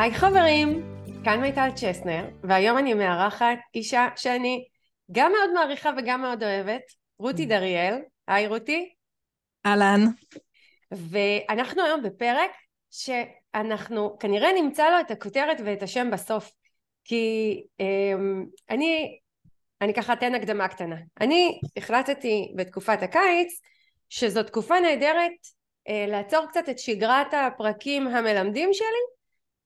היי חברים, כאן מיטל צ'סנר, והיום אני מארחת אישה שאני גם מאוד מעריכה וגם מאוד אוהבת, רותי mm. דריאל. היי רותי. אהלן. ואנחנו היום בפרק שאנחנו כנראה נמצא לו את הכותרת ואת השם בסוף, כי אמ, אני, אני ככה אתן הקדמה קטנה. אני החלטתי בתקופת הקיץ שזו תקופה נהדרת אה, לעצור קצת את שגרת הפרקים המלמדים שלי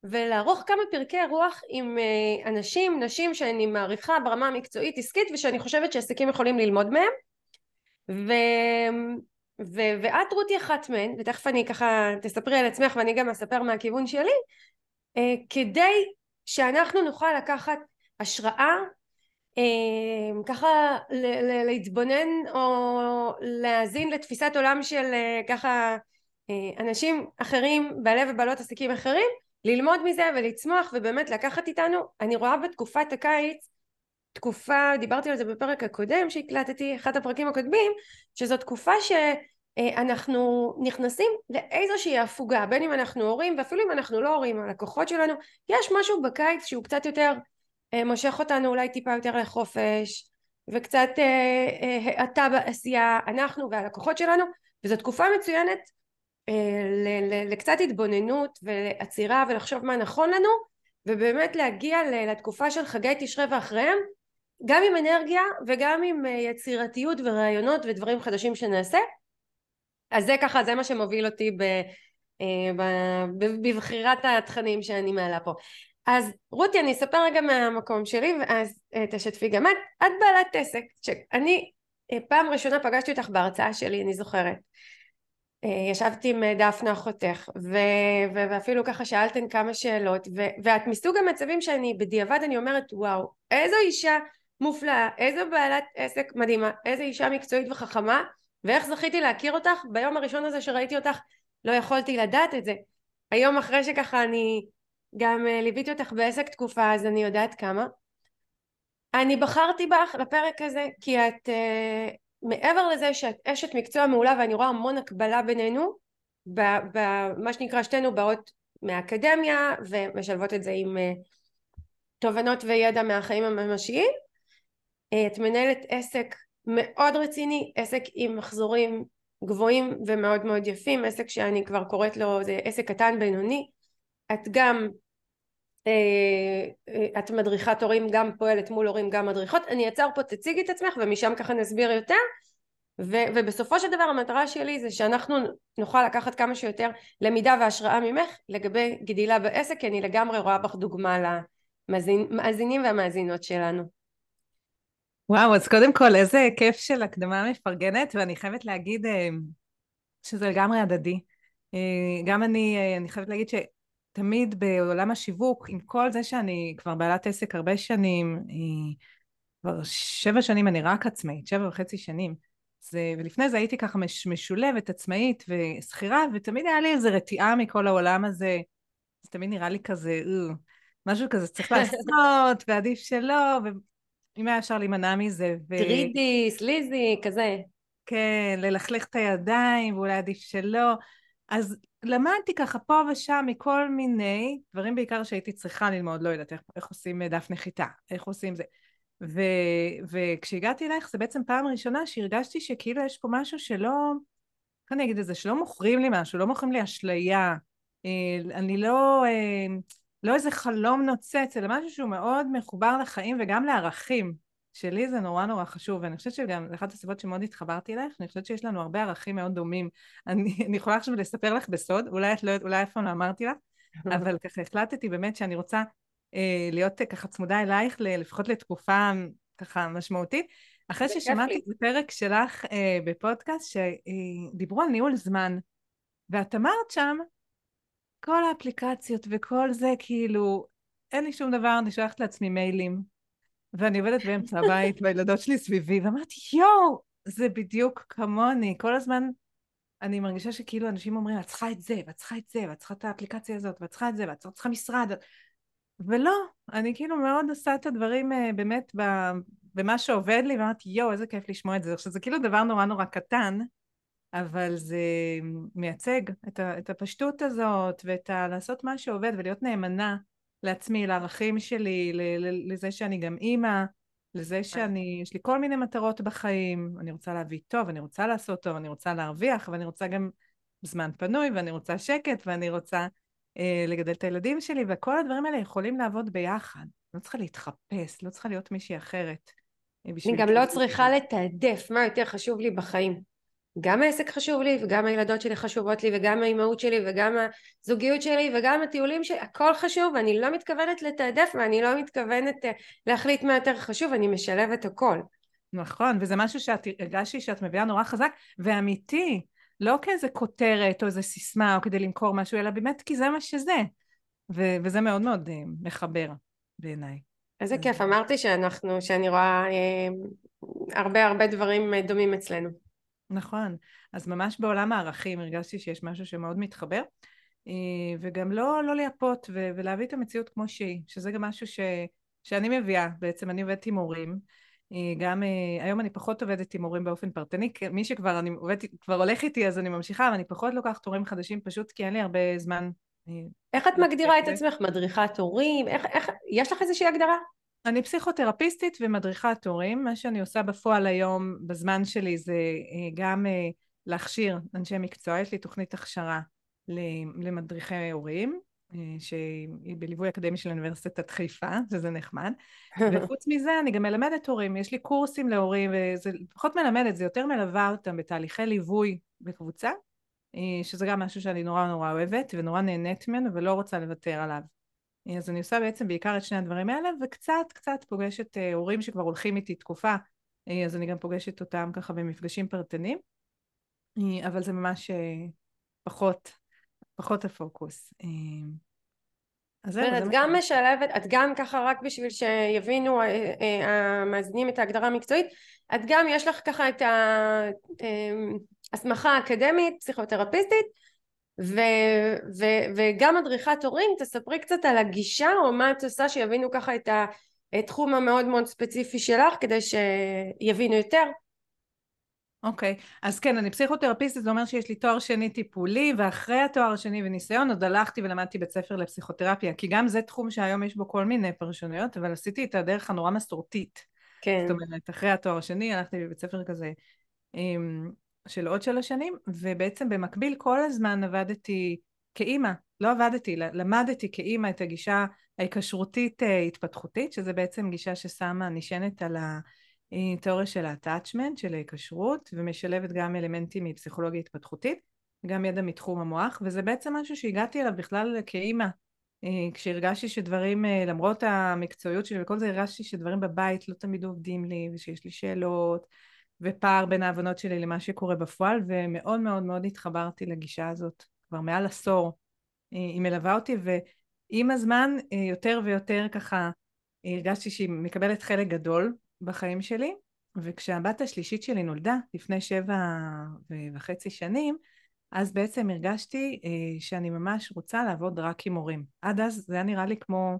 ולערוך כמה פרקי רוח עם אה, אנשים, נשים שאני מעריכה ברמה המקצועית עסקית ושאני חושבת שעסקים יכולים ללמוד מהם. ו... ו... ואת רותי אחת מהן ותכף אני ככה תספרי על עצמך ואני גם אספר מהכיוון שלי אה, כדי שאנחנו נוכל לקחת השראה אה, ככה להתבונן או להאזין לתפיסת עולם של ככה אנשים אחרים בעלי ובעלות עסקים אחרים ללמוד מזה ולצמוח ובאמת לקחת איתנו אני רואה בתקופת הקיץ תקופה דיברתי על זה בפרק הקודם שהקלטתי אחד הפרקים הקודמים שזו תקופה שאנחנו נכנסים לאיזושהי הפוגה בין אם אנחנו הורים ואפילו אם אנחנו לא הורים הלקוחות שלנו יש משהו בקיץ שהוא קצת יותר אה, מושך אותנו אולי טיפה יותר לחופש וקצת אה, אה, האטה בעשייה אנחנו והלקוחות שלנו וזו תקופה מצוינת. אה, לקצת התבוננות ועצירה ולחשוב מה נכון לנו ובאמת להגיע לתקופה של חגי תשרי ואחריהם גם עם אנרגיה וגם עם אה, יצירתיות ורעיונות ודברים חדשים שנעשה. אז זה ככה זה מה שמוביל אותי אה, בבחירת התכנים שאני מעלה פה. אז רותי אני אספר רגע מהמקום שלי ואז תשתפי גם את. את בעלת עסק שאני פעם ראשונה פגשתי אותך בהרצאה שלי אני זוכרת. אה, ישבתי עם אה, דפנה אחותך ו- ואפילו ככה שאלתן כמה שאלות ו- ואת מסוג המצבים שאני בדיעבד אני אומרת וואו איזו אישה מופלאה איזו בעלת עסק מדהימה איזו אישה מקצועית וחכמה ואיך זכיתי להכיר אותך ביום הראשון הזה שראיתי אותך לא יכולתי לדעת את זה. היום אחרי שככה אני גם אה, ליוויתי אותך בעסק תקופה אז אני יודעת כמה. אני בחרתי בך לפרק הזה כי את מעבר לזה שאת אשת מקצוע מעולה ואני רואה המון הקבלה בינינו במה שנקרא שתינו באות מהאקדמיה ומשלבות את זה עם אה, תובנות וידע מהחיים הממשיים. אה, את מנהלת עסק מאוד רציני עסק עם מחזורים גבוהים ומאוד מאוד יפים עסק שאני כבר קוראת לו זה עסק קטן בינוני. את גם את מדריכת הורים גם פועלת מול הורים גם מדריכות אני אעצר פה תציגי את עצמך ומשם ככה נסביר יותר ו- ובסופו של דבר המטרה שלי זה שאנחנו נוכל לקחת כמה שיותר למידה והשראה ממך לגבי גדילה בעסק כי אני לגמרי רואה בך דוגמה למאזינים והמאזינות שלנו. וואו אז קודם כל איזה כיף של הקדמה מפרגנת ואני חייבת להגיד אה, שזה לגמרי הדדי. אה, גם אני, אני חייבת להגיד ש... תמיד בעולם השיווק, עם כל זה שאני כבר בעלת עסק הרבה שנים, כבר שבע שנים אני רק עצמאית, שבע וחצי שנים. זה, ולפני זה הייתי ככה מש, משולבת, עצמאית ושכירה, ותמיד היה לי איזו רתיעה מכל העולם הזה. זה תמיד נראה לי כזה, אה, משהו כזה צריך לעשות, ועדיף שלא, ואם היה אפשר להימנע מזה. ו... גרידי, סליזי, כזה. כן, ללכלך את הידיים, ואולי עדיף שלא. אז למדתי ככה פה ושם מכל מיני דברים בעיקר שהייתי צריכה ללמוד, לא יודעת איך, איך עושים דף נחיתה, איך עושים זה. ו, וכשהגעתי אלייך זה בעצם פעם ראשונה שהרגשתי שכאילו יש פה משהו שלא, איך אני אגיד את זה, שלא מוכרים לי משהו, לא מוכרים לי אשליה. אה, אני לא, אה, לא איזה חלום נוצץ, אלא משהו שהוא מאוד מחובר לחיים וגם לערכים. שלי זה נורא נורא חשוב, ואני חושבת שגם, זו אחת הסיבות שמאוד התחברתי אלייך, אני חושבת שיש לנו הרבה ערכים מאוד דומים. אני, אני יכולה עכשיו לספר לך בסוד, אולי את לא אולי איפה לא אמרתי לך, אבל ככה החלטתי באמת שאני רוצה אה, להיות אה, ככה צמודה אלייך, לפחות לתקופה ככה משמעותית. אחרי ששמעתי את הפרק שלך אה, בפודקאסט, שדיברו אה, על ניהול זמן, ואת אמרת שם, כל האפליקציות וכל זה, כאילו, אין לי שום דבר, אני שולחת לעצמי מיילים, ואני עובדת באמצע הבית, והילדות שלי סביבי, ואמרתי, יואו, זה בדיוק כמוני. כל הזמן אני מרגישה שכאילו אנשים אומרים, את צריכה את זה, ואת צריכה את זה, ואת צריכה את האפליקציה הזאת, ואת צריכה את זה, ואת צריכה משרד. ולא, אני כאילו מאוד עושה את הדברים uh, באמת במה שעובד לי, ואמרתי, יואו, איזה כיף לשמוע את זה. עכשיו, זה כאילו דבר נורא נורא קטן, אבל זה מייצג את הפשטות הזאת ואת ה... לעשות מה שעובד ולהיות נאמנה לעצמי, לערכים שלי, לזה שאני גם אימא, לזה שאני, יש לי כל מיני מטרות בחיים, אני רוצה להביא טוב, אני רוצה לעשות טוב, אני רוצה להרוויח, ואני רוצה גם זמן פנוי, ואני רוצה שקט, ואני רוצה אה, לגדל את הילדים שלי, וכל הדברים האלה יכולים לעבוד ביחד. לא צריכה להתחפש, לא צריכה להיות מישהי אחרת. אה, אני גם לא צריכה לתעדף מה יותר חשוב לי בחיים. גם העסק חשוב לי וגם הילדות שלי חשובות לי וגם האימהות שלי וגם הזוגיות שלי וגם הטיולים שלי הכל חשוב ואני לא מתכוונת לתעדף ואני לא מתכוונת אה, להחליט מה יותר חשוב אני משלבת הכל. נכון וזה משהו שאת הרגשתי שאת מביאה נורא חזק ואמיתי לא כאיזה כותרת או איזה סיסמה או כדי למכור משהו אלא באמת כי זה מה שזה. ו- וזה מאוד מאוד uh, מחבר בעיניי. איזה כיף אמרתי שאנחנו שאני רואה אה, הרבה הרבה דברים דומים אצלנו נכון. אז ממש בעולם הערכים הרגשתי שיש משהו שמאוד מתחבר, אה, וגם לא, לא לייפות ו- ולהביא את המציאות כמו שהיא, שזה גם משהו ש- שאני מביאה, בעצם אני עובדת עם הורים. אה, גם אה, היום אני פחות עובדת עם הורים באופן פרטני, מי שכבר אני עובדת, כבר הולך איתי אז אני ממשיכה, אבל אני פחות לוקחת הורים חדשים פשוט כי אין לי הרבה זמן. איך את מגדירה את עצמך? מדריכת הורים? איך, איך, יש לך איזושהי הגדרה? אני פסיכותרפיסטית ומדריכת הורים, מה שאני עושה בפועל היום בזמן שלי זה אה, גם אה, להכשיר אנשי מקצוע, יש לי תוכנית הכשרה למדריכי הורים, אה, שהיא בליווי אקדמי של אוניברסיטת חיפה, שזה נחמד, וחוץ מזה אני גם מלמדת הורים, יש לי קורסים להורים, וזה פחות מלמדת, זה יותר מלווה אותם בתהליכי ליווי בקבוצה, שזה גם משהו שאני נורא נורא אוהבת ונורא נהנית ממנו ולא רוצה לוותר עליו. אז אני עושה בעצם בעיקר את שני הדברים האלה, וקצת קצת פוגשת אה, הורים שכבר הולכים איתי תקופה, אה, אז אני גם פוגשת אותם ככה במפגשים פרטניים, אה, אבל זה ממש פחות, פחות הפוקוס. אז זהו, את גם משלבת, את גם ככה רק בשביל שיבינו המאזינים את ההגדרה המקצועית, את גם יש לך ככה את ההסמכה האקדמית, פסיכותרפיסטית, ו, ו, וגם מדריכת הורים, תספרי קצת על הגישה או מה את עושה שיבינו ככה את התחום המאוד מאוד ספציפי שלך כדי שיבינו יותר. אוקיי, okay. אז כן, אני פסיכותרפיסטית, זה אומר שיש לי תואר שני טיפולי, ואחרי התואר השני וניסיון עוד הלכתי ולמדתי בית ספר לפסיכותרפיה, כי גם זה תחום שהיום יש בו כל מיני פרשנויות, אבל עשיתי את הדרך הנורא מסורתית. כן. זאת אומרת, אחרי התואר השני הלכתי לבית ספר כזה עם של עוד שלוש שנים, ובעצם במקביל כל הזמן עבדתי כאימא, לא עבדתי, למדתי כאימא את הגישה ההיקשרותית אה, שזה בעצם גישה ששמה, נשענת על התיאוריה של ה-attachment, של ההיקשרות, ומשלבת גם אלמנטים מפסיכולוגיה התפתחותית, גם ידע מתחום המוח, וזה בעצם משהו שהגעתי אליו בכלל כאימא, אה, כשהרגשתי שדברים, אה, למרות המקצועיות שלי וכל זה, הרגשתי שדברים בבית לא תמיד עובדים לי, ושיש לי שאלות, ופער בין ההבנות שלי למה שקורה בפועל, ומאוד מאוד מאוד התחברתי לגישה הזאת כבר מעל עשור. אה, היא מלווה אותי, ועם הזמן אה, יותר ויותר ככה הרגשתי שהיא מקבלת חלק גדול בחיים שלי, וכשהבת השלישית שלי נולדה לפני שבע וחצי שנים, אז בעצם הרגשתי אה, שאני ממש רוצה לעבוד רק עם הורים. עד אז זה היה נראה לי כמו,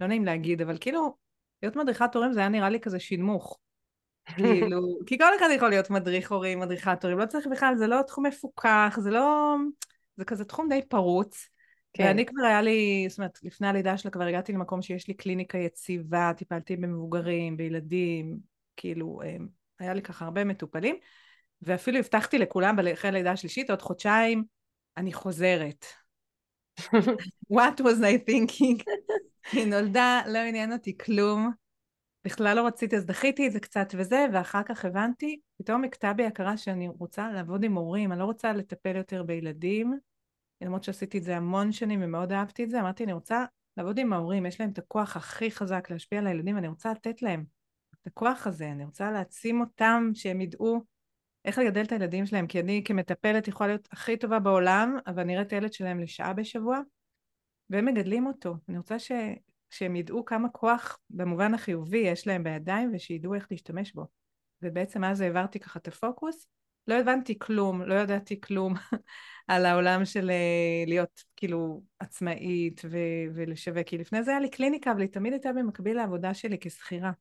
לא נעים להגיד, אבל כאילו, להיות מדריכת הורים זה היה נראה לי כזה שינמוך. כאילו, כי כל אחד יכול להיות מדריך הורים, מדריכת הורים, לא צריך בכלל, זה לא תחום מפוקח, זה לא... זה כזה תחום די פרוץ. כן. ואני כבר היה לי, זאת אומרת, לפני הלידה שלה כבר הגעתי למקום שיש לי קליניקה יציבה, טיפלתי במבוגרים, בילדים, כאילו, אה, היה לי ככה הרבה מטופלים, ואפילו הבטחתי לכולם אחרי הלידה השלישית, עוד חודשיים, אני חוזרת. What was I thinking? היא נולדה, לא עניין אותי כלום. בכלל לא רציתי, אז דחיתי את זה קצת וזה, ואחר כך הבנתי, פתאום הכתה בי הכרה שאני רוצה לעבוד עם הורים, אני לא רוצה לטפל יותר בילדים, למרות שעשיתי את זה המון שנים ומאוד אהבתי את זה, אמרתי, אני רוצה לעבוד עם ההורים, יש להם את הכוח הכי חזק להשפיע על הילדים, ואני רוצה לתת להם את הכוח הזה, אני רוצה להעצים אותם, שהם ידעו איך לגדל את הילדים שלהם, כי אני כמטפלת יכולה להיות הכי טובה בעולם, אבל אני את הילד שלהם לשעה בשבוע, והם מגדלים אותו. אני רוצה ש... שהם ידעו כמה כוח במובן החיובי יש להם בידיים ושידעו איך להשתמש בו. ובעצם אז העברתי ככה את הפוקוס. לא הבנתי כלום, לא ידעתי כלום על העולם של אה, להיות כאילו עצמאית ו- ולשווק, כי לפני זה היה לי קליניקה, אבל היא תמיד הייתה במקביל לעבודה שלי כשכירה.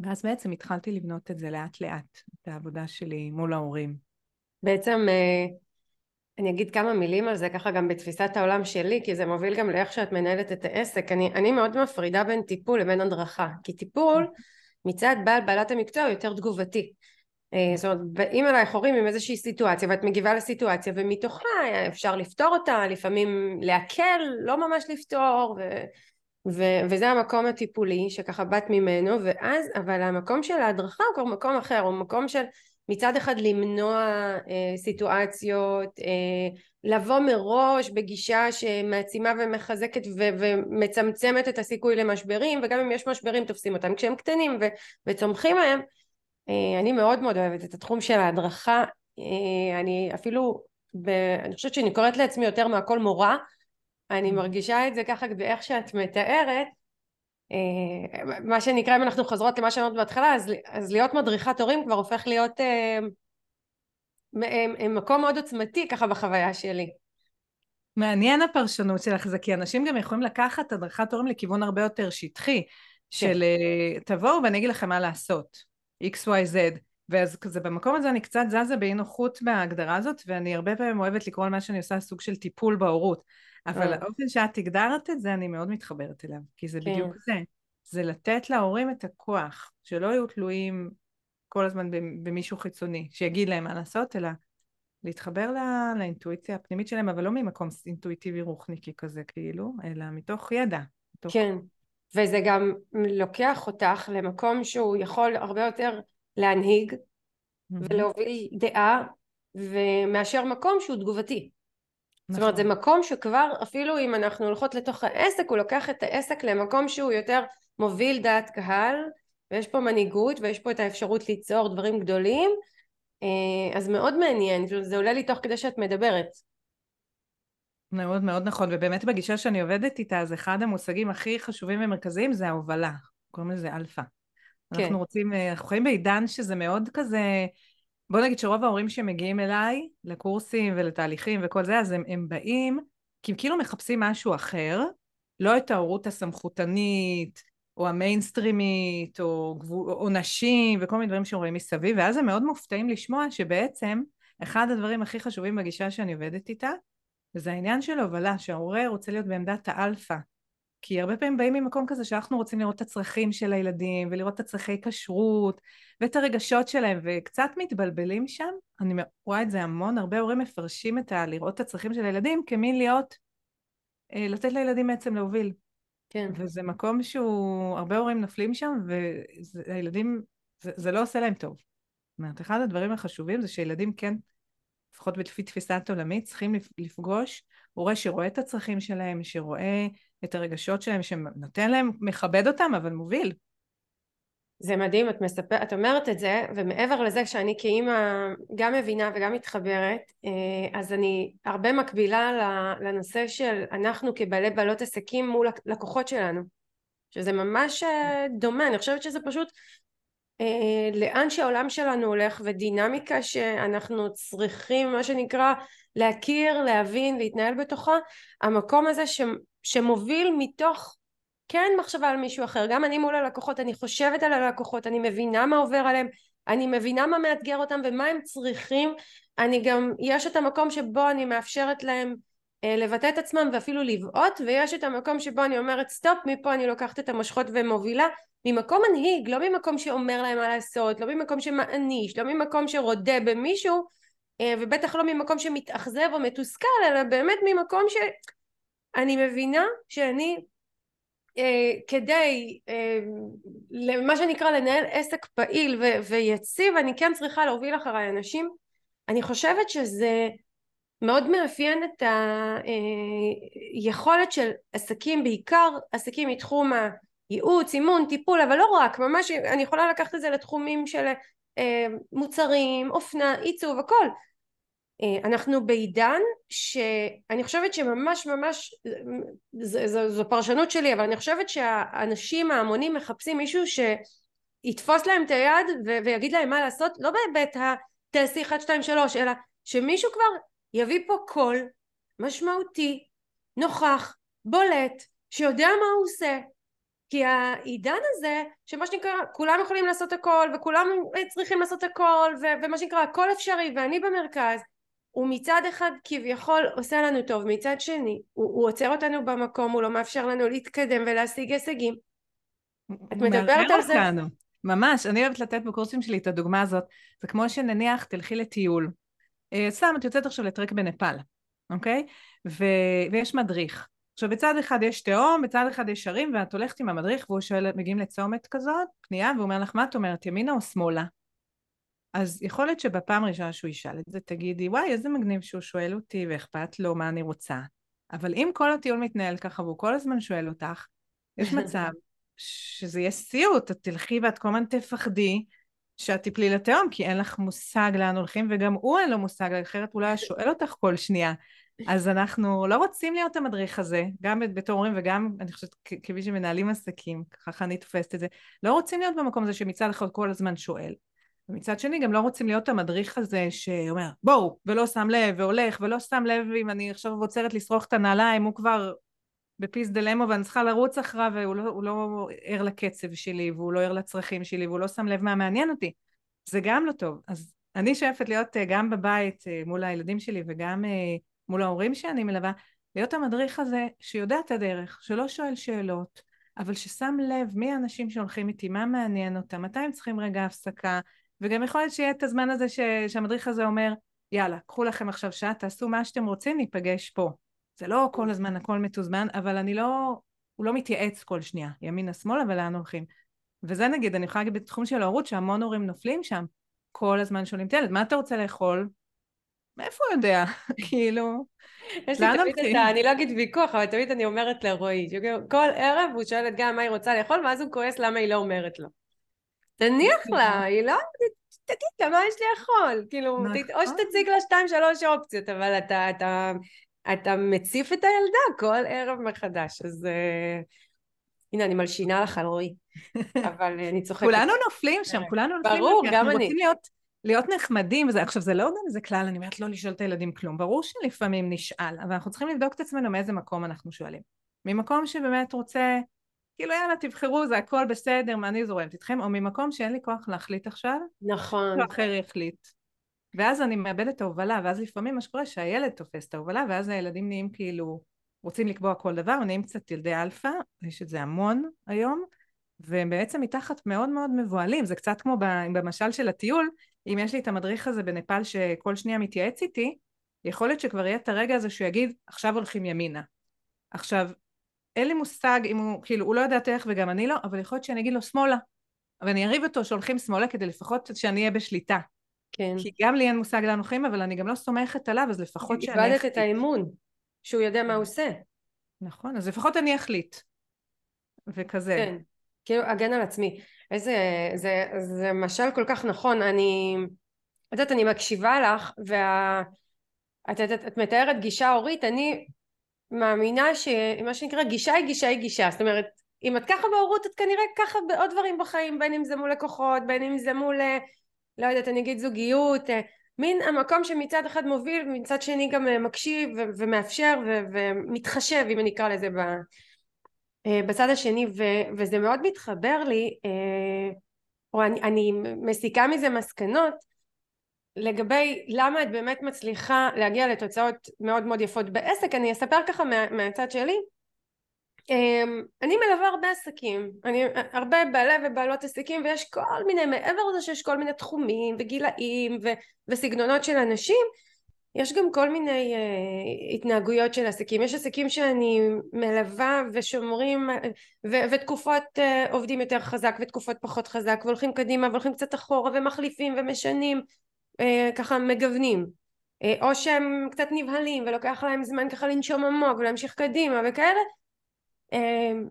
ואז בעצם התחלתי לבנות את זה לאט לאט, את העבודה שלי מול ההורים. בעצם אה, אני אגיד כמה מילים על זה ככה גם בתפיסת העולם שלי כי זה מוביל גם לאיך שאת מנהלת את העסק. אני, אני מאוד מפרידה בין טיפול לבין הדרכה כי טיפול מצד בעל בעלת המקצוע יותר תגובתי. אה, זאת אומרת באים אלייך הורים עם איזושהי סיטואציה ואת מגיבה לסיטואציה ומתוכה אפשר לפתור אותה לפעמים להקל לא ממש לפתור ו... ו- וזה המקום הטיפולי שככה באת ממנו ואז אבל המקום של ההדרכה הוא כבר מקום אחר הוא מקום של מצד אחד למנוע אה, סיטואציות אה, לבוא מראש בגישה שמעצימה ומחזקת ו- ומצמצמת את הסיכוי למשברים וגם אם יש משברים תופסים אותם כשהם קטנים ו- וצומחים מהם. אה, אני מאוד מאוד אוהבת את התחום של ההדרכה אה, אני אפילו ב- אני חושבת שאני קוראת לעצמי יותר מהכל מורה. אני mm. מרגישה את זה ככה באיך שאת מתארת מה שנקרא אם אנחנו חוזרות למה שאמרת בהתחלה אז, אז להיות מדריכת הורים כבר הופך להיות אה, מקום מאוד עוצמתי ככה בחוויה שלי. מעניין הפרשנות שלך זה כי אנשים גם יכולים לקחת הדרכת הורים לכיוון הרבה יותר שטחי של כן. אה, תבואו ואני אגיד לכם מה לעשות XYZ ואז כזה במקום הזה אני קצת זזה באי נוחות מההגדרה הזאת ואני הרבה פעמים אוהבת לקרוא למה שאני עושה סוג של טיפול בהורות. אבל האופן שאת הגדרת את זה אני מאוד מתחברת אליו כי זה כן. בדיוק זה. זה לתת להורים את הכוח שלא יהיו תלויים כל הזמן במישהו חיצוני שיגיד להם מה לעשות אלא להתחבר לא, לאינטואיציה הפנימית שלהם אבל לא ממקום אינטואיטיבי רוחניקי כזה כאילו אלא מתוך ידע מתוך... כן. וזה גם לוקח אותך למקום שהוא יכול הרבה יותר להנהיג mm-hmm. ולהוביל דעה ומאשר מקום שהוא תגובתי. נכון. זאת אומרת זה נכון. מקום שכבר אפילו אם אנחנו הולכות לתוך העסק הוא לוקח את העסק למקום שהוא יותר מוביל דעת קהל ויש פה מנהיגות ויש פה את האפשרות ליצור דברים גדולים אה, אז מאוד מעניין, זה עולה לי תוך כדי שאת מדברת. מאוד מאוד נכון, ובאמת בגישה שאני עובדת איתה, אז אחד המושגים הכי חשובים ומרכזיים זה ההובלה, קוראים לזה אלפא. כן. אנחנו רוצים, אה, אנחנו חיים בעידן שזה מאוד כזה, בוא נגיד שרוב ההורים שמגיעים אליי לקורסים ולתהליכים וכל זה, אז הם, הם באים כי הם כאילו מחפשים משהו אחר, לא את ההורות הסמכותנית, או המיינסטרימית, או, גבול, או נשים, וכל מיני דברים שרואים מסביב, ואז הם מאוד מופתעים לשמוע שבעצם אחד הדברים הכי חשובים בגישה שאני עובדת איתה, זה העניין של הובלה, שההורה רוצה להיות בעמדת האלפא. כי הרבה פעמים באים ממקום כזה שאנחנו רוצים לראות את הצרכים של הילדים, ולראות את הצרכי כשרות, ואת הרגשות שלהם, וקצת מתבלבלים שם. אני רואה את זה המון, הרבה הורים מפרשים את ה... לראות את הצרכים של הילדים כמין להיות, אה, לתת לילדים בעצם להוביל. כן. וזה מקום שהוא, הרבה הורים נופלים שם, והילדים, זה, זה לא עושה להם טוב. זאת אומרת, אחד הדברים החשובים זה שילדים כן, לפחות לפי תפיסת עולמית, צריכים לפגוש הורה שרואה את הצרכים שלהם, שרואה את הרגשות שלהם, שנותן להם, מכבד אותם, אבל מוביל. זה מדהים, את, מספר, את אומרת את זה, ומעבר לזה שאני כאימא גם מבינה וגם מתחברת, אה, אז אני הרבה מקבילה לנושא של אנחנו כבעלי בעלות עסקים מול לקוחות שלנו, שזה ממש אה, דומה, אני חושבת שזה פשוט אה, לאן שהעולם שלנו הולך ודינמיקה שאנחנו צריכים מה שנקרא להכיר, להבין, להתנהל בתוכה, המקום הזה שמוביל מתוך כן מחשבה על מישהו אחר, גם אני מול הלקוחות, אני חושבת על הלקוחות, אני מבינה מה עובר עליהם, אני מבינה מה מאתגר אותם ומה הם צריכים, אני גם, יש את המקום שבו אני מאפשרת להם אה, לבטא את עצמם ואפילו לבעוט, ויש את המקום שבו אני אומרת סטופ, מפה אני לוקחת את המושכות ומובילה, ממקום מנהיג, לא ממקום שאומר להם מה לעשות, לא ממקום שמעניש, לא ממקום שרודה במישהו, אה, ובטח לא ממקום שמתאכזב או מתוסכל, אלא באמת ממקום שאני מבינה שאני אה, כדי אה, למה שנקרא לנהל עסק פעיל ו- ויציב אני כן צריכה להוביל אחריי אנשים. אני חושבת שזה מאוד מאפיין את היכולת אה, של עסקים בעיקר עסקים מתחום הייעוץ, אימון, טיפול אבל לא רק ממש אני יכולה לקחת את זה לתחומים של אה, מוצרים, אופנה, עיצוב הכל אנחנו בעידן שאני חושבת שממש ממש זו, זו, זו פרשנות שלי אבל אני חושבת שהאנשים ההמונים מחפשים מישהו שיתפוס להם את היד ו- ויגיד להם מה לעשות לא בהיבט התעשי 1 2 3 אלא שמישהו כבר יביא פה קול משמעותי נוכח בולט שיודע מה הוא עושה. כי העידן הזה, שמה שנקרא, כולם יכולים לעשות הכל, וכולם צריכים לעשות הכל, ו- ומה שנקרא, הכל אפשרי, ואני במרכז, הוא מצד אחד כביכול עושה לנו טוב, מצד שני, הוא, הוא עוצר אותנו במקום, הוא לא מאפשר לנו להתקדם ולהשיג הישגים. את מדברת על זה? אותנו. ממש, אני אוהבת לתת בקורסים שלי את הדוגמה הזאת. זה כמו שנניח תלכי לטיול. אה, סתם, את יוצאת עכשיו לטרק בנפאל, אוקיי? ו... ויש מדריך. עכשיו בצד אחד יש תהום, בצד אחד יש הרים, ואת הולכת עם המדריך והוא שואל, מגיעים לצומת כזאת, פנייה, והוא אומר לך, מה את אומרת, ימינה או שמאלה? אז יכול להיות שבפעם הראשונה שהוא ישאל את זה, תגידי, וואי, איזה מגניב שהוא שואל אותי ואכפת לו מה אני רוצה. אבל אם כל הטיול מתנהל ככה והוא כל הזמן שואל אותך, יש מצב שזה יהיה סיוט, את תלכי ואת כל הזמן תפחדי שאת תפלי לתהום, כי אין לך מושג לאן הולכים, וגם הוא אין לו מושג, אחרת הוא לא היה שואל אותך כל שנייה. אז אנחנו לא רוצים להיות המדריך הזה, גם בתור הורים וגם, אני חושבת, כמי שמנהלים עסקים, ככה אני תופסת את זה, לא רוצים להיות במקום הזה שמצד אחד כל הזמן שואל. ומצד שני גם לא רוצים להיות המדריך הזה שאומר בואו ולא שם לב והולך ולא שם לב אם אני עכשיו עוצרת לשרוך את הנעליים הוא כבר בפיס דלמו ואני צריכה לרוץ אחריו והוא לא, לא ער לקצב שלי והוא לא ער לצרכים שלי והוא לא שם לב מה מעניין אותי. זה גם לא טוב. אז אני שואפת להיות אה, גם בבית אה, מול הילדים שלי וגם אה, מול ההורים שאני מלווה להיות המדריך הזה שיודע את הדרך שלא שואל שאלות אבל ששם לב מי האנשים שהולכים איתי מה מעניין אותם מתי הם צריכים רגע הפסקה וגם יכול להיות שיהיה את הזמן הזה ש... שהמדריך הזה אומר יאללה קחו לכם עכשיו שעה תעשו מה שאתם רוצים ניפגש פה זה לא כל הזמן הכל מתוזמן, אבל אני לא, הוא לא מתייעץ כל שנייה, ימינה שמאלה ולאן הולכים. וזה נגיד, אני יכולה להגיד בתחום של ההורות שהמון הורים נופלים שם, כל הזמן שואלים את הילד, מה אתה רוצה לאכול? מאיפה הוא יודע? כאילו, יש לי תמיד את ה... אני לא אגיד ויכוח, אבל תמיד אני אומרת לרועי, כל ערב הוא שואל את גם מה היא רוצה לאכול, ואז הוא כועס למה היא לא אומרת לו. תניח לה, היא לא... תגיד לה מה יש לאכול, כאילו, או נכון. שתציג לה שתיים שלוש אופציות, אבל אתה אתה מציף את הילדה כל ערב מחדש, אז uh, הנה אני מלשינה לך על רועי, אבל אני צוחקת. כולנו נופלים שם, כולנו נופלים. ברור, גם אני. רוצים להיות, להיות נחמדים, וזה, עכשיו זה לא גם איזה כלל, אני אומרת לא לשאול את הילדים כלום, ברור שלפעמים נשאל, אבל אנחנו צריכים לבדוק את עצמנו מאיזה מקום אנחנו שואלים. ממקום שבאמת רוצה, כאילו יאללה תבחרו, זה הכל בסדר, מה אני זורמת איתכם, או ממקום שאין לי כוח להחליט עכשיו, נכון. אחר יחליט. ואז אני מאבדת את ההובלה, ואז לפעמים מה שקורה שהילד תופס את ההובלה, ואז הילדים נהיים כאילו, רוצים לקבוע כל דבר, נהיים קצת ילדי אלפא, יש את זה המון היום, והם בעצם מתחת מאוד מאוד מבוהלים, זה קצת כמו במשל של הטיול, אם יש לי את המדריך הזה בנפאל שכל שנייה מתייעץ איתי, יכול להיות שכבר יהיה את הרגע הזה שהוא יגיד, עכשיו הולכים ימינה. עכשיו, אין לי מושג אם הוא, כאילו, הוא לא יודע איך וגם אני לא, אבל יכול להיות שאני אגיד לו שמאלה. ואני אריב אותו שהולכים שמאלה כדי לפחות שאני אהיה בשליטה. כן. כי גם לי אין מושג לאן הולכים, אבל אני גם לא סומכת עליו, אז לפחות שאני אחליט. איבדת את האמון, שהוא יודע מה הוא עושה. נכון, אז לפחות אני אחליט. וכזה. כן, כאילו הגן על עצמי. איזה, זה, זה משל כל כך נכון, אני, את יודעת, אני מקשיבה לך, וה... את, את, את, את מתארת גישה הורית, אני מאמינה שמה שנקרא גישה היא גישה היא גישה, זאת אומרת, אם את ככה בהורות, את כנראה ככה בעוד דברים בחיים, בין אם זה מול לקוחות, בין אם זה מול אה, לא יודעת, אני אגיד זוגיות, אה, מין המקום שמצד אחד מוביל ומצד שני גם אה, מקשיב ו- ומאפשר ו- ומתחשב אם אני אקרא לזה ב- בצד השני. ו- וזה מאוד מתחבר לי או אני, אני מסיקה מזה מסקנות לגבי למה את באמת מצליחה להגיע לתוצאות מאוד מאוד יפות בעסק אני אספר ככה מה, מהצד שלי. אמ, אני מלווה הרבה עסקים, אני הרבה בעלי ובעלות עסקים ויש כל מיני, מעבר לזה שיש כל מיני תחומים וגילאים ו, וסגנונות של אנשים, יש גם כל מיני uh, התנהגויות של עסקים, יש עסקים שאני מלווה ושומרים ו, ותקופות uh, עובדים יותר חזק ותקופות פחות חזק והולכים קדימה והולכים קצת אחורה ומחליפים ומשנים, uh, ככה מגוונים uh, או שהם קצת נבהלים ולוקח להם זמן ככה לנשום עמוק ולהמשיך קדימה וכאלה אמ,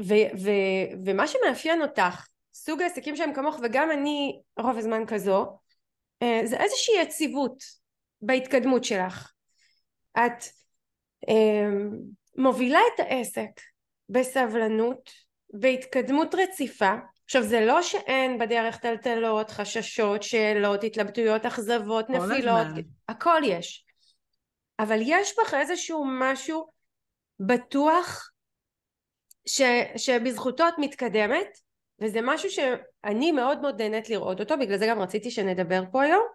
ו- ו- ומה שמאפיין אותך, סוג העסקים שהם כמוך וגם אני רוב הזמן כזו, אה, זה איזושהי יציבות בהתקדמות שלך. את אמ, מובילה את העסק בסבלנות, בהתקדמות רציפה. עכשיו זה לא שאין בדרך טלטלות, חששות, שאלות, התלבטויות, אכזבות, נפילות, הזמן. הכל יש. אבל יש בך איזשהו משהו בטוח ש, שבזכותו את מתקדמת וזה משהו שאני מאוד מאוד נהנית לראות אותו בגלל זה גם רציתי שנדבר פה היום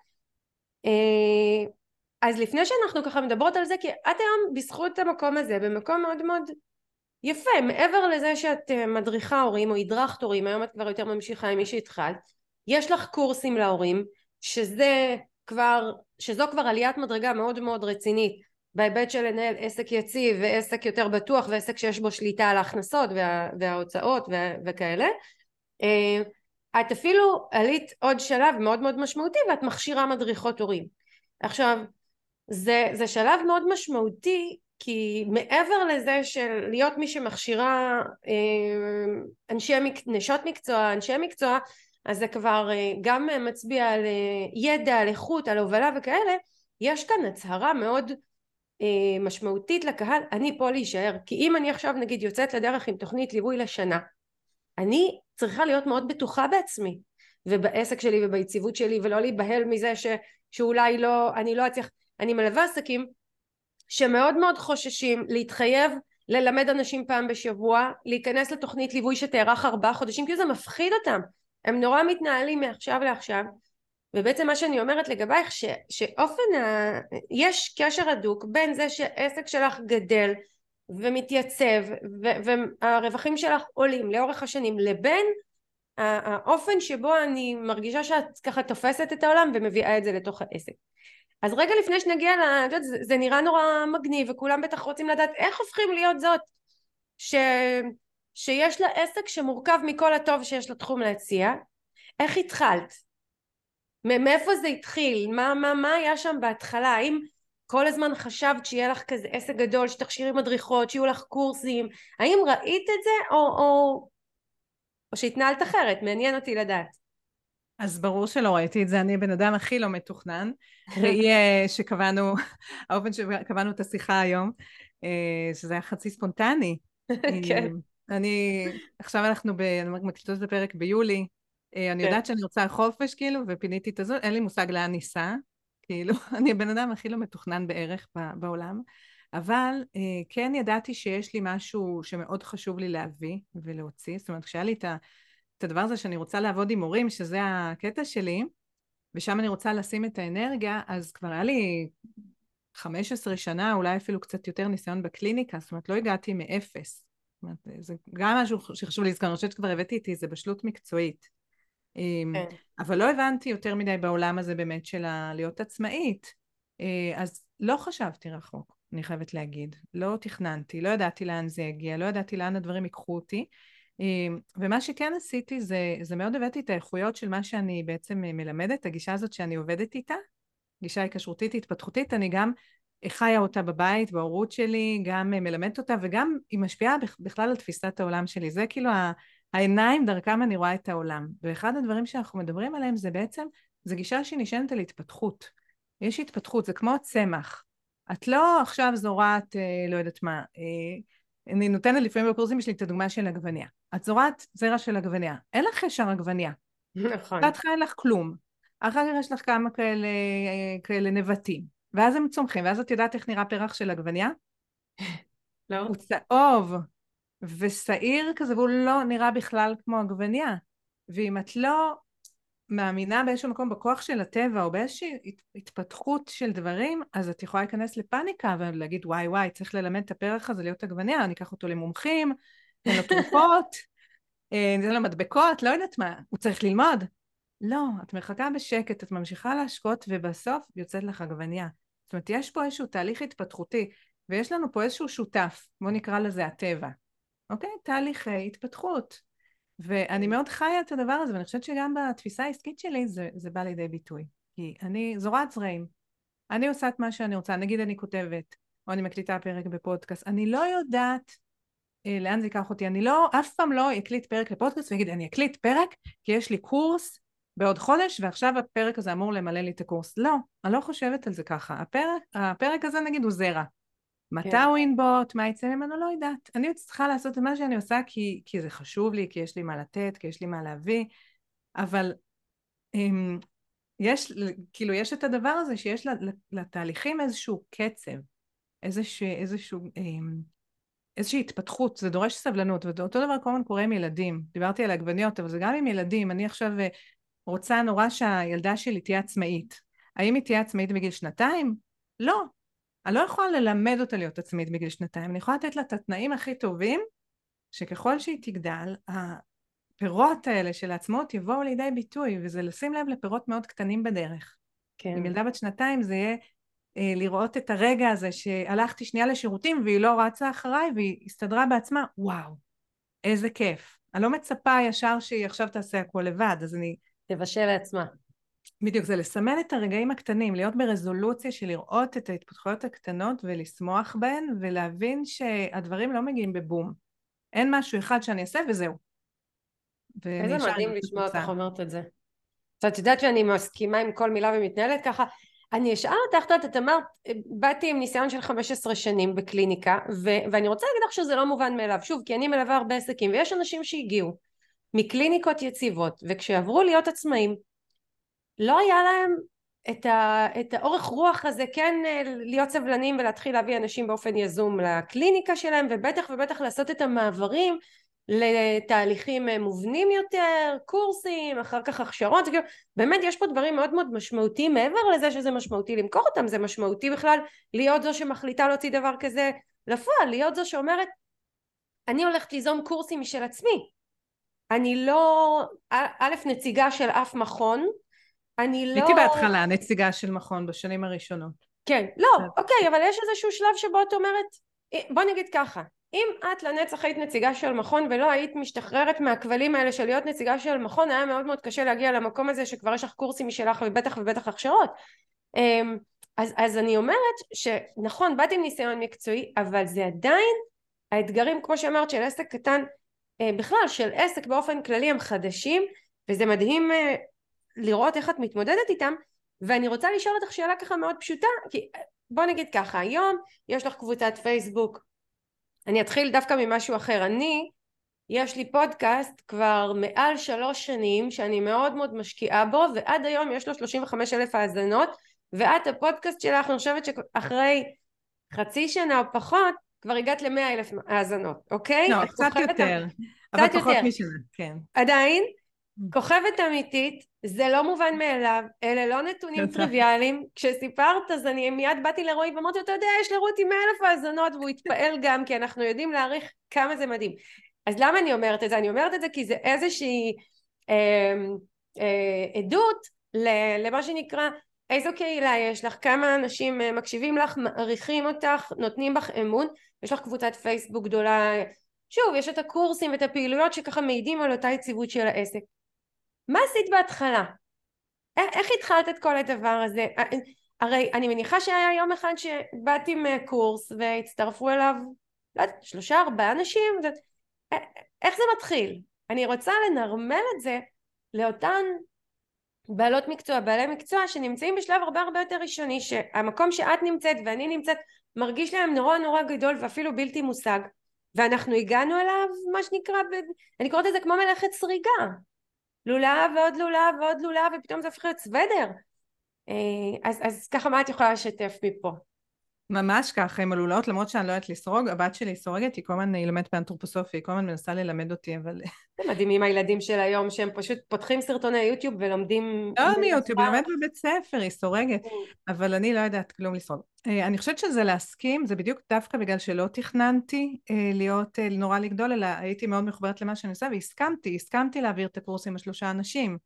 אה, אז לפני שאנחנו ככה מדברות על זה כי את היום בזכות המקום הזה במקום מאוד מאוד יפה מעבר לזה שאת אה, מדריכה הורים או הדרכת הורים היום את כבר יותר ממשיכה עם מי שהתחלת יש לך קורסים להורים שזה כבר שזו כבר עליית מדרגה מאוד מאוד רצינית בהיבט של לנהל עסק יציב ועסק יותר בטוח ועסק שיש בו שליטה על ההכנסות וה, וההוצאות וה, וכאלה. אה, את אפילו עלית עוד שלב מאוד מאוד משמעותי ואת מכשירה מדריכות הורים. עכשיו זה, זה שלב מאוד משמעותי כי מעבר לזה של להיות מי שמכשירה אה, אנשי, נשות מקצוע, אנשי מקצוע אז זה כבר אה, גם מצביע על ידע, על איכות, על הובלה וכאלה יש כאן הצהרה מאוד משמעותית לקהל אני פה להישאר כי אם אני עכשיו נגיד יוצאת לדרך עם תוכנית ליווי לשנה אני צריכה להיות מאוד בטוחה בעצמי ובעסק שלי וביציבות שלי ולא להיבהל מזה ש, שאולי לא, אני לא אצליח, אני מלווה עסקים שמאוד מאוד חוששים להתחייב ללמד אנשים פעם בשבוע, להיכנס לתוכנית ליווי שתארך ארבעה חודשים כי זה מפחיד אותם, הם נורא מתנהלים מעכשיו לעכשיו. ובעצם מה שאני אומרת לגבייך ש, שאופן ה... יש קשר הדוק בין זה שעסק שלך גדל ומתייצב והרווחים שלך עולים לאורך השנים לבין האופן שבו אני מרגישה שאת ככה תופסת את העולם ומביאה את זה לתוך העסק אז רגע לפני שנגיע ל... זה, זה נראה נורא מגניב וכולם בטח רוצים לדעת איך הופכים להיות זאת ש... שיש לה עסק שמורכב מכל הטוב שיש לתחום להציע איך התחלת? מאיפה זה התחיל? מה, מה, מה היה שם בהתחלה? האם כל הזמן חשבת שיהיה לך כזה עסק גדול, שתכשירי מדריכות, שיהיו לך קורסים, האם ראית את זה או, או, או שהתנהלת אחרת? מעניין אותי לדעת. אז ברור שלא ראיתי את זה, אני הבן אדם הכי לא מתוכנן. ראי אה, שקבענו, האופן שקבענו את השיחה היום, אה, שזה היה חצי ספונטני. כן. אני, עכשיו אנחנו ב, מקליטות את הפרק ביולי, אה, אני כן. יודעת שאני רוצה חופש כאילו, ופיניתי את הזאת, אין לי מושג לאן ניסע, כאילו, אני הבן אדם הכי לא מתוכנן בערך בעולם, אבל אה, כן ידעתי שיש לי משהו שמאוד חשוב לי להביא ולהוציא, זאת אומרת, כשהיה לי את, ה, את הדבר הזה שאני רוצה לעבוד עם מורים, שזה הקטע שלי, ושם אני רוצה לשים את האנרגיה, אז כבר היה לי 15 שנה, אולי אפילו קצת יותר ניסיון בקליניקה, זאת אומרת, לא הגעתי מאפס. זאת אומרת, זה גם משהו שחשוב לזכור, אני חושבת שכבר הבאתי איתי, זה בשלות מקצועית. אמ, כן. אבל לא הבנתי יותר מדי בעולם הזה באמת של להיות עצמאית. אה, אז לא חשבתי רחוק, אני חייבת להגיד. לא תכננתי, לא ידעתי לאן זה יגיע, לא ידעתי לאן הדברים ייקחו אותי. אמ, ומה שכן עשיתי זה, זה מאוד הבאתי את האיכויות של מה שאני בעצם מלמדת, הגישה הזאת שאני עובדת איתה, גישה היקשרותית התפתחותית, אני גם חיה אותה בבית, בהורות שלי, גם מלמדת אותה וגם היא משפיעה בכלל על תפיסת העולם שלי. זה כאילו העיניים דרכם אני רואה את העולם. ואחד הדברים שאנחנו מדברים עליהם זה בעצם, זה גישה שהיא נשענת על התפתחות. יש התפתחות, זה כמו צמח. את לא עכשיו זורעת, אה, לא יודעת מה, אה, אני נותנת לפעמים בקורסים שלי את הדוגמה של עגבניה. את זורעת זרע של עגבניה, אין לך ישר עגבניה. נכון. בהתחלה אין לך כלום. אחר כך יש לך כמה כאלה, כאלה נבטים. ואז הם צומחים, ואז את יודעת איך נראה פרח של עגבניה? לא. הוא צהוב, ושעיר כזה, והוא לא נראה בכלל כמו עגבניה. ואם את לא מאמינה באיזשהו מקום בכוח של הטבע או באיזושהי התפתחות של דברים, אז את יכולה להיכנס לפאניקה ולהגיד וואי וואי, צריך ללמד את הפרח הזה להיות עגבניה, אני אקח אותו למומחים, ניתן לו תרופות, אה, ניתן לו מדבקות, לא יודעת מה, הוא צריך ללמוד. לא, את מחכה בשקט, את ממשיכה להשקות ובסוף יוצאת לך עגבניה. זאת אומרת, יש פה איזשהו תהליך התפתחותי, ויש לנו פה איזשהו שותף, בואו נקרא לזה הטבע. אוקיי? תהליכי התפתחות. ואני מאוד חיה את הדבר הזה, ואני חושבת שגם בתפיסה העסקית שלי זה, זה בא לידי ביטוי. כי אני זורעת זרעים. אני עושה את מה שאני רוצה, נגיד אני כותבת, או אני מקליטה פרק בפודקאסט, אני לא יודעת אה, לאן זה ייקח אותי, אני לא, אף פעם לא אקליט פרק לפודקאסט ואגיד, אני אקליט פרק כי יש לי קורס בעוד חודש ועכשיו הפרק הזה אמור למלא לי את הקורס. לא, אני לא חושבת על זה ככה. הפרק, הפרק הזה נגיד הוא זרע. מתי כן. הוא ינבוט, מה יצא ממנו, לא יודעת. אני צריכה לעשות את מה שאני עושה כי, כי זה חשוב לי, כי יש לי מה לתת, כי יש לי מה להביא, אבל אמ, יש, כאילו, יש את הדבר הזה שיש לתהליכים איזשהו קצב, איזשהו, איזשהו um, איזושהי התפתחות, זה דורש סבלנות, ואותו דבר כל הזמן קורה עם ילדים. דיברתי על עגבניות, אבל זה גם עם ילדים. אני עכשיו אה, רוצה נורא שהילדה שלי תהיה עצמאית. האם היא תהיה עצמאית בגיל שנתיים? לא. אני לא יכולה ללמד אותה להיות עצמאית בגיל שנתיים, אני יכולה לתת לה את התנאים הכי טובים, שככל שהיא תגדל, הפירות האלה של העצמאות יבואו לידי ביטוי, וזה לשים לב לפירות מאוד קטנים בדרך. כן. עם ילדה בת שנתיים זה יהיה אה, לראות את הרגע הזה שהלכתי שנייה לשירותים והיא לא רצה אחריי והיא הסתדרה בעצמה, וואו, איזה כיף. אני לא מצפה ישר שהיא עכשיו תעשה הכל לבד, אז אני... תבשל לעצמה. בדיוק, זה לסמן את הרגעים הקטנים, להיות ברזולוציה של לראות את ההתפתחויות הקטנות ולשמוח בהן ולהבין שהדברים לא מגיעים בבום. אין משהו אחד שאני אעשה וזהו. איזה מדהים לשמוע אותך אומרת את זה. את יודעת שאני מסכימה עם כל מילה ומתנהלת ככה. אני אשאל אותך, את אמרת, באתי עם ניסיון של 15 שנים בקליניקה, ו- ואני רוצה להגיד לך שזה לא מובן מאליו, שוב, כי אני מלווה הרבה עסקים, ויש אנשים שהגיעו מקליניקות יציבות, וכשעברו להיות עצמאים, לא היה להם את, ה- את האורך רוח הזה, כן אה, להיות סבלנים ולהתחיל להביא אנשים באופן יזום לקליניקה שלהם, ובטח ובטח לעשות את המעברים לתהליכים אה, מובנים יותר, קורסים, אחר כך הכשרות, באמת יש פה דברים מאוד מאוד משמעותיים מעבר לזה שזה משמעותי למכור אותם, זה משמעותי בכלל להיות זו שמחליטה להוציא דבר כזה לפועל, להיות זו שאומרת אני הולכת ליזום קורסים משל עצמי, אני לא א' נציגה של אף מכון, אני לא... הייתי בהתחלה נציגה של מכון בשנים הראשונות. כן, לא, אוקיי, אבל יש איזשהו שלב שבו את אומרת, אה, בוא נגיד ככה, אם את לנצח היית נציגה של מכון ולא היית משתחררת מהכבלים האלה של להיות נציגה של מכון היה מאוד מאוד קשה להגיע למקום הזה שכבר יש לך קורסים משלך ובטח ובטח הכשרות אמ, אז, אז אני אומרת שנכון באתי עם ניסיון מקצועי אבל זה עדיין האתגרים כמו שאמרת של עסק קטן אה, בכלל של עסק באופן כללי הם חדשים וזה מדהים אה, לראות איך את מתמודדת איתם ואני רוצה לשאול אותך שאלה ככה מאוד פשוטה כי בוא נגיד ככה היום יש לך קבוצת פייסבוק אני אתחיל דווקא ממשהו אחר. אני, יש לי פודקאסט כבר מעל שלוש שנים שאני מאוד מאוד משקיעה בו ועד היום יש לו 35 אלף האזנות ואת הפודקאסט שלך אני חושבת שאחרי חצי שנה או פחות כבר הגעת למאה אלף האזנות, אוקיי? לא, קצת יותר, אבל פחות משנה, כן. עדיין? כוכבת אמיתית, זה לא מובן מאליו, אלה לא נתונים טריוויאליים. כשסיפרת אז אני מיד באתי לרועי ואמרתי, אתה יודע, יש לרותי מאה אלף האזנות והוא התפעל גם, כי אנחנו יודעים להעריך כמה זה מדהים. אז למה אני אומרת את זה? אני אומרת את זה כי זה איזושהי אה, אה, עדות למה שנקרא איזו קהילה יש לך, כמה אנשים אה, מקשיבים לך, מעריכים אותך, נותנים בך אמון, יש לך קבוצת פייסבוק גדולה, שוב, יש את הקורסים ואת הפעילויות שככה מעידים על אותה יציבות של העסק. מה עשית בהתחלה? איך, התחלת את כל הדבר הזה? אה, הרי אני מניחה שהיה יום אחד שבאת עם אה, קורס והצטרפו אליו, לא יודעת, שלושה ארבעה אנשים, ו... אה, איך זה מתחיל? אני רוצה לנרמל את זה לאותן בעלות מקצוע, בעלי מקצוע שנמצאים בשלב הרבה הרבה יותר ראשוני, שהמקום שאת נמצאת ואני נמצאת מרגיש להם נורא נורא גדול ואפילו בלתי מושג, ואנחנו הגענו אליו מה שנקרא, אני קוראת לזה כמו מלאכת סריגה, לולב ועוד לולב ועוד לולב ופתאום זה הופך להיות סוודר אה, אז, אז ככה מה את יכולה לשתף מפה? ממש ככה עם הלולאות למרות שאני לא יודעת לסרוג הבת שלי סורגת היא כל הזמן לומדת באנתרופוסופיה היא כל הזמן מנסה ללמד אותי אבל זה מדהים עם הילדים של היום שהם פשוט פותחים סרטוני יוטיוב ולומדים לא מיוטיוב היא לומדת בבית ספר היא סורגת כן. אבל אני לא יודעת כלום לסרוג. אה, אני חושבת שזה להסכים זה בדיוק דווקא בגלל שלא תכננתי אה, להיות נורא לגדול אלא הייתי מאוד מחוברת למה שאני עושה והסכמתי הסכמתי להעביר את הקורס עם השלושה אנשים.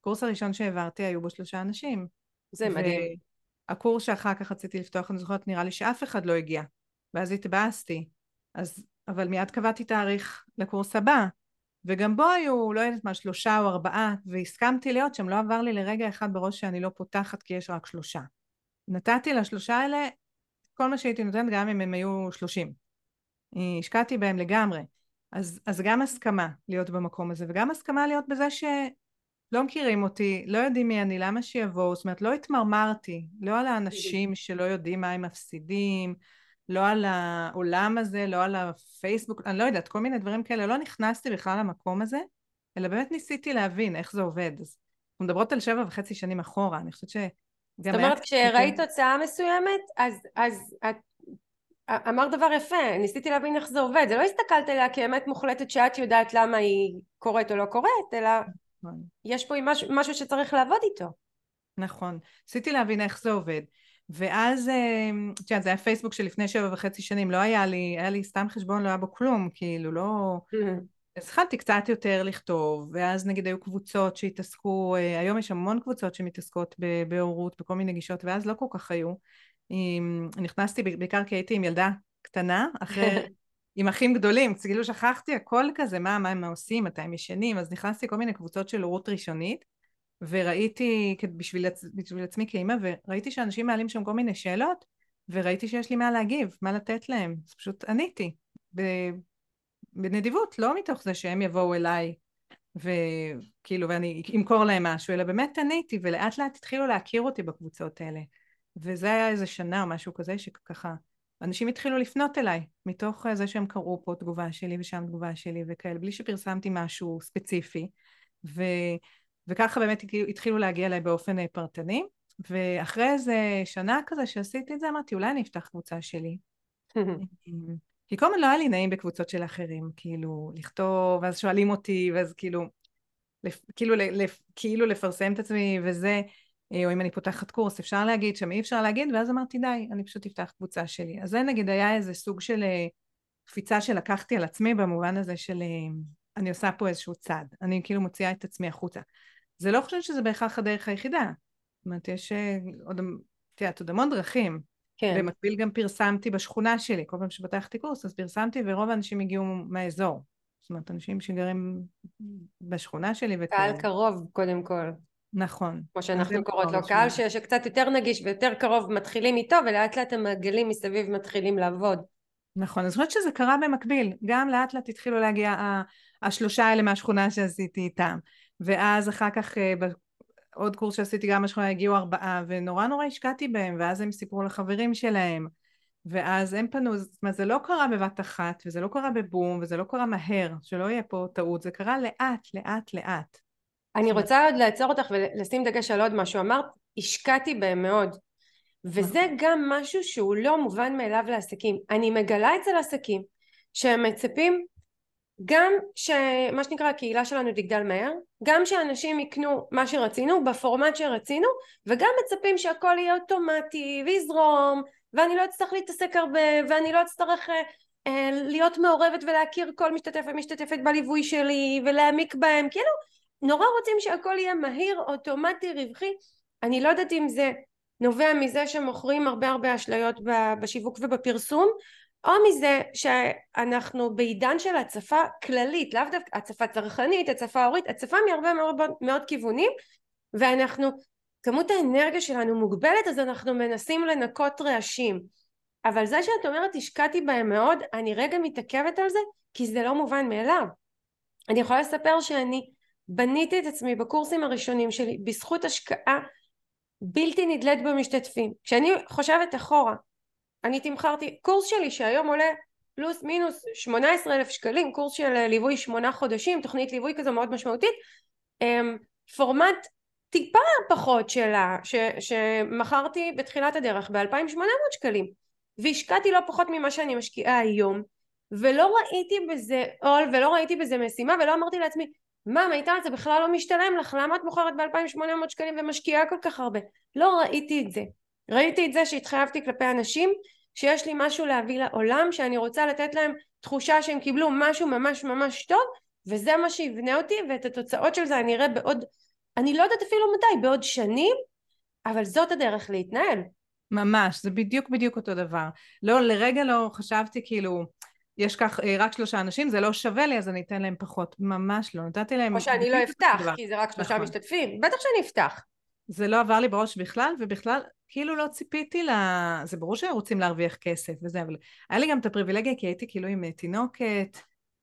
הקורס הראשון שהעברתי היו בו שלושה אנשים. זה מדהים הקורס שאחר כך רציתי לפתוח, אני זוכרת, נראה לי שאף אחד לא הגיע. ואז התבאסתי. אז, אבל מיד קבעתי תאריך לקורס הבא, וגם בו היו, לא יודעת מה, שלושה או ארבעה, והסכמתי להיות שם, לא עבר לי לרגע אחד בראש שאני לא פותחת כי יש רק שלושה. נתתי לשלושה האלה כל מה שהייתי נותנת, גם אם הם היו שלושים. השקעתי בהם לגמרי. אז, אז גם הסכמה להיות במקום הזה, וגם הסכמה להיות בזה ש... לא מכירים אותי, לא יודעים מי אני, למה שיבואו, זאת אומרת לא התמרמרתי, לא על האנשים שלא יודעים מה הם מפסידים, לא על העולם הזה, לא על הפייסבוק, אני לא יודעת, כל מיני דברים כאלה, לא נכנסתי בכלל למקום הזה, אלא באמת ניסיתי להבין איך זה עובד. אז אנחנו מדברות על שבע וחצי שנים אחורה, אני חושבת שגם... זאת אומרת, כשראית תוצאה מסוימת, אז, אז את אמרת דבר יפה, ניסיתי להבין איך זה עובד, זה לא הסתכלת עליה כאמת מוחלטת שאת יודעת למה היא קורית או לא קורית, אלא נכון. יש פה משהו, משהו שצריך לעבוד איתו. נכון, ניסיתי להבין איך זה עובד. ואז, אה, את יודעת, זה היה פייסבוק שלפני שבע וחצי שנים, לא היה לי, היה לי סתם חשבון, לא היה בו כלום, כאילו, לא... Mm-hmm. אז התחלתי קצת יותר לכתוב, ואז נגיד היו קבוצות שהתעסקו, אה, היום יש המון קבוצות שמתעסקות בהורות, בכל מיני גישות, ואז לא כל כך היו. נכנסתי בעיקר כי הייתי עם ילדה קטנה, אחרי, עם אחים גדולים, כאילו שכחתי הכל כזה, מה, מה הם עושים, מתי הם ישנים, אז נכנסתי לכל מיני קבוצות של הורות ראשונית, וראיתי, בשביל, בשביל עצמי כאימא, וראיתי שאנשים מעלים שם כל מיני שאלות, וראיתי שיש לי מה להגיב, מה לתת להם, אז פשוט עניתי, בנדיבות, לא מתוך זה שהם יבואו אליי וכאילו ואני אמכור להם משהו, אלא באמת עניתי, ולאט לאט התחילו להכיר אותי בקבוצות האלה. וזה היה איזה שנה או משהו כזה, שככה אנשים התחילו לפנות אליי, מתוך זה שהם קראו פה תגובה שלי ושם תגובה שלי וכאלה, בלי שפרסמתי משהו ספציפי. ו... וככה באמת התחילו להגיע אליי באופן אה, פרטני. ואחרי איזה שנה כזה שעשיתי את זה, אמרתי, אולי אני אפתח קבוצה שלי. כי כל הזמן לא היה לי נעים בקבוצות של אחרים, כאילו, לכתוב, ואז שואלים אותי, ואז כאילו, לפ, כאילו, לפ, כאילו לפרסם את עצמי וזה, אה, או אם אני פותחת קורס, אפשר להגיד שם, אי אפשר להגיד, ואז אמרתי, די, אני פשוט אפתח קבוצה שלי. אז זה נגיד היה איזה סוג של אה, קפיצה שלקחתי על עצמי, במובן הזה של אה, אני עושה פה איזשהו צעד, אני כאילו מוציאה את עצמי החוצה. זה לא חושבת שזה בהכרח הדרך היחידה. זאת אומרת, יש עוד, את יודעת, עוד המון דרכים. כן. במקביל גם פרסמתי בשכונה שלי, כל פעם שפתחתי קורס אז פרסמתי ורוב האנשים הגיעו מהאזור. זאת אומרת, אנשים שגרים בשכונה שלי. קהל קרוב קודם כל. נכון. כמו שאנחנו קוראות לו, קהל שקצת יותר נגיש ויותר קרוב מתחילים איתו ולאט לאט המעגלים מסביב מתחילים לעבוד. נכון, אז אני חושבת שזה קרה במקביל, גם לאט לאט התחילו להגיע השלושה האלה מהשכונה שעשיתי איתם, ואז אחר כך אה, עוד קורס שעשיתי גם בשכונה הגיעו ארבעה ונורא נורא השקעתי בהם ואז הם סיפרו לחברים שלהם ואז הם פנו, זאת אומרת זה לא קרה בבת אחת וזה לא קרה בבום וזה לא קרה מהר, שלא יהיה פה טעות, זה קרה לאט לאט לאט. אני רוצה עוד לעצור אותך ולשים דגש על עוד משהו, אמרת השקעתי בהם מאוד. וזה נכון. גם משהו שהוא לא מובן מאליו לעסקים, אני מגלה אצל עסקים שהם מצפים גם שמה שנקרא הקהילה שלנו תגדל מהר, גם שאנשים יקנו מה שרצינו בפורמט שרצינו וגם מצפים שהכל יהיה אוטומטי ויזרום ואני לא אצטרך להתעסק הרבה ואני לא אצטרך אה, אה, להיות מעורבת ולהכיר כל משתתף ומשתתפת בליווי שלי ולהעמיק בהם. כאילו נורא רוצים שהכל יהיה מהיר אוטומטי רווחי אני לא יודעת אם זה נובע מזה שמוכרים הרבה הרבה אשליות בשיווק ובפרסום או מזה שאנחנו בעידן של הצפה כללית, לאו דווקא הצפה צרכנית, הצפה הורית, הצפה מהרבה מאוד, מאוד כיוונים ואנחנו, כמות האנרגיה שלנו מוגבלת אז אנחנו מנסים לנקות רעשים אבל זה שאת אומרת השקעתי בהם מאוד, אני רגע מתעכבת על זה כי זה לא מובן מאליו. אני יכולה לספר שאני בניתי את עצמי בקורסים הראשונים שלי בזכות השקעה בלתי נדלית במשתתפים. כשאני חושבת אחורה אני תמכרתי קורס שלי שהיום עולה פלוס מינוס 18 אלף שקלים קורס של ליווי שמונה חודשים תוכנית ליווי כזו מאוד משמעותית אמ, פורמט טיפה פחות שלה ש, שמכרתי בתחילת הדרך ב-2800 שקלים והשקעתי לא פחות ממה שאני משקיעה היום ולא ראיתי בזה עול ולא ראיתי בזה משימה ולא אמרתי לעצמי מה מיטל זה בכלל לא משתלם לך? למה את מוכרת ב-2800 שקלים ומשקיעה כל כך הרבה? לא ראיתי את זה. ראיתי את זה שהתחייבתי כלפי אנשים שיש לי משהו להביא לעולם שאני רוצה לתת להם תחושה שהם קיבלו משהו ממש ממש טוב וזה מה שיבנה אותי ואת התוצאות של זה אני אראה בעוד אני לא יודעת אפילו מתי בעוד שנים אבל זאת הדרך להתנהל. ממש זה בדיוק בדיוק אותו דבר. לא לרגע לא חשבתי כאילו יש כך אה, רק שלושה אנשים זה לא שווה לי אז אני אתן להם פחות. ממש לא נתתי להם או שאני לא אפתח כי זה רק שלושה נכון. משתתפים. בטח שאני אפתח. זה לא עבר לי בראש בכלל, ובכלל, כאילו לא ציפיתי ל... זה ברור שהם רוצים להרוויח כסף וזה, אבל היה לי גם את הפריבילגיה, כי הייתי כאילו עם תינוקת,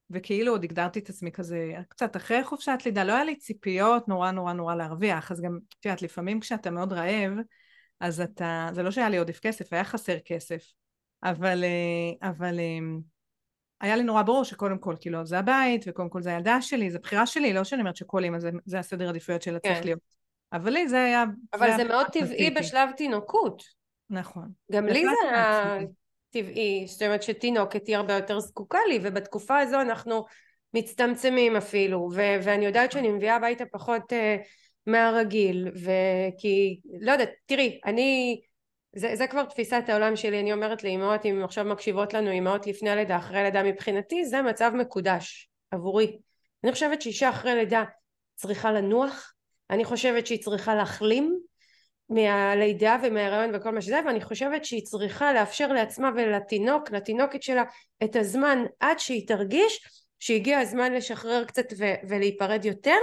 וכאילו עוד הגדרתי את עצמי כזה קצת אחרי חופשת לידה, לא היה לי ציפיות נורא נורא נורא להרוויח, אז גם, את יודעת, לפעמים כשאתה מאוד רעב, אז אתה, זה לא שהיה לי עודף כסף, היה חסר כסף, אבל, אה, אבל אה, היה לי נורא ברור שקודם כל, כאילו, זה הבית, וקודם כל זה הילדה שלי, זה בחירה שלי, לא שאני אומרת שכל אימא זה, זה הסדר עדיפויות שלה כן. צריך להיות. אבל לי זה היה... אבל זה, זה מאוד טבעי בשלב תינוקות. נכון. גם לי זה היה טבעי, זאת אומרת שתינוקת היא הרבה יותר זקוקה לי ובתקופה הזו אנחנו מצטמצמים אפילו ו- ואני יודעת שאני מביאה הביתה פחות uh, מהרגיל וכי לא יודעת תראי אני זה, זה כבר תפיסת העולם שלי. אני אומרת לאמהות אם עכשיו מקשיבות לנו אמהות לפני הלידה אחרי הלידה מבחינתי זה מצב מקודש עבורי. אני חושבת שאישה אחרי לידה צריכה לנוח אני חושבת שהיא צריכה להחלים מהלידה ומההיריון וכל מה שזה ואני חושבת שהיא צריכה לאפשר לעצמה ולתינוק לתינוקת שלה את הזמן עד שהיא תרגיש שהגיע הזמן לשחרר קצת ו- ולהיפרד יותר.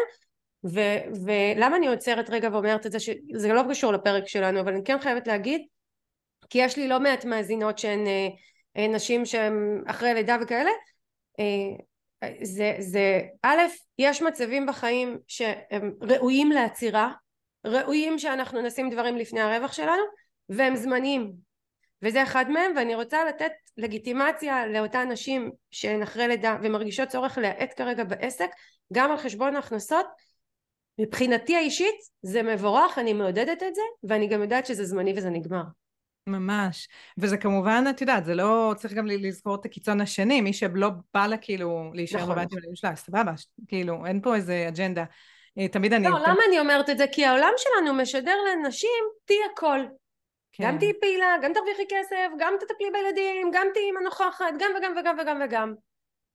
ו- ולמה אני עוצרת רגע ואומרת את זה? שזה לא קשור לפרק שלנו אבל אני כן חייבת להגיד כי יש לי לא מעט מאזינות שהן אה, אה, נשים שהן אחרי לידה וכאלה אה, זה, זה א', יש מצבים בחיים שהם ראויים לעצירה, ראויים שאנחנו נשים דברים לפני הרווח שלנו, והם זמניים. וזה אחד מהם, ואני רוצה לתת לגיטימציה לאותן נשים שהן אחרי לידה ומרגישות צורך להאט כרגע בעסק, גם על חשבון ההכנסות. מבחינתי האישית זה מבורך, אני מעודדת את זה, ואני גם יודעת שזה זמני וזה נגמר. ממש. וזה כמובן, את יודעת, זה לא, צריך גם לזכור את הקיצון השני, מי שלא בא לה כאילו להישאר נכון. בבית עם הילדים שלה, סבבה, כאילו, אין פה איזה אג'נדה. אה, תמיד אני... לא, למה אני אומרת את זה? כי העולם שלנו משדר לנשים, תהיי הכל. כן. גם תהיי פעילה, גם תרוויחי כסף, גם תטפלי בילדים, גם תהיי אימא נוכחת, גם וגם וגם וגם וגם.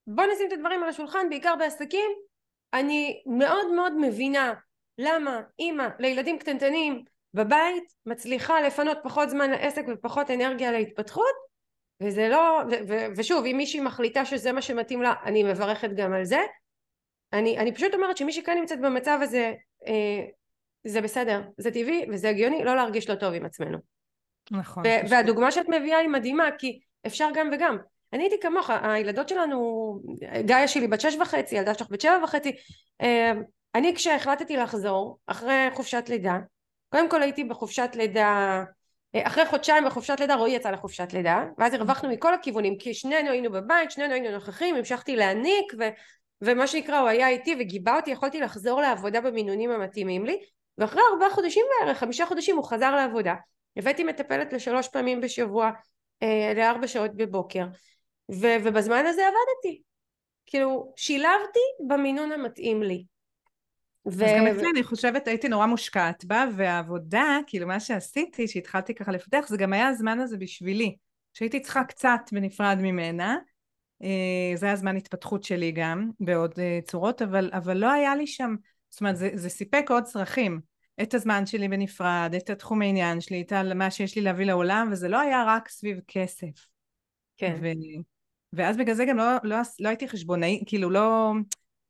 בוא נשים את הדברים על השולחן, בעיקר בעסקים. אני מאוד מאוד מבינה למה אימא לילדים קטנטנים בבית מצליחה לפנות פחות זמן לעסק ופחות אנרגיה להתפתחות וזה לא, ו, ו, ושוב אם מישהי מחליטה שזה מה שמתאים לה אני מברכת גם על זה. אני, אני פשוט אומרת שמי שכאן נמצאת במצב הזה אה, זה בסדר, זה טבעי וזה הגיוני לא להרגיש לא טוב עם עצמנו. נכון ו- והדוגמה שאת מביאה היא מדהימה כי אפשר גם וגם. אני הייתי כמוך, הילדות שלנו, גאיה שלי בת שש וחצי, ילדה שלך בת שבע וחצי, אה, אני כשהחלטתי לחזור אחרי חופשת לידה קודם כל הייתי בחופשת לידה אה, אחרי חודשיים בחופשת לידה רועי יצא לחופשת לידה ואז הרווחנו מכל הכיוונים כי שנינו היינו בבית שנינו היינו נוכחים המשכתי להניק ו, ומה שנקרא הוא היה איתי וגיבה אותי יכולתי לחזור לעבודה במינונים המתאימים לי ואחרי ארבעה חודשים בערך חמישה חודשים הוא חזר לעבודה. הבאתי מטפלת לשלוש פעמים בשבוע אה, לארבע שעות בבוקר ו, ובזמן הזה עבדתי. כאילו שילבתי במינון המתאים לי ו... אז גם אצלי אני חושבת, הייתי נורא מושקעת בה, והעבודה, כאילו מה שעשיתי, שהתחלתי ככה לפתח, זה גם היה הזמן הזה בשבילי, שהייתי צריכה קצת בנפרד ממנה. אה, זה היה זמן התפתחות שלי גם, בעוד אה, צורות, אבל, אבל לא היה לי שם, זאת אומרת, זה, זה סיפק עוד צרכים. את הזמן שלי בנפרד, את התחום העניין שלי, את מה שיש לי להביא לעולם, וזה לא היה רק סביב כסף. כן. ו... ואז בגלל זה גם לא, לא, לא הייתי חשבונאי, כאילו לא...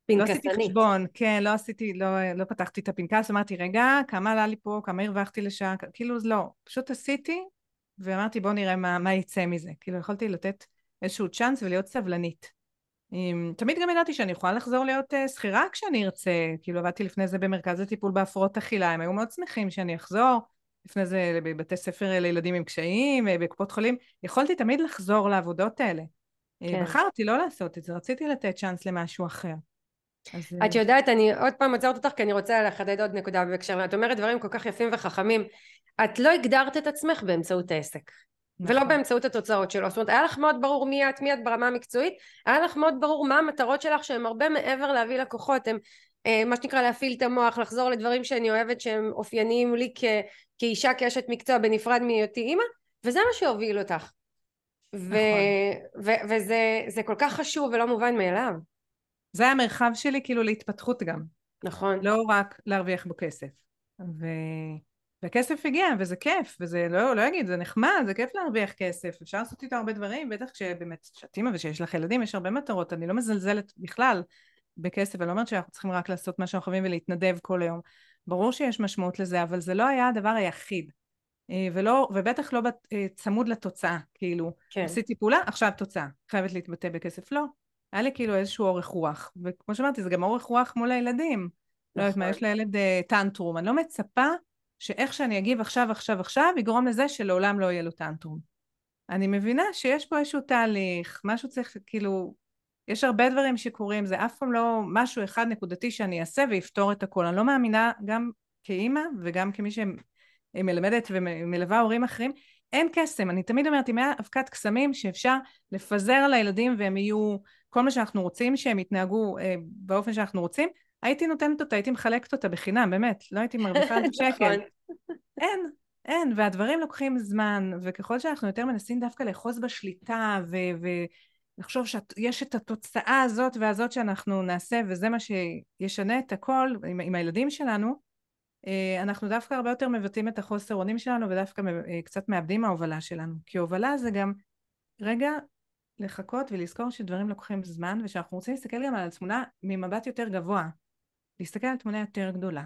לא עשיתי חשבון, כן, לא עשיתי, לא, לא פתחתי את הפנקס, אמרתי, רגע, כמה עלה לי פה, כמה הרווחתי לשעה, כאילו, לא, פשוט עשיתי, ואמרתי, בוא נראה מה, מה יצא מזה. כאילו, יכולתי לתת איזשהו צ'אנס ולהיות סבלנית. עם, תמיד גם ידעתי שאני יכולה לחזור להיות uh, שכירה כשאני ארצה, כאילו, עבדתי לפני זה במרכז לטיפול בהפרעות אכילה, הם היו מאוד שמחים שאני אחזור. לפני זה בבתי ספר לילדים עם קשיים, אה, בקופות חולים, יכולתי תמיד לחזור לעבודות האלה. אה, כן. בחרתי לא לעשות את זה, רציתי לתת צ'אנס למשהו אחר. את יודעת, אני עוד פעם עוצרת אותך כי אני רוצה לחדד עוד נקודה בהקשר, את אומרת דברים כל כך יפים וחכמים, את לא הגדרת את עצמך באמצעות העסק. נכון. ולא באמצעות התוצאות שלו. זאת אומרת, היה לך מאוד ברור מי את, מי את ברמה המקצועית, היה לך מאוד ברור מה המטרות שלך שהן הרבה מעבר להביא לקוחות, הן אה, מה שנקרא להפעיל את המוח, לחזור לדברים שאני אוהבת שהם אופייניים לי כ, כאישה, כאשת מקצוע בנפרד מהיותי אימא, וזה מה שהוביל אותך. נכון. ו- וזה כל כך חשוב ולא מובן מאליו. זה המרחב שלי כאילו להתפתחות גם. נכון. לא רק להרוויח בו כסף. ו... וכסף הגיע, וזה כיף, וזה לא, לא אגיד, זה נחמד, זה כיף להרוויח כסף, אפשר לעשות איתו הרבה דברים, בטח כשבאמת שאת אימא ושיש לך ילדים, יש הרבה מטרות, אני לא מזלזלת בכלל בכסף, אני לא אומרת שאנחנו צריכים רק לעשות מה שאנחנו חייבים ולהתנדב כל היום. ברור שיש משמעות לזה, אבל זה לא היה הדבר היחיד. אה, ולא, ובטח לא אה, צמוד לתוצאה, כאילו, כן. עשיתי פעולה, עכשיו תוצאה, חייבת להתבטא בכסף, לא. היה לי כאילו איזשהו אורך רוח, וכמו שאמרתי, זה גם אורך רוח מול הילדים. לא יודעת מה, נכון. יש לילד uh, טנטרום, אני לא מצפה שאיך שאני אגיב עכשיו, עכשיו, עכשיו, יגרום לזה שלעולם לא יהיה לו טנטרום. אני מבינה שיש פה איזשהו תהליך, משהו צריך, כאילו, יש הרבה דברים שקורים, זה אף פעם לא משהו אחד נקודתי שאני אעשה ויפתור את הכל. אני לא מאמינה, גם כאימא וגם כמי שמלמדת ומלווה הורים אחרים, אין קסם. אני תמיד אומרת, אם היה אבקת קסמים שאפשר לפזר על הילדים והם יהיו כל מה שאנחנו רוצים, שהם יתנהגו אה, באופן שאנחנו רוצים, הייתי נותנת אותה, הייתי מחלקת אותה בחינם, באמת, לא הייתי מרוויחה את השקל. נכון. אין, אין, והדברים לוקחים זמן, וככל שאנחנו יותר מנסים דווקא לאחוז בשליטה ו- ולחשוב שיש את התוצאה הזאת והזאת שאנחנו נעשה, וזה מה שישנה את הכל עם, עם הילדים שלנו, אנחנו דווקא הרבה יותר מבטאים את החוסר אונים שלנו ודווקא אה, קצת מאבדים מההובלה שלנו. כי הובלה זה גם רגע לחכות ולזכור שדברים לוקחים זמן ושאנחנו רוצים להסתכל גם על התמונה ממבט יותר גבוה. להסתכל על תמונה יותר גדולה.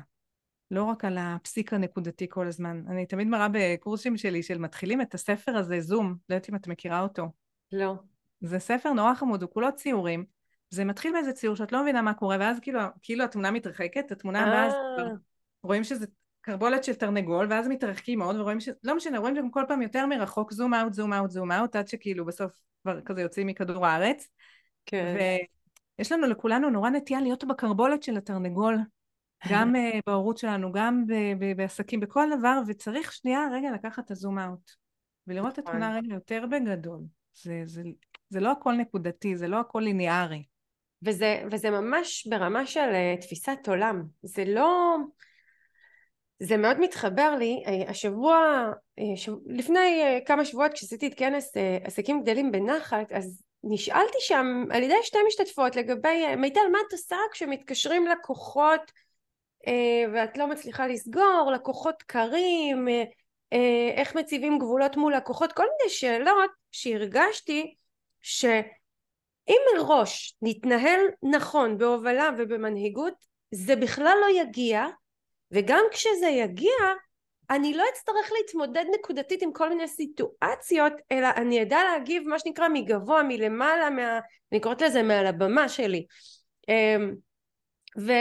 לא רק על הפסיק הנקודתי כל הזמן. אני תמיד מראה בקורסים שלי של מתחילים את הספר הזה, זום, לא יודעת אם את מכירה אותו. לא. זה ספר נורא חמוד, הוא כולו ציורים. זה מתחיל באיזה ציור שאת לא מבינה מה קורה, ואז כאילו, כאילו התמונה מתרחקת, התמונה הבאה, אה. רואים שזה קרבולת של תרנגול, ואז מתרחקים מאוד, ורואים ש... לא משנה, רואים גם כל פעם יותר מרחוק, זום אאוט, זום אאוט, זום אאוט, עד שכאילו בסוף כבר כזה יוצאים מכדור הארץ. כן. ויש לנו לכולנו נורא נטייה להיות בקרבולת של התרנגול, גם uh, בהורות שלנו, גם ב- ב- בעסקים, בכל דבר, וצריך שנייה רגע לקחת את הזום אאוט, ולראות את התמונה נכון. רגע יותר בגדול. זה, זה, זה לא הכל נקודתי, זה לא הכל ליניארי. וזה, וזה ממש ברמה של uh, תפיסת עולם. זה לא... זה מאוד מתחבר לי, אה, השבוע, שב... לפני כמה שבועות כשעשיתי את כנס עסקים גדלים בנחת, אז נשאלתי שם על ידי שתי משתתפות לגבי, מיטל מה את עושה כשמתקשרים לקוחות אה, ואת לא מצליחה לסגור, לקוחות קרים, אה, אה, איך מציבים גבולות מול לקוחות, כל מיני שאלות שהרגשתי שאם מראש נתנהל נכון בהובלה ובמנהיגות זה בכלל לא יגיע וגם כשזה יגיע אני לא אצטרך להתמודד נקודתית עם כל מיני סיטואציות אלא אני אדע להגיב מה שנקרא מגבוה מלמעלה מה, אני קוראת לזה מעל הבמה שלי. ו,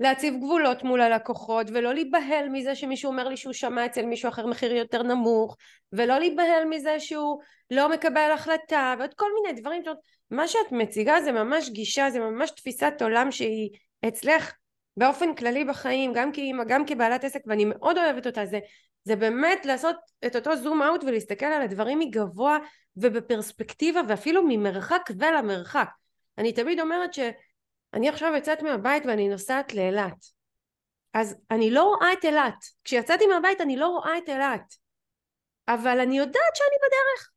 להציב גבולות מול הלקוחות ולא להיבהל מזה שמישהו אומר לי שהוא שמע אצל מישהו אחר מחיר יותר נמוך ולא להיבהל מזה שהוא לא מקבל החלטה ועוד כל מיני דברים. מה שאת מציגה זה ממש גישה זה ממש תפיסת עולם שהיא אצלך באופן כללי בחיים גם כאימא גם כבעלת עסק ואני מאוד אוהבת אותה זה, זה באמת לעשות את אותו זום אאוט ולהסתכל על הדברים מגבוה ובפרספקטיבה ואפילו ממרחק ולמרחק. אני תמיד אומרת ש אני עכשיו יוצאת מהבית ואני נוסעת לאילת. אז אני לא רואה את אילת. כשיצאתי מהבית אני לא רואה את אילת. אבל אני יודעת שאני בדרך.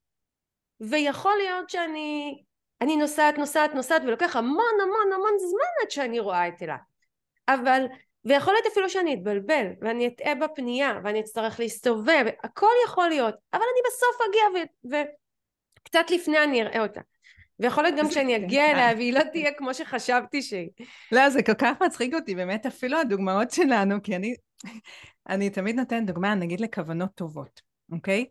ויכול להיות שאני אני נוסעת נוסעת נוסעת ולוקח המון המון המון זמן עד שאני רואה את אילת אבל ויכול להיות אפילו שאני אתבלבל ואני אטעה בפנייה ואני אצטרך להסתובב הכל יכול להיות אבל אני בסוף אגיע ו... וקצת לפני אני אראה אותה ויכול להיות גם כשאני אגיע אליה והיא לא תהיה כמו שחשבתי שהיא. לא, זה כל כך מצחיק אותי, באמת אפילו הדוגמאות שלנו, כי אני, אני תמיד נותנת דוגמה, נגיד לכוונות טובות, אוקיי?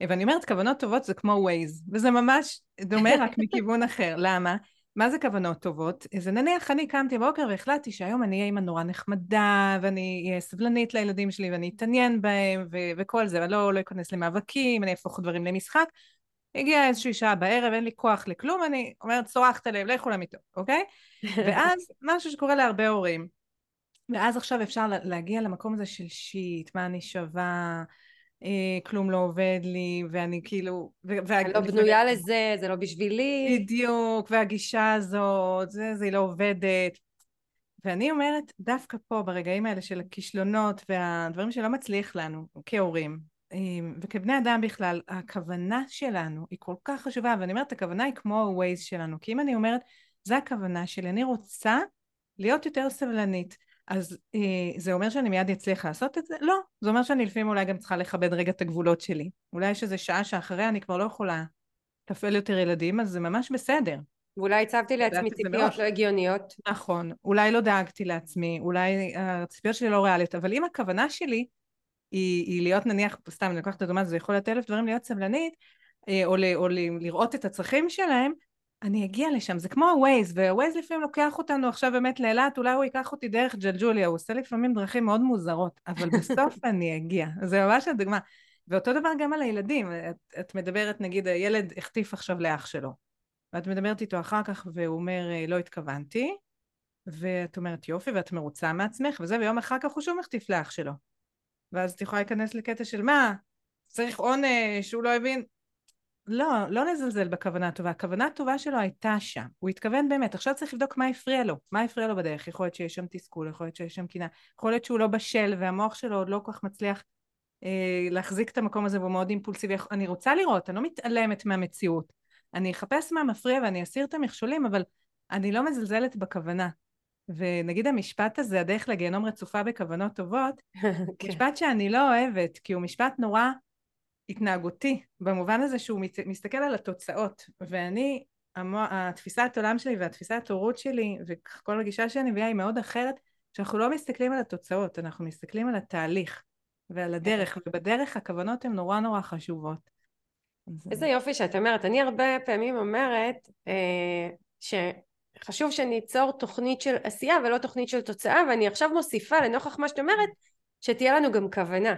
ואני אומרת, כוונות טובות זה כמו ווייז, וזה ממש דומה רק מכיוון אחר. למה? מה זה כוונות טובות? זה נניח אני קמתי בבוקר והחלטתי שהיום אני אהיה אימא נורא נחמדה, ואני אהיה סבלנית לילדים שלי, ואני אתעניין בהם, ו- וכל זה, ואני לא, לא אכנס למאבקים, אני אהפוך דברים למשחק. הגיעה איזושהי שעה בערב, אין לי כוח לכלום, אני אומרת, צורחת עליהם, לכו למיטות, אוקיי? ואז משהו שקורה להרבה הורים. ואז עכשיו אפשר להגיע למקום הזה של שיט, מה אני שווה, כלום לא עובד לי, ואני כאילו... וה... אני לא בנויה ו... לזה, זה לא בשבילי. בדיוק, והגישה הזאת, זה, זה לא עובדת. ואני אומרת, דווקא פה, ברגעים האלה של הכישלונות והדברים שלא מצליח לנו כהורים, אמ, וכבני אדם בכלל, הכוונה שלנו היא כל כך חשובה, ואני אומרת, הכוונה היא כמו ה-Waze שלנו, כי אם אני אומרת, זה הכוונה שלי, אני רוצה להיות יותר סבלנית, אז אה, זה אומר שאני מיד אצליח לעשות את זה? לא, זה אומר שאני לפעמים אולי גם צריכה לכבד רגע את הגבולות שלי. אולי יש איזו שעה שאחריה אני כבר לא יכולה לתפעל יותר ילדים, אז זה ממש בסדר. ואולי הצבתי לעצמי ציפיות לא הגיוניות. נכון, אולי לא דאגתי לעצמי, אולי הציפיות שלי לא ריאליות, אבל אם הכוונה שלי היא, היא להיות נניח, סתם אני לוקחת את הדוגמה, זה יכול להיות אלף דברים להיות סבלנית, אה, או, ל, או ל, לראות את הצרכים שלהם, אני אגיע לשם, זה כמו ה-Waze, וה-Waze לפעמים לוקח אותנו עכשיו באמת לאילת, אולי הוא ייקח אותי דרך ג'לג'וליה, הוא עושה לפעמים דרכים מאוד מוזרות, אבל בסוף אני אגיע, זה ממש הדוגמה. ואותו דבר גם על הילדים, את, את מדברת, נגיד הילד החטיף עכשיו לאח שלו, ואת מדברת איתו אחר כך והוא אומר אה, לא התכוונתי, ואת אומרת יופי ואת מרוצה מעצמך וזה, ויום אחר כך הוא שוב מחטיף לאח שלו. ואז את יכולה להיכנס לקטע של מה, צריך עונש, הוא לא הבין. לא, לא נזלזל בכוונה הטובה. הכוונה הטובה שלו הייתה שם. הוא התכוון באמת. עכשיו צריך לבדוק מה הפריע לו. מה הפריע לו בדרך. יכול להיות שיש שם תסכול, יכול להיות שיש שם קינה. יכול להיות שהוא לא בשל והמוח שלו עוד לא כל כך מצליח אה, להחזיק את המקום הזה והוא מאוד אימפולסיבי. אני רוצה לראות, אני לא מתעלמת מהמציאות. אני אחפש מה מפריע ואני אסיר את המכשולים, אבל אני לא מזלזלת בכוונה. ונגיד המשפט הזה, הדרך לגיהנום רצופה בכוונות טובות, כן. משפט שאני לא אוהבת, כי הוא משפט נורא התנהגותי, במובן הזה שהוא מסתכל על התוצאות, ואני, המו, התפיסת עולם שלי והתפיסת הורות שלי, וכל הגישה שאני מביאה היא מאוד אחרת, שאנחנו לא מסתכלים על התוצאות, אנחנו מסתכלים על התהליך ועל הדרך, ובדרך הכוונות הן נורא נורא חשובות. איזה יופי שאת אומרת. אני הרבה פעמים אומרת אה, שחשוב שניצור תוכנית של עשייה ולא תוכנית של תוצאה, ואני עכשיו מוסיפה לנוכח מה שאת אומרת, שתהיה לנו גם כוונה.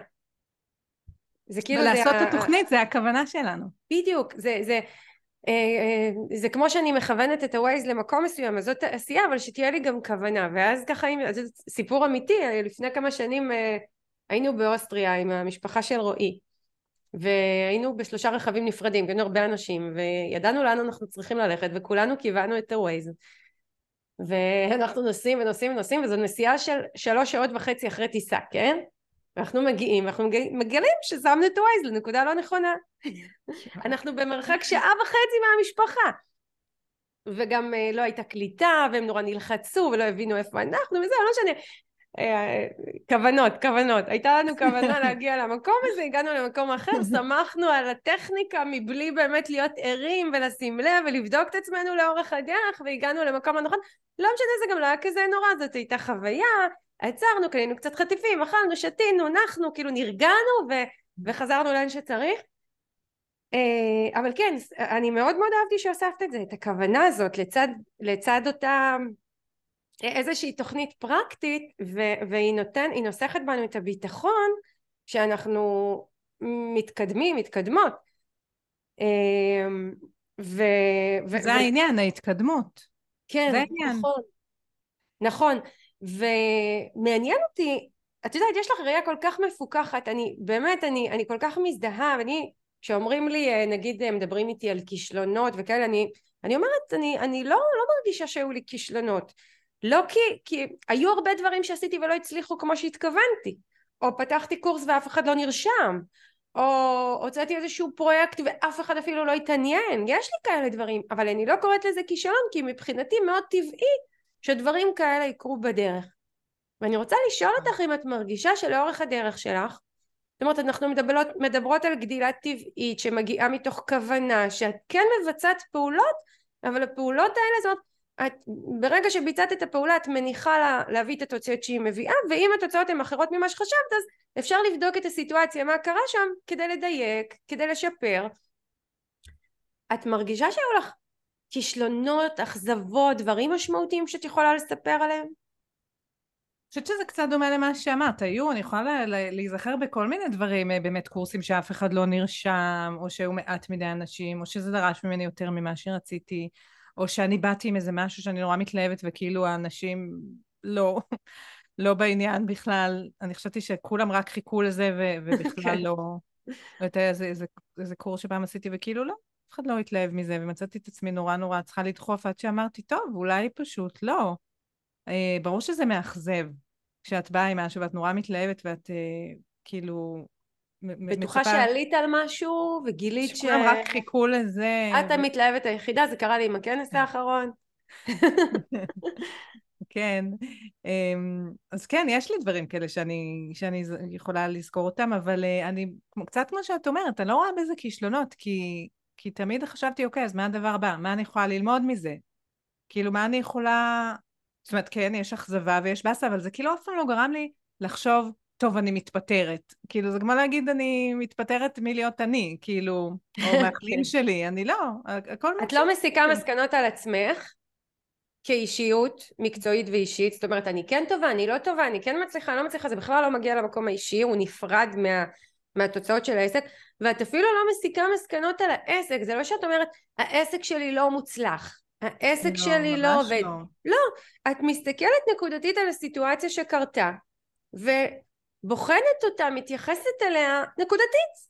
זה כאילו... ולעשות זה... את התוכנית זה הכוונה שלנו. בדיוק, זה, זה, אה, אה, זה כמו שאני מכוונת את ה-Waze למקום מסוים, אז זאת עשייה, אבל שתהיה לי גם כוונה. ואז ככה, זה סיפור אמיתי, לפני כמה שנים אה, היינו באוסטריה עם המשפחה של רועי. והיינו בשלושה רכבים נפרדים, היינו הרבה אנשים, וידענו לאן אנחנו צריכים ללכת, וכולנו כיוונו את ה-Waze. ואנחנו נוסעים ונוסעים ונוסעים, וזו נסיעה של שלוש שעות וחצי אחרי טיסה, כן? ואנחנו מגיעים, ואנחנו מגלים ששמנו את ה-Waze לנקודה לא נכונה. אנחנו במרחק שעה וחצי מהמשפחה. וגם אה, לא הייתה קליטה, והם נורא נלחצו, ולא הבינו איפה אנחנו, וזה, לא משנה. אה, כוונות, כוונות. הייתה לנו כוונה להגיע למקום הזה, הגענו למקום אחר, שמחנו על הטכניקה מבלי באמת להיות ערים ולשים לב ולבדוק את עצמנו לאורך הדרך, והגענו למקום הנכון. לא משנה, זה גם לא היה כזה נורא, זאת הייתה חוויה, עצרנו, קנינו קצת חטיפים, אכלנו, שתינו, נחנו, כאילו נרגענו ו- וחזרנו לאן שצריך. אה, אבל כן, אני מאוד מאוד אהבתי שהוספת את זה, את הכוונה הזאת לצד, לצד אותה איזושהי תוכנית פרקטית ו- והיא נותן, היא נוסחת בנו את הביטחון שאנחנו מתקדמים, מתקדמות. אמ, ו... זה ו- העניין, ההתקדמות. כן. נכון. נכון, ומעניין אותי, את יודעת, יש לך ראייה כל כך מפוקחת, אני באמת, אני, אני כל כך מזדהה, ואני, כשאומרים לי, אה, נגיד, אה, מדברים איתי על כישלונות וכאלה, אני, אני אומרת, אני, אני לא, לא מרגישה שהיו לי כישלונות. לא כי, כי היו הרבה דברים שעשיתי ולא הצליחו כמו שהתכוונתי, או פתחתי קורס ואף אחד לא נרשם, או הוצאתי איזשהו פרויקט ואף אחד אפילו לא התעניין, יש לי כאלה דברים, אבל אני לא קוראת לזה כישלון כי מבחינתי מאוד טבעי שדברים כאלה יקרו בדרך. ואני רוצה לשאול אותך אם את מרגישה שלאורך הדרך שלך, זאת אומרת אנחנו מדברות, מדברות על גדילה טבעית שמגיעה מתוך כוונה שאת כן מבצעת פעולות אבל הפעולות האלה זאת את, ברגע שביצעת את הפעולה את מניחה לה, להביא את התוצאות שהיא מביאה ואם התוצאות הן אחרות ממה שחשבת אז אפשר לבדוק את הסיטואציה מה קרה שם כדי לדייק, כדי לשפר את מרגישה שהיו לך כישלונות, אכזבות, דברים משמעותיים שאת יכולה לספר עליהם? אני חושבת שזה קצת דומה למה שאמרת, היו, אני יכולה להיזכר בכל מיני דברים, אה, באמת קורסים שאף אחד לא נרשם, או שהיו מעט מדי אנשים, או שזה דרש ממני יותר ממה שרציתי, או שאני באתי עם איזה משהו שאני נורא מתלהבת וכאילו האנשים לא, לא בעניין בכלל, אני חשבתי שכולם רק חיכו לזה ובכלל כן. לא, לא הייתה איזה, איזה, איזה קורס שפעם עשיתי וכאילו לא, אף אחד לא התלהב מזה, ומצאתי את עצמי נורא נורא צריכה לדחוף עד שאמרתי, טוב, אולי פשוט לא. אה, ברור שזה מאכזב כשאת באה עם משהו ואת נורא מתלהבת ואת אה, כאילו בטוחה מצפה... שעלית על משהו וגילית ש... שכולם רק חיכו לזה. את המתלהבת היחידה, זה קרה לי עם הכנס האחרון. כן, אמ, אז כן, יש לי דברים כאלה שאני, שאני יכולה לזכור אותם, אבל אה, אני, קצת כמו שאת אומרת, אני לא רואה בזה כישלונות, כי, כי תמיד חשבתי, אוקיי, אז מה הדבר הבא? מה אני יכולה ללמוד מזה? כאילו, מה אני יכולה... זאת אומרת, כן, יש אכזבה ויש באסה, אבל זה כאילו אף פעם לא גרם לי לחשוב, טוב, אני מתפטרת. כאילו, זה כמו להגיד, אני מתפטרת מלהיות אני, כאילו, או מהחיים כן. שלי, אני לא, הכל... את לא מסיקה מסקנות על עצמך כאישיות מקצועית ואישית, זאת אומרת, אני כן טובה, אני לא טובה, אני כן מצליחה, אני לא מצליחה, זה בכלל לא מגיע למקום האישי, הוא נפרד מה... מהתוצאות של העסק ואת אפילו לא מסיקה מסקנות על העסק זה לא שאת אומרת העסק שלי לא מוצלח העסק לא, שלי לא עובד לא. לא את מסתכלת נקודתית על הסיטואציה שקרתה ובוחנת אותה מתייחסת אליה נקודתית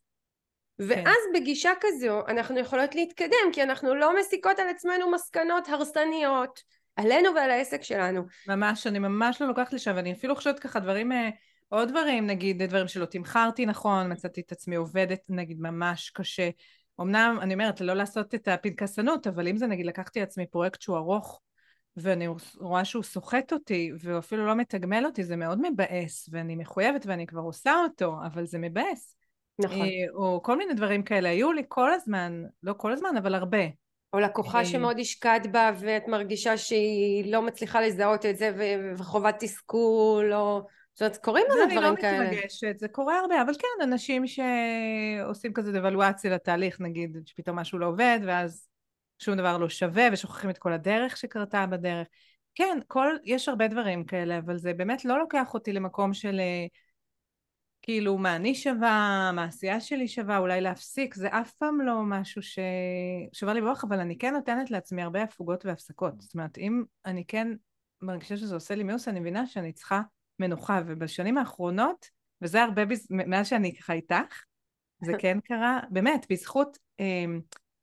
ואז כן. בגישה כזו אנחנו יכולות להתקדם כי אנחנו לא מסיקות על עצמנו מסקנות הרסניות עלינו ועל העסק שלנו. ממש, אני ממש לא לוקחת לשם ואני אפילו חושבת ככה דברים, אה, עוד דברים, נגיד דברים שלא תמכרתי נכון, מצאתי את עצמי עובדת נגיד ממש קשה. אמנם אני אומרת לא לעשות את הפנקסנות אבל אם זה נגיד לקחתי לעצמי פרויקט שהוא ארוך ואני רואה שהוא סוחט אותי והוא אפילו לא מתגמל אותי זה מאוד מבאס ואני מחויבת ואני כבר עושה אותו אבל זה מבאס נכון. אה, או כל מיני דברים כאלה היו לי כל הזמן, לא כל הזמן, אבל הרבה. או לקוחה אה, שמאוד השקעת בה ואת מרגישה שהיא לא מצליחה לזהות את זה וחובת תסכול או... זאת אומרת, קורים לנו דברים כאלה. זה אני לא מתרגשת, זה קורה הרבה, אבל כן, אנשים שעושים כזה דוולואציה לתהליך, נגיד שפתאום משהו לא עובד ואז שום דבר לא שווה ושוכחים את כל הדרך שקרתה בדרך. כן, כל, יש הרבה דברים כאלה, אבל זה באמת לא לוקח אותי למקום של אה, כאילו מה אני שווה, מה העשייה שלי שווה, אולי להפסיק, זה אף פעם לא משהו ששובר לי ברוח, אבל אני כן נותנת לעצמי הרבה הפוגות והפסקות. זאת אומרת, אם אני כן מרגישה שזה עושה לי מיוס, אני מבינה שאני צריכה מנוחה, ובשנים האחרונות, וזה הרבה בז... מאז שאני ככה איתך, זה כן קרה, באמת, בזכות אה,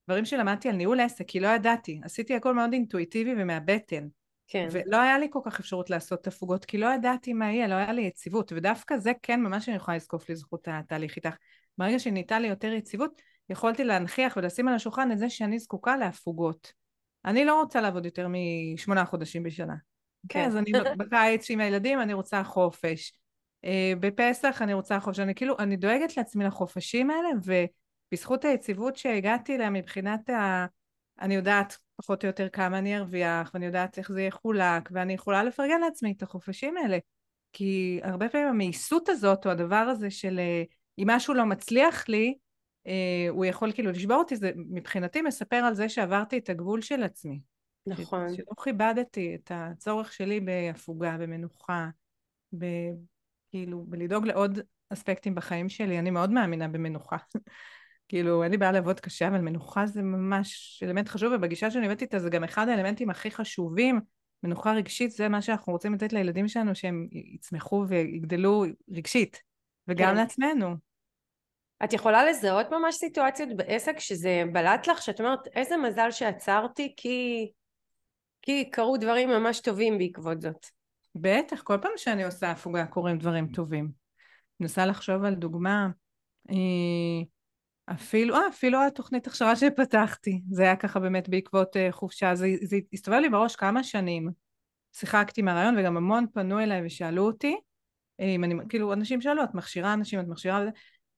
דברים שלמדתי על ניהול עסק, כי לא ידעתי, עשיתי הכל מאוד אינטואיטיבי ומהבטן. כן. ולא היה לי כל כך אפשרות לעשות הפוגות, כי לא ידעתי מה יהיה, לא היה לי יציבות, ודווקא זה כן ממש אני יכולה לזקוף לזכות התהליך איתך. ברגע שניתן לי יותר יציבות, יכולתי להנכיח ולשים על השולחן את זה שאני זקוקה להפוגות. אני לא רוצה לעבוד יותר משמונה חודשים בשנה. כן. כן, אז אני בקיץ עם הילדים, אני רוצה חופש. אה, בפסח אני רוצה חופש. אני כאילו, אני דואגת לעצמי לחופשים האלה, ובזכות היציבות שהגעתי אליה מבחינת ה... אני יודעת פחות או יותר כמה אני ארוויח, ואני יודעת איך זה יחולק, ואני יכולה לפרגן לעצמי את החופשים האלה. כי הרבה פעמים המאיסות הזאת, או הדבר הזה של אה, אם משהו לא מצליח לי, אה, הוא יכול כאילו לשבור אותי, זה מבחינתי מספר על זה שעברתי את הגבול של עצמי. נכון. שלא כיבדתי את הצורך שלי בהפוגה, במנוחה, ב... כאילו, בלדאוג לעוד אספקטים בחיים שלי. אני מאוד מאמינה במנוחה. כאילו, אין לי בעיה לעבוד קשה, אבל מנוחה זה ממש אלמנט חשוב, ובגישה שאני עובדת איתה זה גם אחד האלמנטים הכי חשובים. מנוחה רגשית זה מה שאנחנו רוצים לתת לילדים שלנו, שהם יצמחו ויגדלו רגשית, וגם כן. לעצמנו. את יכולה לזהות ממש סיטואציות בעסק שזה בלט לך, שאת אומרת, איזה מזל שעצרתי, כי, כי קרו דברים ממש טובים בעקבות זאת. בטח, כל פעם שאני עושה הפוגה קורים דברים טובים. מנסה לחשוב על דוגמה. אה, אפילו, אה, אפילו התוכנית הכשרה שפתחתי, זה היה ככה באמת בעקבות uh, חופשה, זה, זה הסתובב לי בראש כמה שנים, שיחקתי עם הרעיון וגם המון פנו אליי ושאלו אותי, אה, אם אני, כאילו אנשים שאלו, את מכשירה אנשים, את מכשירה וזה,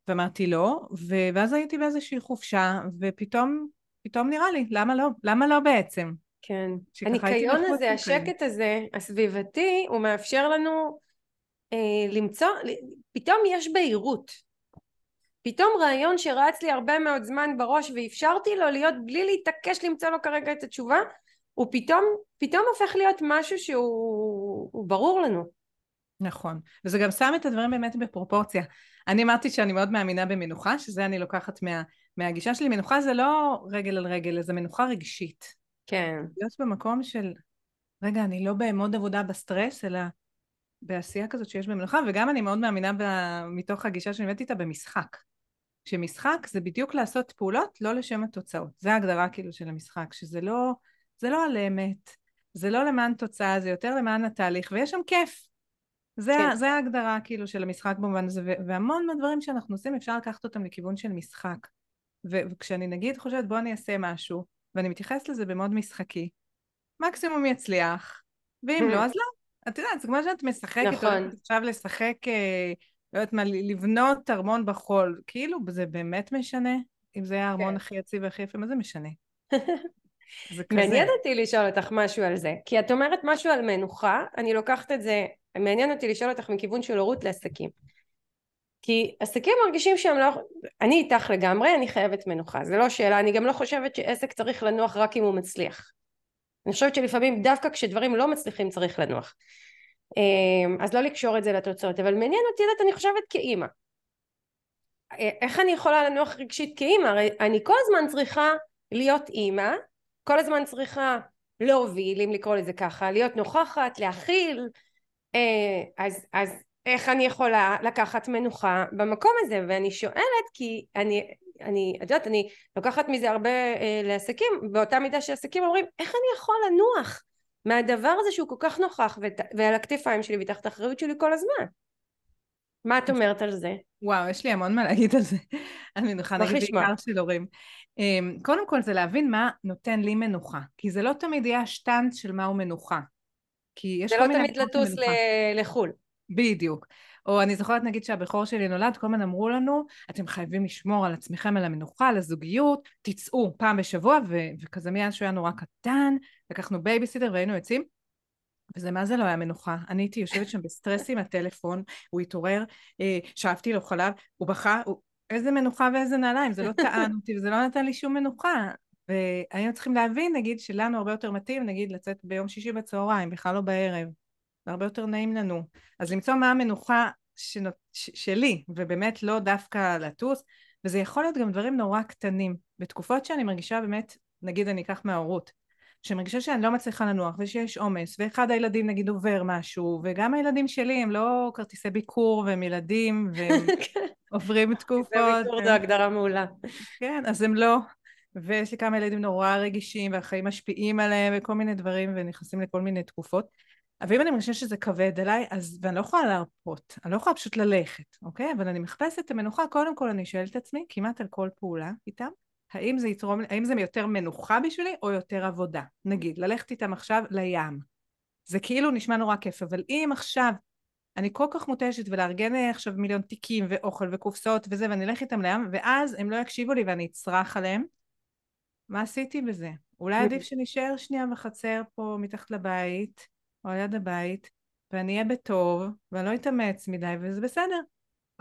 ואמרתי לא, ו, ואז הייתי באיזושהי חופשה, ופתאום, פתאום נראה לי, למה לא? למה לא בעצם? כן. הניקיון הזה, השקט הזה, הסביבתי, הוא מאפשר לנו אה, למצוא, פתאום יש בהירות. פתאום רעיון שרץ לי הרבה מאוד זמן בראש ואפשרתי לו להיות בלי להתעקש למצוא לו כרגע את התשובה הוא פתאום, פתאום הופך להיות משהו שהוא ברור לנו. נכון, וזה גם שם את הדברים באמת בפרופורציה. אני אמרתי שאני מאוד מאמינה במנוחה, שזה אני לוקחת מה, מהגישה שלי. מנוחה זה לא רגל על רגל, זה מנוחה רגשית. כן. להיות במקום של, רגע, אני לא בעמוד עבודה בסטרס, אלא בעשייה כזאת שיש במנוחה, וגם אני מאוד מאמינה ב, מתוך הגישה שאני הבאתי איתה במשחק. שמשחק זה בדיוק לעשות פעולות לא לשם התוצאות. זה ההגדרה כאילו של המשחק, שזה לא, זה לא על אמת, זה לא למען תוצאה, זה יותר למען התהליך, ויש שם כיף. זה, כן. זה ההגדרה כאילו של המשחק במובן הזה, והמון מהדברים שאנחנו עושים אפשר לקחת אותם לכיוון של משחק. וכשאני נגיד חושבת בוא אני אעשה משהו, ואני מתייחסת לזה במוד משחקי, מקסימום יצליח, ואם לא אז לא. את יודעת, זה כמו שאת משחקת, נכון. עכשיו לשחק אה, לא יודעת מה, לבנות ארמון בחול, כאילו זה באמת משנה? אם זה היה הארמון כן. הכי יציב והכי יפה, מה זה משנה? זה כזה. מעניין אותי לשאול אותך משהו על זה, כי את אומרת משהו על מנוחה, אני לוקחת את זה, מעניין אותי לשאול אותך מכיוון של הורות לעסקים. כי עסקים מרגישים שהם לא, אני איתך לגמרי, אני חייבת מנוחה, זה לא שאלה, אני גם לא חושבת שעסק צריך לנוח רק אם הוא מצליח. אני חושבת שלפעמים דווקא כשדברים לא מצליחים צריך לנוח. אמ, אז לא לקשור את זה לתוצאות אבל מעניין אותי לדעת אני חושבת כאימא אה, איך אני יכולה לנוח רגשית כאימא הרי אני כל הזמן צריכה להיות אימא כל הזמן צריכה להוביל אם לקרוא לזה ככה להיות נוכחת להכיל אה, אז, אז איך אני יכולה לקחת מנוחה במקום הזה ואני שואלת כי אני אני, את יודעת, אני לוקחת מזה הרבה אה, לעסקים, באותה מידה שעסקים אומרים, איך אני יכול לנוח מהדבר הזה שהוא כל כך נוכח ועל הכתפיים שלי ותחת האחריות שלי כל הזמן? מה את אומרת על זה? וואו, יש לי המון מה להגיד על זה. אני מנוחה, נגיד בעיקר של הורים. אמ, קודם כל זה להבין מה נותן לי מנוחה, כי זה לא תמיד יהיה השטנץ של מהו מנוחה. כי יש זה לא תמיד לטוס לחו"ל. בדיוק. או אני זוכרת נגיד שהבכור שלי נולד, כל הזמן אמרו לנו, אתם חייבים לשמור על עצמכם, על המנוחה, על הזוגיות, תצאו פעם בשבוע, ו- וכזה מאז שהוא היה נורא קטן, לקחנו בייביסיטר והיינו יוצאים, וזה מה זה לא היה מנוחה. אני הייתי יושבת שם בסטרס עם הטלפון, הוא התעורר, אה, שאבתי לו חלב, הוא בכה, הוא... איזה מנוחה ואיזה נעליים, זה לא טען אותי וזה לא נתן לי שום מנוחה. והיינו צריכים להבין, נגיד, שלנו הרבה יותר מתאים, נגיד, לצאת ביום שישי בצהריים, בכלל לא בערב. זה הרבה יותר נעים לנו. אז למצוא מה המנוחה שנות, ש, שלי, ובאמת לא דווקא לטוס, וזה יכול להיות גם דברים נורא קטנים. בתקופות שאני מרגישה באמת, נגיד אני אקח מההורות, שמרגישה שאני לא מצליחה לנוח ושיש עומס ואחד הילדים נגיד עובר משהו וגם הילדים שלי הם לא כרטיסי ביקור והם ילדים והם כן. עוברים תקופות. כרטיסי ביקור זו הגדרה מעולה. כן, אז הם לא. ויש לי כמה ילדים נורא רגישים והחיים משפיעים עליהם וכל מיני דברים ונכנסים לכל מיני תקופות. אבל אם אני מרגישה שזה כבד עליי, אז, ואני לא יכולה להרפות, אני לא יכולה פשוט ללכת, אוקיי? אבל אני מחפשת את המנוחה, קודם כל אני שואלת את עצמי כמעט על כל פעולה איתם, האם זה יתרום, האם זה יותר מנוחה בשבילי או יותר עבודה? נגיד, ללכת איתם עכשיו לים. זה כאילו נשמע נורא כיף, אבל אם עכשיו אני כל כך מותשת ולארגן עכשיו מיליון תיקים ואוכל וקופסאות וזה, ואני אלך איתם לים, ואז הם לא יקשיבו לי ואני אצרח עליהם, מה עשיתי בזה? אולי עדיף שנשאר שנייה בחצר פה מתחת לבית, או על יד הבית, ואני אהיה בטוב, ואני לא אתאמץ מדי, וזה בסדר.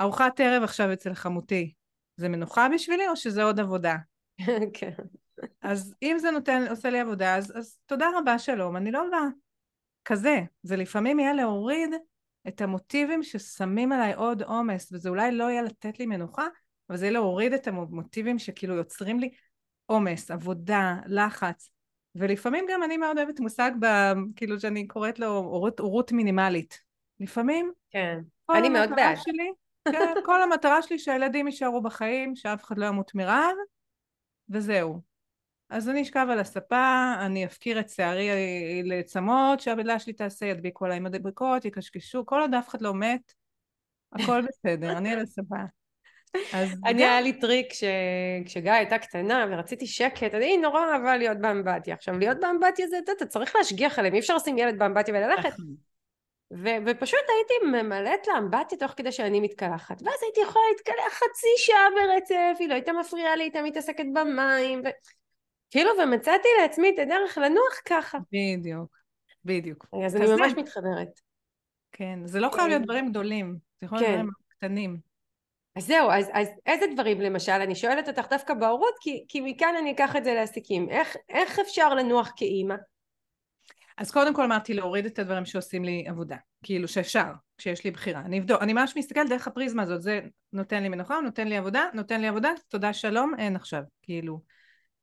ארוחת ערב עכשיו אצל חמותי, זה מנוחה בשבילי או שזה עוד עבודה? כן. אז אם זה נותן, עושה לי עבודה, אז, אז תודה רבה, שלום, אני לא באה. כזה. זה לפעמים יהיה להוריד את המוטיבים ששמים עליי עוד עומס, וזה אולי לא יהיה לתת לי מנוחה, אבל זה יהיה להוריד את המוטיבים שכאילו יוצרים לי עומס, עבודה, לחץ. ולפעמים גם אני מאוד אוהבת מושג, ב, כאילו שאני קוראת לו הורות, הורות מינימלית. לפעמים, כן, אני מאוד בעד. שלי, כן, כל המטרה שלי שהילדים יישארו בחיים, שאף אחד לא ימות מרעב, וזהו. אז אני אשכב על הספה, אני אפקיר את שערי לעצמות, שהבדלה שלי תעשה, ידביקו עליי מדבקות, יקשקשו, כל עוד אף אחד לא מת, הכל בסדר, אני על הספה. אני היה לי טריק כשגיא הייתה קטנה ורציתי שקט, אני נורא אהבה להיות באמבטיה. עכשיו להיות באמבטיה זה, אתה צריך להשגיח עליהם, אי אפשר לשים ילד באמבטיה וללכת. נכון. ו- ופשוט הייתי ממלאת לאמבטיה תוך כדי שאני מתקלחת ואז הייתי יכולה להתקלח חצי שעה ברצף היא לא הייתה מפריעה לי הייתה מתעסקת במים ו... כאילו ומצאתי לעצמי את הדרך לנוח ככה בדיוק בדיוק אז אני ממש מתחברת כן זה לא חייב להיות כן. דברים גדולים זה יכול להיות כן. דברים קטנים אז זהו, אז, אז איזה דברים למשל, אני שואלת אותך דווקא בהורות, כי, כי מכאן אני אקח את זה לעסקים. איך, איך אפשר לנוח כאימא? אז קודם כל אמרתי להוריד את הדברים שעושים לי עבודה, כאילו שאפשר, כשיש לי בחירה. אני אבדוק, אני ממש מסתכלת דרך הפריזמה הזאת, זה נותן לי מנוחה, נותן לי עבודה, נותן לי עבודה, תודה שלום, אין עכשיו, כאילו.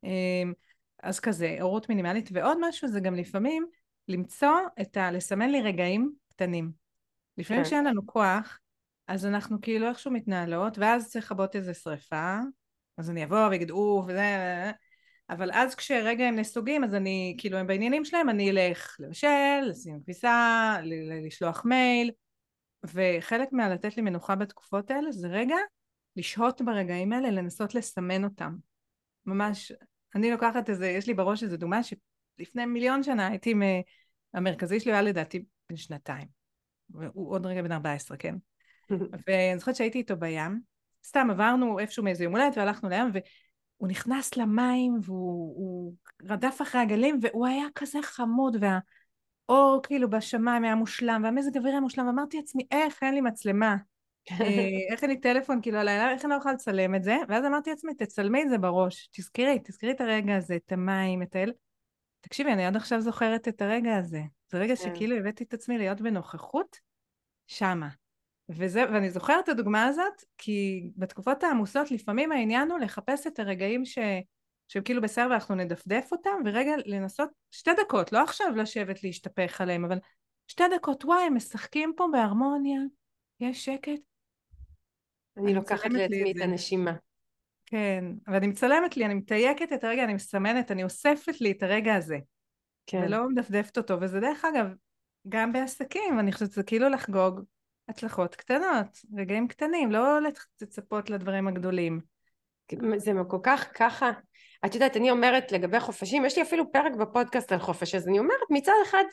אמ, אז כזה, הורות מינימלית, ועוד משהו זה גם לפעמים למצוא את ה... לסמן לי רגעים קטנים. לפעמים כשאין כן. לנו כוח, אז אנחנו כאילו איכשהו מתנהלות, ואז צריך לכבות איזה שריפה, אז אני אבוא ואגיד אוף וזה, אבל אז כשרגע הם נסוגים אז אני כאילו הם בעניינים שלהם אני אלך לבשל, לשים כביסה, לשלוח מייל וחלק מהלתת לי מנוחה בתקופות האלה זה רגע לשהות ברגעים האלה לנסות לסמן אותם. ממש אני לוקחת איזה יש לי בראש איזה דוגמה שלפני מיליון שנה הייתי המרכזי שלי היה לדעתי בן שנתיים הוא עוד רגע בן 14 כן ואני זוכרת שהייתי איתו בים סתם עברנו איפשהו מאיזה יום הולדת והלכנו לים הוא נכנס למים והוא רדף אחרי הגלים והוא היה כזה חמוד והאור כאילו בשמיים היה מושלם והמזג אוויר היה מושלם ואמרתי לעצמי איך אין לי מצלמה. אה, איך אין לי טלפון כאילו על העיניים איך אני לא יכולה לצלם את זה? ואז אמרתי לעצמי תצלמי את זה בראש תזכרי תזכרי את הרגע הזה את המים את האל תקשיבי אני עד עכשיו זוכרת את הרגע הזה. זה רגע כן. שכאילו הבאתי את עצמי להיות בנוכחות שמה וזה, ואני זוכרת את הדוגמה הזאת, כי בתקופות העמוסות לפעמים העניין הוא לחפש את הרגעים ש, שהם כאילו בסדר ואנחנו נדפדף אותם, ורגע לנסות שתי דקות, לא עכשיו לשבת להשתפך עליהם, אבל שתי דקות, וואי, הם משחקים פה בהרמוניה, יש שקט. אני לוקחת לעצמי את הנשימה. כן, ואני מצלמת לי, אני מתייקת את הרגע, אני מסמנת, אני אוספת לי את הרגע הזה. כן. ולא מדפדפת אותו, וזה דרך אגב, גם בעסקים, אני חושבת שזה כאילו לחגוג הצלחות קטנות, רגעים קטנים, לא לצפות לדברים הגדולים. זה כל כך ככה. את יודעת, אני אומרת לגבי חופשים, יש לי אפילו פרק בפודקאסט על חופש, אז אני אומרת, מצד אחד,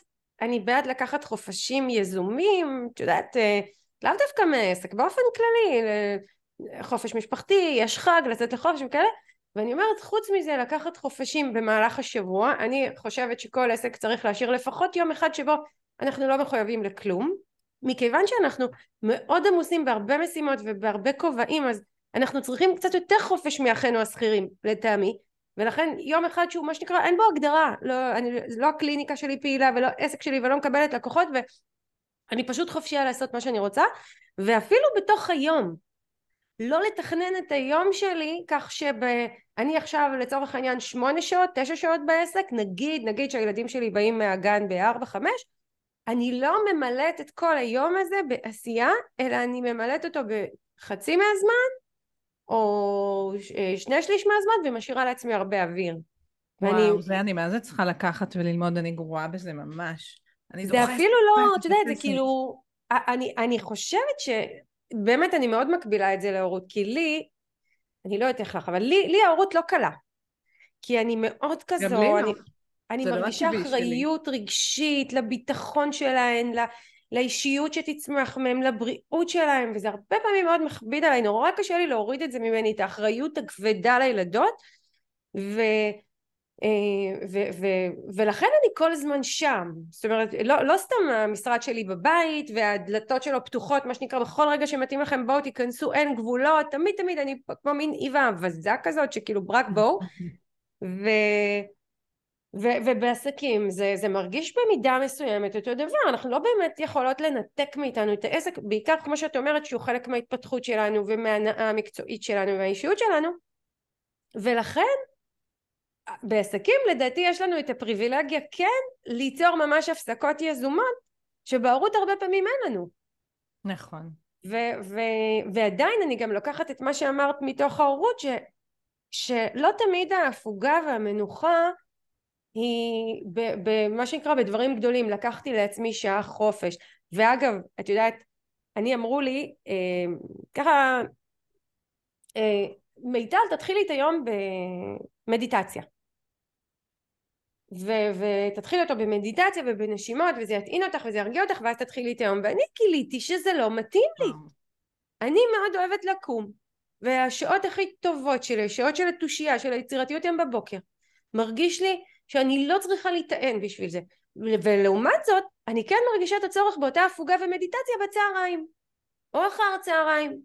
אני בעד לקחת חופשים יזומים, את יודעת, אה, לאו דווקא מעסק, באופן כללי, חופש משפחתי, יש חג, לצאת לחופש וכאלה, ואני אומרת, חוץ מזה, לקחת חופשים במהלך השבוע, אני חושבת שכל עסק צריך להשאיר לפחות יום אחד שבו אנחנו לא מחויבים לכלום, מכיוון שאנחנו מאוד עמוסים בהרבה משימות ובהרבה כובעים, אז אנחנו צריכים קצת יותר חופש מאחינו השכירים, לטעמי, ולכן יום אחד שהוא מה שנקרא, אין בו הגדרה, לא, אני, לא הקליניקה שלי פעילה ולא עסק שלי ולא מקבלת לקוחות, ואני פשוט חופשייה לעשות מה שאני רוצה, ואפילו בתוך היום, לא לתכנן את היום שלי כך שאני עכשיו לצורך העניין שמונה שעות, תשע שעות בעסק, נגיד, נגיד שהילדים שלי באים מהגן בארבע, חמש, אני לא ממלאת את כל היום הזה בעשייה, אלא אני ממלאת אותו בחצי מהזמן, או שני שליש מהזמן, ומשאירה לעצמי הרבה אוויר. וואו, ואני... זה אני מה זה צריכה לקחת וללמוד, אני גרועה בזה ממש. זה אפילו לא, את יודעת, זה כאילו, אני, אני חושבת ש... באמת אני מאוד מקבילה את זה להורות, כי לי, אני לא יודעת איך לך, אבל לי, לי ההורות לא קלה. כי אני מאוד כזו, גם לי לא. אני, לא מרגישה אחריות שלי. רגשית לביטחון שלהן, ל, לאישיות שתצמח מהם, לבריאות שלהם, וזה הרבה פעמים מאוד מכביד עליי, נורא קשה לי להוריד את זה ממני, את האחריות הכבדה לילדות, ו... אה, ו- ו- ולכן אני כל הזמן שם. זאת אומרת לא, לא סתם המשרד שלי בבית והדלתות שלו פתוחות מה שנקרא בכל רגע שמתאים לכם בואו תיכנסו אין גבולות תמיד תמיד אני כמו מין איווה אבזה כזאת שכאילו ברק בואו. ו... ו- ובעסקים זה, זה מרגיש במידה מסוימת אותו דבר אנחנו לא באמת יכולות לנתק מאיתנו את העסק בעיקר כמו שאת אומרת שהוא חלק מההתפתחות שלנו ומההנאה המקצועית שלנו והאישיות שלנו ולכן בעסקים לדעתי יש לנו את הפריבילגיה כן ליצור ממש הפסקות יזומות שבהורות הרבה פעמים אין לנו. נכון. ו- ו- ועדיין אני גם לוקחת את מה שאמרת מתוך ההורות ש- שלא תמיד ההפוגה והמנוחה היא במה שנקרא בדברים גדולים. לקחתי לעצמי שעה חופש. ואגב את יודעת אני אמרו לי אה, ככה אה, מיטל תתחילי את היום במדיטציה. ו- ותתחיל אותו במדיטציה ובנשימות וזה יטעין אותך וזה ירגיע אותך ואז תתחילי את היום. ואני גיליתי שזה לא מתאים לי. אני מאוד אוהבת לקום. והשעות הכי טובות שלי, השעות של התושייה, של היצירתיות הן בבוקר. מרגיש לי שאני לא צריכה להיטען בשביל זה. ולעומת זאת אני כן מרגישה את הצורך באותה הפוגה ומדיטציה בצהריים או אחר צהריים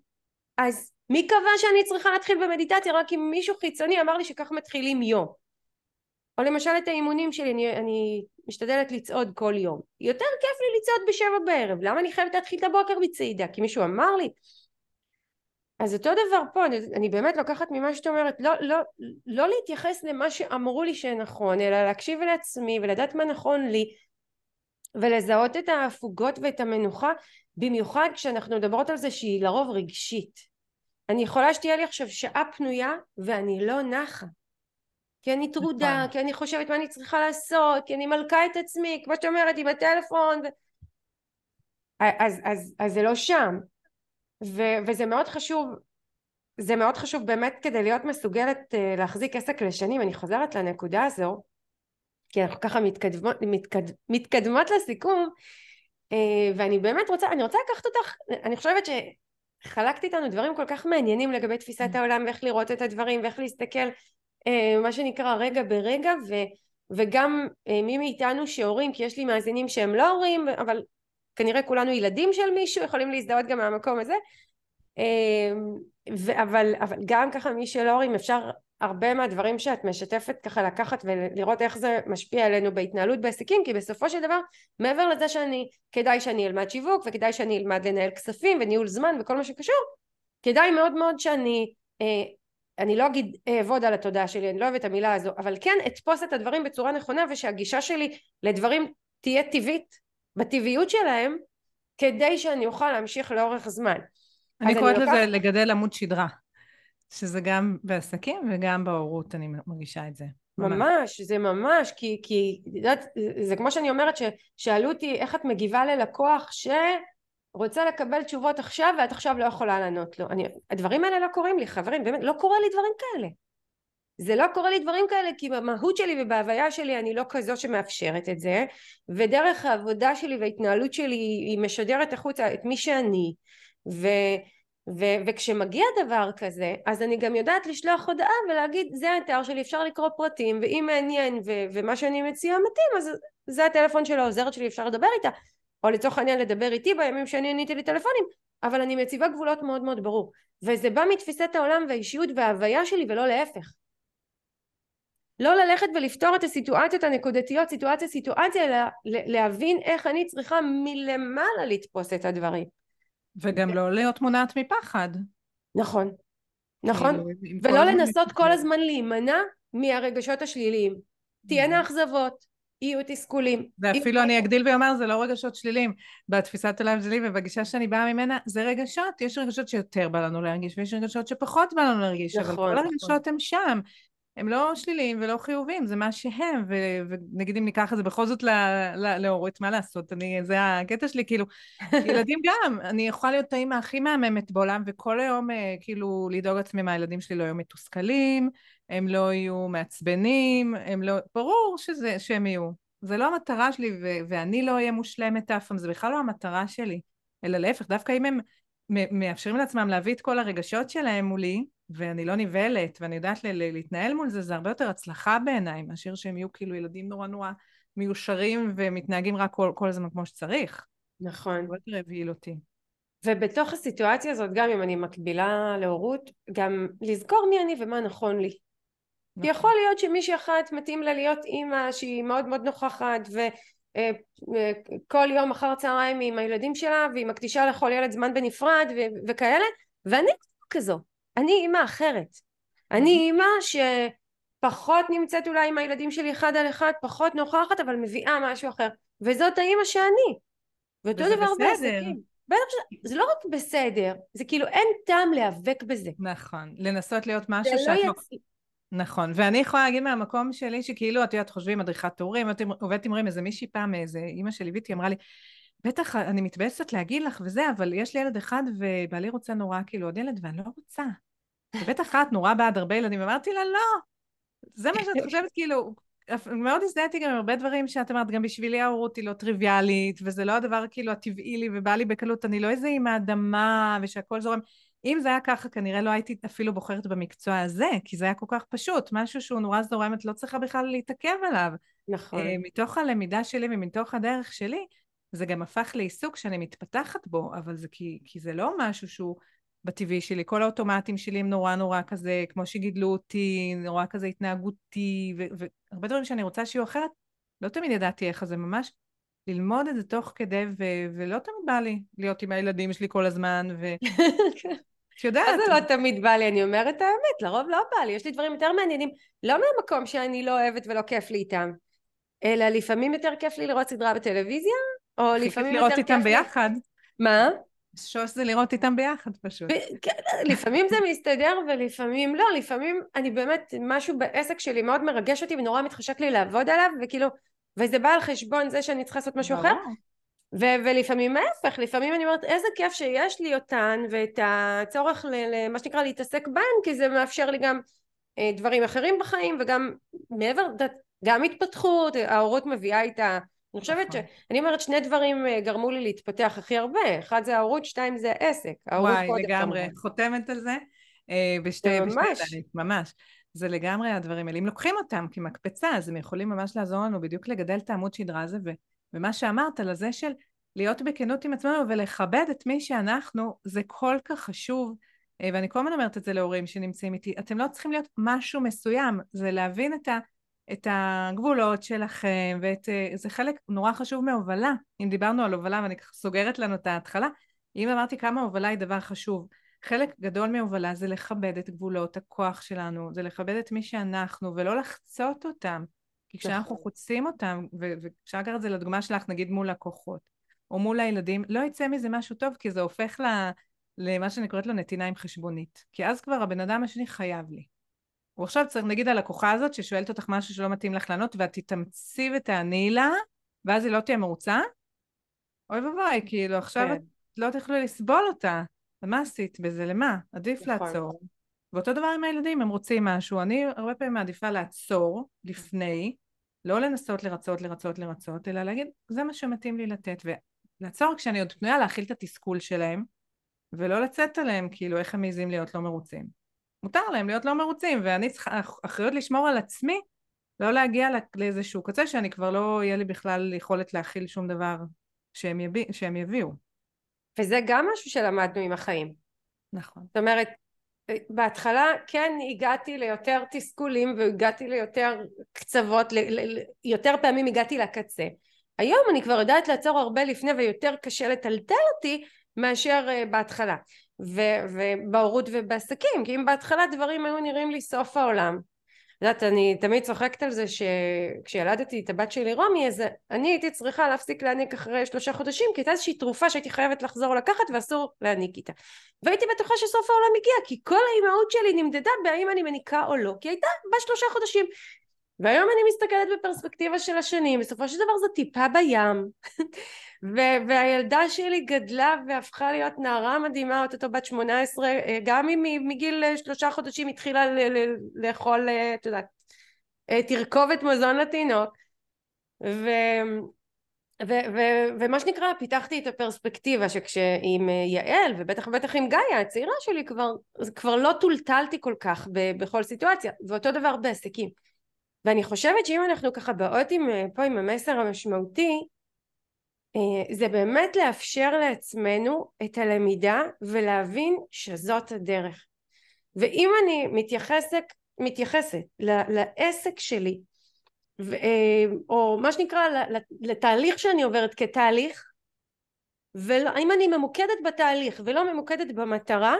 אז מי קבע שאני צריכה להתחיל במדיטציה? רק אם מישהו חיצוני אמר לי שכך מתחילים יום. או למשל את האימונים שלי אני, אני משתדלת לצעוד כל יום. יותר כיף לי לצעוד בשבע בערב. למה אני חייבת להתחיל את הבוקר בצעידה כי מישהו אמר לי אז אותו דבר פה אני, אני באמת לוקחת ממה שאת אומרת לא, לא, לא להתייחס למה שאמרו לי שנכון אלא להקשיב לעצמי ולדעת מה נכון לי ולזהות את ההפוגות ואת המנוחה במיוחד כשאנחנו מדברות על זה שהיא לרוב רגשית אני יכולה שתהיה לי עכשיו שעה פנויה ואני לא נחה כי אני טרודה, נכון. כי אני חושבת מה אני צריכה לעשות, כי אני מלכה את עצמי, כמו שאת אומרת, עם הטלפון. ו... אז, אז, אז זה לא שם. ו, וזה מאוד חשוב, זה מאוד חשוב באמת כדי להיות מסוגלת uh, להחזיק עסק לשנים. אני חוזרת לנקודה הזו, כי אנחנו ככה מתקדמות, מתקד, מתקדמות לסיכום, uh, ואני באמת רוצה, אני רוצה לקחת אותך, אני חושבת ש... חלקת איתנו דברים כל כך מעניינים לגבי תפיסת mm. העולם ואיך לראות את הדברים ואיך להסתכל אה, מה שנקרא רגע ברגע ו, וגם אה, מי מאיתנו שהורים כי יש לי מאזינים שהם לא הורים אבל כנראה כולנו ילדים של מישהו יכולים להזדהות גם מהמקום הזה. אה, ו, אבל, אבל גם ככה מי שלא הורים אפשר הרבה מהדברים שאת משתפת ככה לקחת ולראות איך זה משפיע עלינו בהתנהלות בעסקים כי בסופו של דבר מעבר לזה שאני כדאי שאני אלמד שיווק וכדאי שאני אלמד לנהל כספים וניהול זמן וכל מה שקשור כדאי מאוד מאוד שאני אני לא אגיד אעבוד על התודעה שלי, אני לא אוהבת את המילה הזו, אבל כן אתפוס את הדברים בצורה נכונה ושהגישה שלי לדברים תהיה טבעית, בטבעיות שלהם, כדי שאני אוכל להמשיך לאורך זמן. אני קוראת לזה לקח... לגדל עמוד שדרה. שזה גם בעסקים וגם בהורות, אני מרגישה את זה. ממש, ממש זה ממש, כי, כי יודעת, זה כמו שאני אומרת ששאלו אותי איך את מגיבה ללקוח שרוצה לקבל תשובות עכשיו ואת עכשיו לא יכולה לענות לו. אני, הדברים האלה לא קורים לי, חברים, באמת, לא קורה לי דברים כאלה. זה לא קורה לי דברים כאלה כי במהות שלי ובהוויה שלי אני לא כזו שמאפשרת את זה ודרך העבודה שלי וההתנהלות שלי היא משדרת החוצה את מי שאני ו, ו, וכשמגיע דבר כזה אז אני גם יודעת לשלוח הודעה ולהגיד זה האתר שלי אפשר לקרוא פרטים ואם מעניין ו, ומה שאני מציעה מתאים אז זה הטלפון של העוזרת שלי אפשר לדבר איתה או לצורך העניין לדבר איתי בימים שאני עניתי לטלפונים אבל אני מציבה גבולות מאוד מאוד ברור וזה בא מתפיסת העולם והאישיות וההוויה שלי ולא להפך לא ללכת ולפתור את הסיטואציות הנקודתיות סיטואציה סיטואציה אלא להבין איך אני צריכה מלמעלה לתפוס את הדברים וגם לא להיות מונעת מפחד נכון נכון ולא לנסות כל הזמן להימנע מהרגשות השליליים תהיינה אכזבות יהיו תסכולים. ואפילו אני אגדיל ואומר, זה לא רגשות שליליים. בתפיסת עולם שלי ובגישה שאני באה ממנה, זה רגשות. יש רגשות שיותר בא לנו להרגיש, ויש רגשות שפחות בא לנו להרגיש, נכון, אבל כל נכון. הרגשות הם שם. הם לא שליליים ולא חיוביים, זה מה שהם, ו- ונגיד אם ניקח את זה בכל זאת להורות, מה לעשות, אני, זה הקטע שלי, כאילו, ילדים גם, אני יכולה להיות האימא הכי מהממת בעולם, וכל היום אה, כאילו לדאוג לעצמי מהילדים שלי לא יהיו מתוסכלים, הם לא יהיו מעצבנים, הם לא, ברור שזה, שהם יהיו. זה לא המטרה שלי, ו- ואני לא אהיה מושלמת אף פעם, זה בכלל לא המטרה שלי, אלא להפך, דווקא אם הם מאפשרים לעצמם להביא את כל הרגשות שלהם מולי, ואני לא נבהלת, ואני יודעת להתנהל מול זה, זה הרבה יותר הצלחה בעיניי, מאשר שהם יהיו כאילו ילדים נורא נורא מיושרים ומתנהגים רק כל, כל הזמן כמו שצריך. נכון. הרבה יותר הבהיל אותי. ובתוך הסיטואציה הזאת, גם אם אני מקבילה להורות, גם לזכור מי אני ומה נכון לי. נכון. יכול להיות שמישהי אחת מתאים לה להיות אימא שהיא מאוד מאוד נוכחת וכל אה, יום אחר צהריים עם הילדים שלה והיא מקדישה לכל ילד זמן בנפרד וכאלה ואני כזו אני אימא אחרת. אני אימא שפחות נמצאת אולי עם הילדים שלי אחד על אחד, פחות נוכחת, אבל מביאה משהו אחר. וזאת האימא שאני. ואותו דבר בעסקים. בטח זה לא רק בסדר, זה כאילו אין טעם להיאבק בזה. נכון, לנסות להיות משהו לא שאת... לא יצ... נכון, ואני יכולה להגיד מהמקום שלי שכאילו, את יודעת, חושבים מדריכת הורים, עובדת עם הורים, איזה מישהי פעם, איזה אימא שליוויתי, אמרה לי, בטח, אני מתבאסת להגיד לך וזה, אבל יש לי ילד אחד ובעלי רוצה נורא כאילו עוד ילד ואני לא רוצה. ובטח את נורא בעד הרבה ילדים, ואמרתי לה, לא, זה מה שאת חושבת, כאילו, מאוד הזדהיתי גם עם הרבה דברים שאת אמרת, גם בשבילי ההורות היא לא טריוויאלית, וזה לא הדבר כאילו הטבעי לי ובא לי בקלות, אני לא איזה עם האדמה ושהכול זורם. אם זה היה ככה, כנראה לא הייתי אפילו בוחרת במקצוע הזה, כי זה היה כל כך פשוט, משהו שהוא נורא זורם, את לא צריכה בכלל להתעכב עליו. נכון. Uh, מתוך הלמידה שלי ומתוך הדרך שלי, זה גם הפך לעיסוק שאני מתפתחת בו, אבל זה כי, כי זה לא משהו שהוא בטבעי שלי. כל האוטומטים שלי הם נורא נורא כזה, כמו שגידלו אותי, נורא כזה התנהגותי, והרבה דברים שאני רוצה שיהיו אחרת, לא תמיד ידעתי איך, זה ממש ללמוד את זה תוך כדי, ו- ולא תמיד בא לי להיות עם הילדים שלי כל הזמן, ו... את יודעת. זה לא תמיד בא לי, אני אומרת האמת, לרוב לא בא לי, יש לי דברים יותר מעניינים, לא מהמקום שאני לא אוהבת ולא כיף לי איתם, אלא לפעמים יותר כיף לי לראות סדרה בטלוויזיה, או לפעמים יותר כיף לי... לראות איתם ביחד. מה? שוס זה לראות איתם ביחד פשוט. כן, לפעמים זה מסתדר ולפעמים לא, לפעמים אני באמת, משהו בעסק שלי מאוד מרגש אותי ונורא מתחשק לי לעבוד עליו, וכאילו, וזה בא על חשבון זה שאני צריכה לעשות משהו אחר. ו- ולפעמים ההפך, לפעמים אני אומרת איזה כיף שיש לי אותן ואת הצורך למה שנקרא להתעסק בהן כי זה מאפשר לי גם אה, דברים אחרים בחיים וגם מעבר, גם התפתחות, ההורות מביאה איתה אני חושבת. ש... אני אומרת שני דברים אה, גרמו לי להתפתח הכי הרבה, אחד זה ההורות, שתיים זה העסק. וואי, לגמרי, כמובן. חותמת על זה. אה, בשתי, ממש. בשתי ממש. זה לגמרי הדברים האלה. אם לוקחים אותם כמקפצה, אז הם יכולים ממש לעזור לנו בדיוק לגדל את העמוד שדרה הזה, ו... ומה שאמרת על הזה של להיות בכנות עם עצמנו ולכבד את מי שאנחנו, זה כל כך חשוב. אה, ואני כל הזמן אומרת את זה להורים שנמצאים איתי, אתם לא צריכים להיות משהו מסוים, זה להבין את ה... את הגבולות שלכם, ואת... אה, זה חלק נורא חשוב מהובלה. אם דיברנו על הובלה, ואני ככה סוגרת לנו את ההתחלה, אם אמרתי כמה הובלה היא דבר חשוב, חלק גדול מהובלה זה לכבד את גבולות הכוח שלנו, זה לכבד את מי שאנחנו, ולא לחצות אותם. כי כשאנחנו נכון. חוצים אותם, ואפשר לקחת את זה לדוגמה שלך, נגיד מול לקוחות, או מול הילדים, לא יצא מזה משהו טוב, כי זה הופך ל... למה שאני קוראת לו נתינה עם חשבונית. כי אז כבר הבן אדם השני חייב לי. הוא עכשיו צריך, נגיד הלקוחה הזאת ששואלת אותך משהו שלא מתאים לך לענות, ואת תתאמצי ותעני לה, ואז היא לא תהיה מרוצה? אוי ואבוי, כאילו עכשיו כן. את לא תוכלי לסבול אותה. ומה עשית בזה? למה? עדיף נכון. לעצור. ואותו דבר עם הילדים, הם רוצים משהו. אני הרבה פעמים מעדיפה לעצור לפני, לא לנסות לרצות, לרצות, לרצות, אלא להגיד, זה מה שמתאים לי לתת. ולעצור כשאני עוד פנויה להכיל את התסכול שלהם, ולא לצאת עליהם, כאילו, איך הם מעזים להיות לא מרוצים. מותר להם להיות לא מרוצים, ואני צריכה אחריות לשמור על עצמי, לא להגיע לאיזשהו קצה שאני כבר לא יהיה לי בכלל יכולת להכיל שום דבר שהם, יביא, שהם יביאו. וזה גם משהו שלמדנו עם החיים. נכון. זאת אומרת, בהתחלה כן הגעתי ליותר תסכולים והגעתי ליותר קצוות, יותר פעמים הגעתי לקצה. היום אני כבר יודעת לעצור הרבה לפני ויותר קשה לטלטל אותי מאשר אה, בהתחלה. ובהורות ובעסקים, כי אם בהתחלה דברים היו נראים לי סוף העולם, יודעת, אני תמיד צוחקת על זה שכשילדתי את הבת שלי רומי, אז אני הייתי צריכה להפסיק להניק אחרי שלושה חודשים, כי הייתה איזושהי תרופה שהייתי חייבת לחזור לקחת ואסור להניק איתה. והייתי בטוחה שסוף העולם הגיע, כי כל האימהות שלי נמדדה בהאם אני מניקה או לא, כי הייתה בת שלושה חודשים. והיום אני מסתכלת בפרספקטיבה של השנים, בסופו של דבר זו טיפה בים. והילדה שלי גדלה והפכה להיות נערה מדהימה, אוטוטו בת 18, אה, גם אם מגיל אה, שלושה חודשים התחילה לאכול, אה, את יודעת, תרכובת מזון לתינוק. ו... ו- ו- ומה שנקרא פיתחתי את הפרספקטיבה שכשעם יעל ובטח ובטח עם גאיה הצעירה שלי כבר, כבר לא טולטלתי כל כך ב- בכל סיטואציה ואותו דבר בעסקים ואני חושבת שאם אנחנו ככה באות עם, פה עם המסר המשמעותי זה באמת לאפשר לעצמנו את הלמידה ולהבין שזאת הדרך. ואם אני מתייחסת, מתייחסת לעסק שלי אה, או מה שנקרא לתהליך שאני עוברת כתהליך ואם אני ממוקדת בתהליך ולא ממוקדת במטרה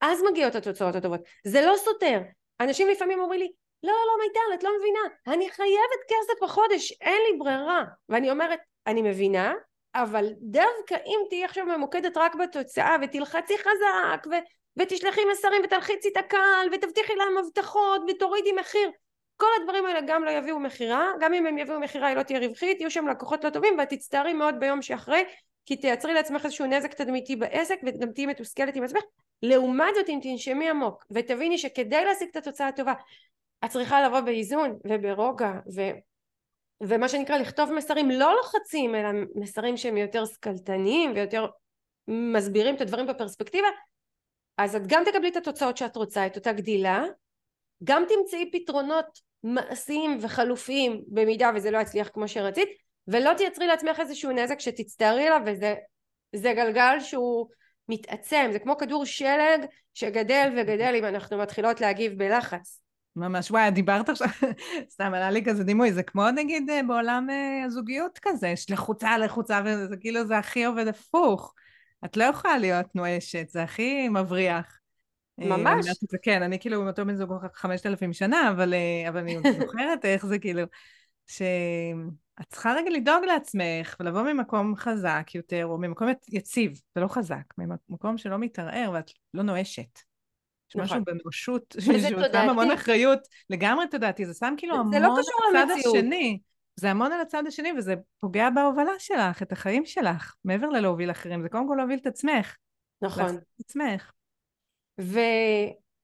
אז מגיעות התוצאות הטובות. זה לא סותר. אנשים לפעמים אומרים לי לא לא מיטל את לא מבינה. אני חייבת כסף בחודש אין לי ברירה. ואני אומרת אני מבינה, אבל דווקא אם תהיי עכשיו ממוקדת רק בתוצאה ותלחצי חזק ו- ותשלחי מסרים ותלחיצי את הקהל ותבטיחי להם הבטחות ותורידי מחיר כל הדברים האלה גם לא יביאו מכירה גם אם הם יביאו מכירה היא לא תהיה רווחית יהיו שם לקוחות לא טובים ואת תצטערי מאוד ביום שאחרי כי תייצרי לעצמך איזשהו נזק תדמיתי בעסק וגם תהיי מתוסכלת עם עצמך. לעומת זאת אם תנשמי עמוק ותביני שכדי להשיג את התוצאה הטובה את צריכה לבוא באיזון וברוגע ו... ומה שנקרא לכתוב מסרים לא לוחצים אלא מסרים שהם יותר שכלתניים ויותר מסבירים את הדברים בפרספקטיבה אז את גם תקבלי את התוצאות שאת רוצה את אותה גדילה. גם תמצאי פתרונות מעשיים וחלופיים במידה וזה לא יצליח כמו שרצית ולא תייצרי לעצמך איזשהו נזק שתצטערי עליו וזה גלגל שהוא מתעצם. זה כמו כדור שלג שגדל וגדל אם אנחנו מתחילות להגיב בלחץ ממש, וואי, דיברת עכשיו, סתם עלה לי כזה דימוי, זה כמו נגיד אה, בעולם אה, הזוגיות כזה, יש לחוצה לחוצה, וזה כאילו זה הכי עובד הפוך. את לא יכולה להיות נואשת, זה הכי מבריח. אה, ממש. זה, כן, אני כאילו עם אותו בן זוג חמשת אלפים שנה, אבל, אבל אני זוכרת איך זה כאילו, שאת צריכה רגע לדאוג לעצמך ולבוא ממקום חזק יותר, או ממקום יציב, ולא חזק, ממקום שלא מתערער ואת לא נואשת. יש משהו. בנואשות, שהוא שם המון אחריות, לגמרי תודעתי, זה שם כאילו המון לא על הצד השני. זה המון על הצד השני, וזה פוגע בהובלה שלך, את החיים שלך, מעבר ללהוביל אחרים, זה קודם כל להוביל את עצמך. נכון. את עצמך. ו...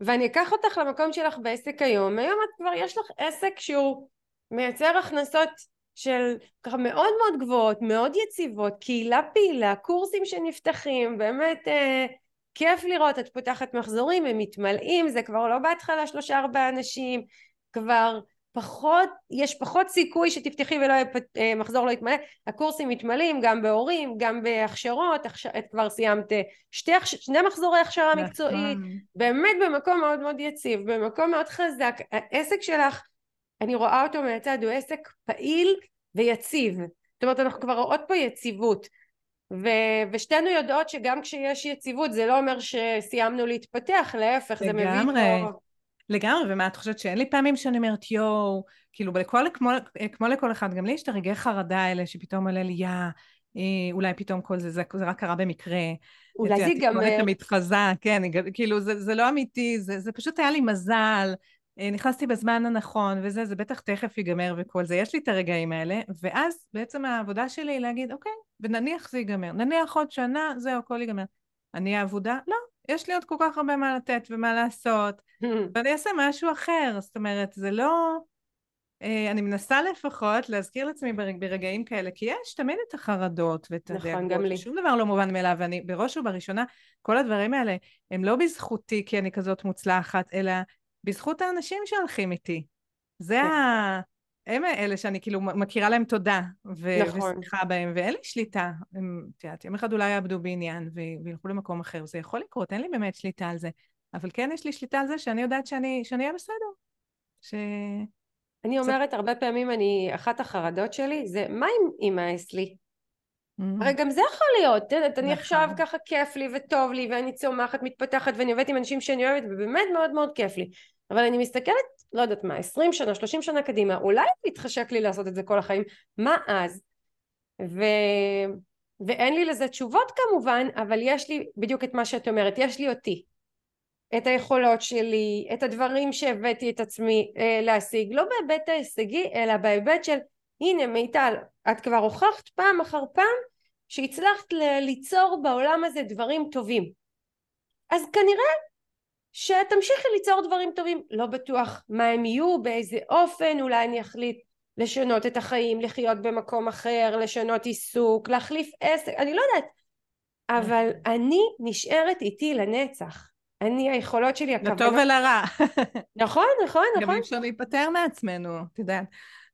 ואני אקח אותך למקום שלך בעסק היום, היום את כבר יש לך עסק שהוא מייצר הכנסות של ככה מאוד מאוד גבוהות, מאוד יציבות, קהילה פעילה, קורסים שנפתחים, באמת אה, כיף לראות, את פותחת מחזורים, הם מתמלאים, זה כבר לא בהתחלה שלושה ארבעה אנשים, כבר פחות, יש פחות סיכוי שתפתחי ולא יהיה אה, מחזור לא יתמלא, הקורסים מתמלאים גם בהורים, גם בהכשרות, את כבר סיימת אה, שתי, שני מחזורי הכשרה נכון. מקצועית, באמת במקום מאוד מאוד יציב, במקום מאוד חזק, העסק שלך, אני רואה אותו מהצד, הוא עסק פעיל ויציב, זאת אומרת אנחנו כבר רואות פה יציבות ו- ושתינו יודעות שגם כשיש יציבות זה לא אומר שסיימנו להתפתח, להפך, זה מביא פה... לגמרי, ומה את חושבת שאין לי פעמים שאני אומרת יואו, כאילו לכל, כמו, כמו לכל אחד, גם לי יש את הרגעי חרדה האלה שפתאום עולה לי יא, אולי פתאום כל זה, זה, זה רק קרה במקרה. אולי זה ייגמר. התקשורת המתחזה, כן, כאילו זה, זה לא אמיתי, זה, זה פשוט היה לי מזל. אה, נכנסתי בזמן הנכון וזה, זה בטח תכף ייגמר וכל זה. יש לי את הרגעים האלה, ואז בעצם העבודה שלי היא להגיד, אוקיי, ונניח זה ייגמר. נניח עוד שנה, זהו, הכל ייגמר. אני העבודה? לא, יש לי עוד כל כך הרבה מה לתת ומה לעשות, ואני אעשה משהו אחר. זאת אומרת, זה לא... אה, אני מנסה לפחות להזכיר לעצמי ברגעים כאלה, כי יש תמיד את החרדות ואת נכון, הדאגות. גם לי. שום דבר לא מובן מאליו, ואני בראש ובראשונה, כל הדברים האלה הם לא בזכותי כי אני כזאת מוצלחת, אלא בזכות האנשים שהולכים איתי. זה כן. ה... הם אלה שאני כאילו מכירה להם תודה, ו- נכון. ושמחה בהם, ואין לי שליטה. הם, את יודעת, יום אחד אולי יאבדו בעניין ו- וילכו למקום אחר, זה יכול לקרות, אין לי באמת שליטה על זה. אבל כן יש לי שליטה על זה שאני יודעת שאני אהיה בסדר. ש... אני אומרת הרבה פעמים, אני, אחת החרדות שלי זה, מה אם יימאס לי? Mm-hmm. הרי גם זה יכול להיות, את אני נכון. עכשיו ככה כיף לי וטוב לי ואני צומחת, מתפתחת ואני עובדת עם אנשים שאני אוהבת ובאמת מאוד מאוד כיף לי אבל אני מסתכלת, לא יודעת מה, 20 שנה, 30 שנה קדימה, אולי יתחשק לי לעשות את זה כל החיים, מה אז? ו... ואין לי לזה תשובות כמובן, אבל יש לי בדיוק את מה שאת אומרת, יש לי אותי. את היכולות שלי, את הדברים שהבאתי את עצמי אה, להשיג, לא בהיבט ההישגי, אלא בהיבט של הנה מיטל, את כבר הוכחת פעם אחר פעם שהצלחת ליצור בעולם הזה דברים טובים. אז כנראה שתמשיכי ליצור דברים טובים, לא בטוח מה הם יהיו, באיזה אופן, אולי אני אחליט לשנות את החיים, לחיות במקום אחר, לשנות עיסוק, להחליף עסק, אני לא יודעת, אבל אני נשארת איתי לנצח. אני, היכולות שלי, הכוונות... לטוב ולרע. נכון, נכון, נכון. גם אי אפשר להיפטר מעצמנו, את יודעת.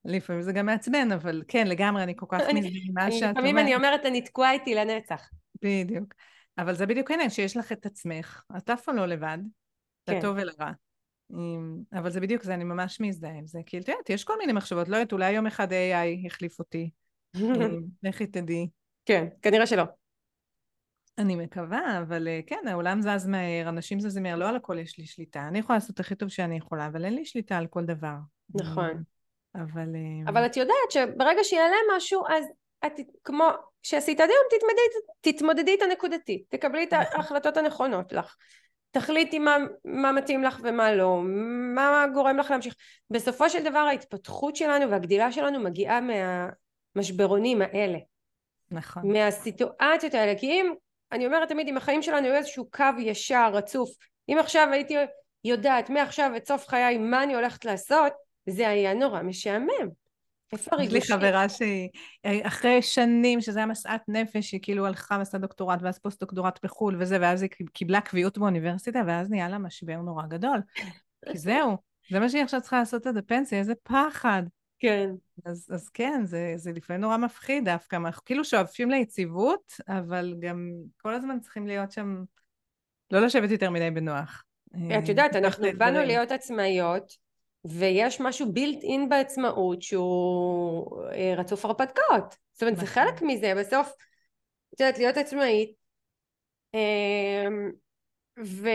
לפעמים זה גם מעצבן, אבל כן, לגמרי, אני כל כך מזמינה שאת אומרת. לפעמים אני אומרת, אני תקועה איתי לנצח. בדיוק. אבל זה בדיוק העניין, שיש לך את עצמך, את אף פעם לא לבד, כן. לטוב ולרע. אבל זה בדיוק זה, אני ממש מזדהה עם זה. כי את יודעת, יש כל מיני מחשבות, לא יודעת, אולי יום אחד AI יחליף אותי. לכי תדעי. כן, כנראה שלא. אני מקווה, אבל אה, כן, העולם זז מהר, אנשים זזים מהר, לא על הכל יש לי שליטה. אני יכולה לעשות הכי טוב שאני יכולה, אבל אין לי שליטה על כל דבר. נכון. אבל... אה, אבל את יודעת שברגע שיעלה משהו, אז את, כמו שעשית עד היום, תתמודדי, תתמודדי את הנקודתי, תקבלי את. ההחלטות הנכונות לך. תחליטי מה, מה מתאים לך ומה לא, מה גורם לך להמשיך. בסופו של דבר ההתפתחות שלנו והגדילה שלנו מגיעה מהמשברונים האלה. נכון. מהסיטואציות האלה, כי אם, אני אומרת תמיד, אם החיים שלנו היו איזשהו קו ישר, רצוף, אם עכשיו הייתי יודעת מעכשיו עד סוף חיי מה אני הולכת לעשות, זה היה נורא משעמם. איפה הריגושים? יש לי חברה שהיא, אחרי שנים, שזה היה משאת נפש, היא כאילו הלכה ועשתה דוקטורט, ואז פוסט דוקטורט בחו"ל וזה, ואז היא קיבלה קביעות באוניברסיטה, ואז נהיה לה משבר נורא גדול. כי זהו, זה מה שהיא עכשיו צריכה לעשות עד הפנסיה, איזה פחד. כן. אז, אז כן, זה, זה לפעמים נורא מפחיד דווקא, אנחנו כאילו שואפים ליציבות, אבל גם כל הזמן צריכים להיות שם, לא לשבת יותר מדי בנוח. את יודעת, אנחנו באנו להיות עצמאיות, ויש משהו בילט אין בעצמאות שהוא אה, רצוף הרפתקאות. זאת אומרת, זה נכון. חלק מזה, בסוף, את יודעת, להיות עצמאית. אמ, ו...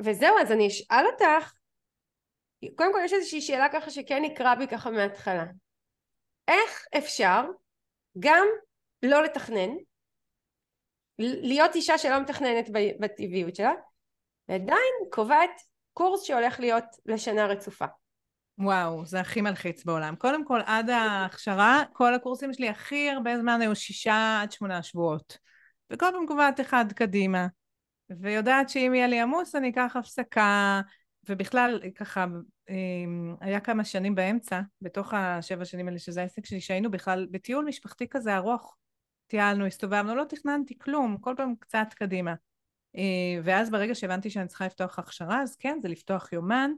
וזהו, אז אני אשאל אותך, קודם כל יש איזושהי שאלה ככה שכן נקרא בי ככה מההתחלה. איך אפשר גם לא לתכנן, להיות אישה שלא מתכננת בטבעיות שלה, ועדיין קובעת קורס שהולך להיות לשנה רצופה. וואו, זה הכי מלחיץ בעולם. קודם כל, עד ההכשרה, כל הקורסים שלי הכי הרבה זמן היו שישה עד שמונה שבועות. וכל פעם קובעת אחד קדימה. ויודעת שאם יהיה לי עמוס אני אקח הפסקה, ובכלל, ככה, אמ, היה כמה שנים באמצע, בתוך השבע שנים האלה שזה העסק שלי, שהיינו בכלל בטיול משפחתי כזה ארוך. טיילנו, הסתובבנו, לא תכננתי כלום, כל פעם קצת קדימה. אה, ואז ברגע שהבנתי שאני צריכה לפתוח הכשרה, אז כן, זה לפתוח יומן,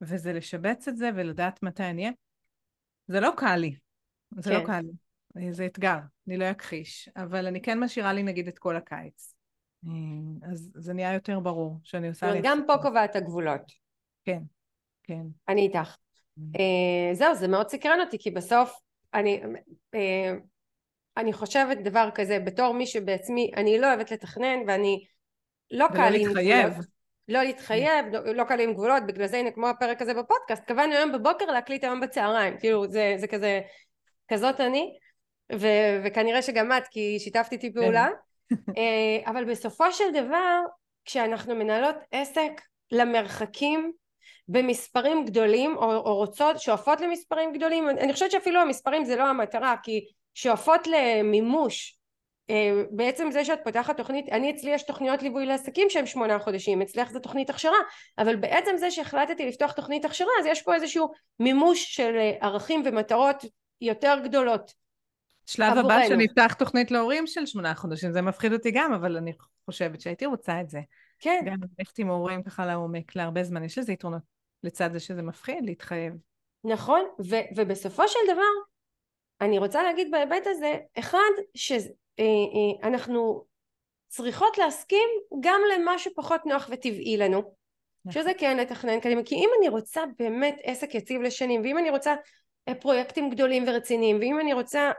וזה לשבץ את זה ולדעת מתי אני אהיה. זה לא קל לי, זה לא כן. לא קל לי. אה, זה אתגר, אני לא אכחיש, אבל אני כן משאירה לי נגיד את כל הקיץ. אה, אז זה נהיה יותר ברור שאני עושה... גם פה קובעת הגבולות. כן, כן. אני איתך. זהו, זה מאוד סקרן אותי, כי בסוף אני... אני חושבת דבר כזה, בתור מי שבעצמי, אני לא אוהבת לתכנן ואני לא קל עם גבולות. לא להתחייב, לא, לא קל עם גבולות, בגלל זה הנה כמו הפרק הזה בפודקאסט, קבענו היום בבוקר להקליט היום בצהריים, כאילו זה, זה כזה, כזאת אני, ו- וכנראה שגם את, כי שיתפת איתי פעולה, אה, אבל בסופו של דבר, כשאנחנו מנהלות עסק למרחקים במספרים גדולים, או, או רוצות, שואפות למספרים גדולים, אני חושבת שאפילו המספרים זה לא המטרה, כי שואפות למימוש בעצם זה שאת פותחת תוכנית, אני אצלי יש תוכניות ליווי לעסקים שהם שמונה חודשים, אצלך זה תוכנית הכשרה, אבל בעצם זה שהחלטתי לפתוח תוכנית הכשרה אז יש פה איזשהו מימוש של אה, ערכים ומטרות יותר גדולות. שלב. הבא שנפתח תוכנית להורים של שמונה חודשים, זה מפחיד אותי גם, אבל אני חושבת שהייתי רוצה את זה. כן. גם ללכת עם הורים ככה לעומק להרבה זמן, יש לזה יתרונות לצד זה שזה מפחיד להתחייב. נכון, ו- ובסופו של דבר אני רוצה להגיד בהיבט הזה, אחד, שזה אה, אה, צריכות להסכים גם למה שפחות נוח וטבעי לנו נכון. שזה כן לתכנן קדימה כי אם אני רוצה באמת עסק יציב לשנים ואם אני רוצה אה, פרויקטים גדולים ורציניים ואם אני רוצה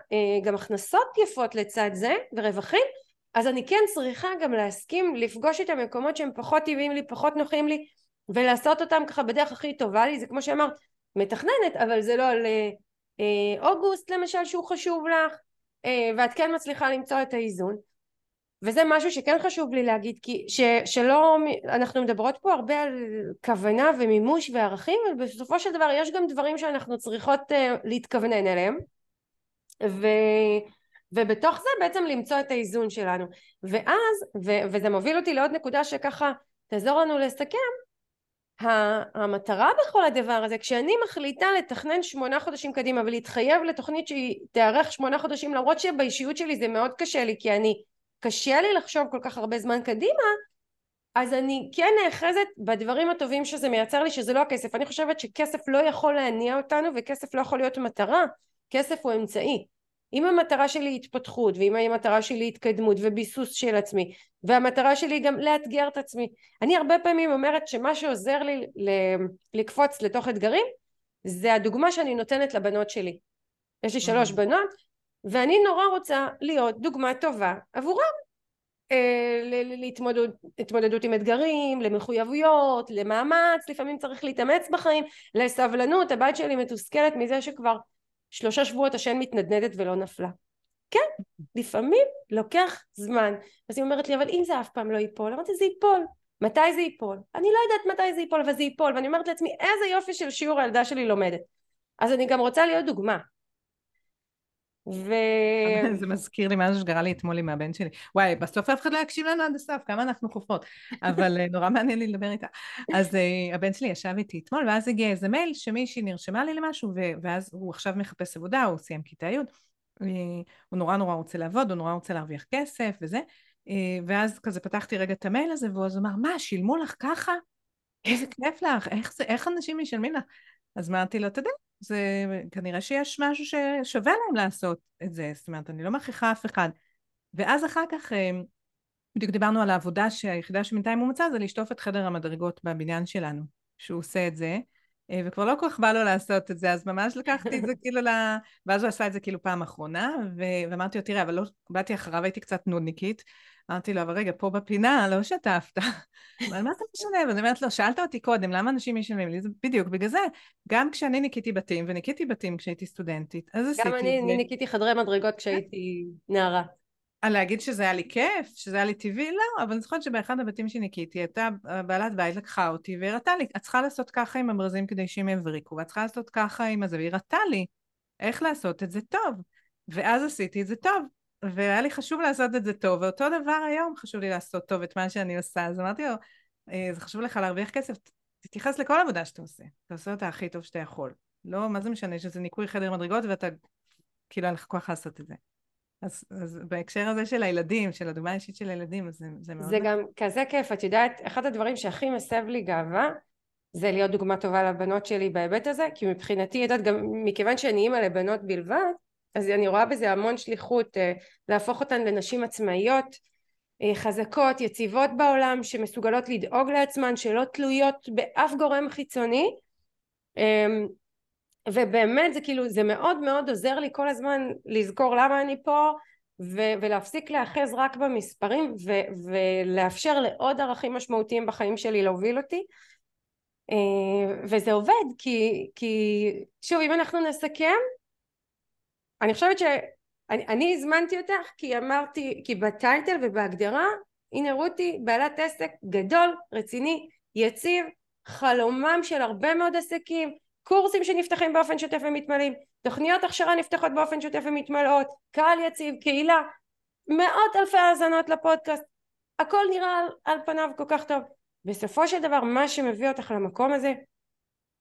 גם הכנסות יפות לצד זה ורווחים אז אני כן צריכה גם להסכים לפגוש את המקומות שהם פחות טבעיים לי פחות נוחים לי ולעשות אותם ככה בדרך הכי טובה לי זה כמו שאמרת מתכננת אבל זה לא על אוגוסט למשל שהוא חשוב לך אה, ואת כן מצליחה למצוא את האיזון. וזה משהו שכן חשוב לי להגיד כי ש, שלא אנחנו מדברות פה הרבה על כוונה ומימוש וערכים אבל בסופו של דבר יש גם דברים שאנחנו צריכות uh, להתכוונן אליהם. ו, ובתוך זה בעצם למצוא את האיזון שלנו. ואז ו, וזה מוביל אותי לעוד נקודה שככה תעזור לנו לסכם המטרה בכל הדבר הזה, כשאני מחליטה לתכנן שמונה חודשים קדימה ולהתחייב לתוכנית שהיא תארך שמונה חודשים למרות שבאישיות שלי זה מאוד קשה לי כי אני קשה לי לחשוב כל כך הרבה זמן קדימה אז אני כן נאחזת בדברים הטובים שזה מייצר לי שזה לא הכסף. אני חושבת שכסף לא יכול להניע אותנו וכסף לא יכול להיות מטרה. כסף הוא אמצעי אם המטרה שלי היא התפתחות ואם המטרה שלי היא התקדמות וביסוס של עצמי והמטרה שלי גם לאתגר את עצמי אני הרבה פעמים אומרת שמה שעוזר לי לקפוץ לתוך אתגרים זה הדוגמה שאני נותנת לבנות שלי. יש לי שלוש בנות ואני נורא רוצה להיות דוגמה טובה עבורם. אה, להתמודדות עם אתגרים, למחויבויות, למאמץ, לפעמים צריך להתאמץ בחיים, לסבלנות, הבת שלי מתוסכלת מזה שכבר שלושה שבועות השן מתנדנדת ולא נפלה. כן, לפעמים לוקח זמן. אז היא אומרת לי, אבל אם זה אף פעם לא ייפול, אמרתי, זה ייפול. מתי זה ייפול? אני לא יודעת מתי זה ייפול, אבל זה ייפול. ואני אומרת לעצמי, איזה יופי של שיעור הילדה שלי לומדת. אז אני גם רוצה להיות דוגמה. ו... זה מזכיר לי משהו שקרה לי אתמול עם הבן שלי. וואי, בסוף אף אחד לא יקשיב לנו עד הסוף, כמה אנחנו חופרות. אבל אה, נורא מעניין לי לדבר איתה. אז uh, הבן שלי ישב איתי אתמול, ואז הגיע איזה מייל שמישהי נרשמה לי למשהו, ואז הוא עכשיו מחפש עבודה, הוא סיים כיתה י', uh, הוא נורא נורא רוצה לעבוד, הוא נורא רוצה להרוויח כסף וזה. ואז כזה פתחתי רגע את המייל הזה, והוא אז אמר, מה, שילמו לך ככה? איזה כיף לך, איך, זה, איך אנשים משלמים לך? אז אמרתי לו, אתה יודע, זה כנראה שיש משהו ששווה להם לעשות את זה, זאת אומרת, אני לא מכריחה אף אחד. ואז אחר כך, אה, בדיוק דיברנו על העבודה שהיחידה שבינתיים הוא מצא, זה לשטוף את חדר המדרגות בבניין שלנו, שהוא עושה את זה, וכבר לא כל כך בא לו לעשות את זה, אז ממש לקחתי את זה כאילו ל... ואז הוא עשה את זה כאילו פעם אחרונה, ואמרתי לו, תראה, אבל לא, באתי אחריו, הייתי קצת נודניקית, אמרתי לו, אבל רגע, פה בפינה לא שטפת. אבל מה זה משנה? ואני אומרת לו, שאלת אותי קודם, למה אנשים משלמים לי? זה בדיוק בגלל זה. גם כשאני ניקיתי בתים, וניקיתי בתים כשהייתי סטודנטית, אז עשיתי. גם אני ניקיתי חדרי מדרגות כשהייתי נערה. על להגיד שזה היה לי כיף, שזה היה לי טבעי, לא, אבל אני זוכרת שבאחד הבתים שניקיתי, הייתה בעלת בית לקחה אותי והראתה לי, את צריכה לעשות ככה עם הברזים כדי שהם יבריקו, ואת צריכה לעשות ככה עם הזה, והיא הראתה לי איך לעשות את זה טוב. ואז עשיתי את זה טוב, והיה לי חשוב לעשות את זה טוב, ואותו דבר היום חשוב לי לעשות טוב את מה שאני עושה, אז אמרתי לו, אה, זה חשוב לך להרוויח כסף, תתייחס לכל עבודה שאתה עושה, אתה עושה אותה הכי טוב שאתה יכול. לא, מה זה משנה שזה ניקוי חדר מדרגות ואתה, כאילו אין לך כוח לעשות את זה. אז, אז בהקשר הזה של הילדים, של הדוגמה האישית של הילדים, זה, זה מאוד... זה גם כזה כיף, את יודעת, אחד הדברים שהכי מסב לי גאווה, זה להיות דוגמה טובה לבנות שלי בהיבט הזה, כי מבחינתי, את יודעת, גם מכיוון שאני אימא לבנות בלבד, אז אני רואה בזה המון שליחות אה, להפוך אותן לנשים עצמאיות אה, חזקות יציבות בעולם שמסוגלות לדאוג לעצמן שלא תלויות באף גורם חיצוני. אמ, ובאמת זה כאילו זה מאוד מאוד עוזר לי כל הזמן לזכור למה אני פה ו- ולהפסיק להאחז רק במספרים ו- ולאפשר לעוד ערכים משמעותיים בחיים שלי להוביל אותי. אה, וזה עובד כי, כי שוב אם אנחנו נסכם אני חושבת אני, אני הזמנתי אותך כי אמרתי, כי בטייטל ובהגדרה, הנה רותי, בעלת עסק גדול, רציני, יציב, חלומם של הרבה מאוד עסקים, קורסים שנפתחים באופן שוטף ומתמלאים, תוכניות הכשרה נפתחות באופן שוטף ומתמלאות, קהל יציב, קהילה, מאות אלפי האזנות לפודקאסט, הכל נראה על, על פניו כל כך טוב. בסופו של דבר מה שמביא אותך למקום הזה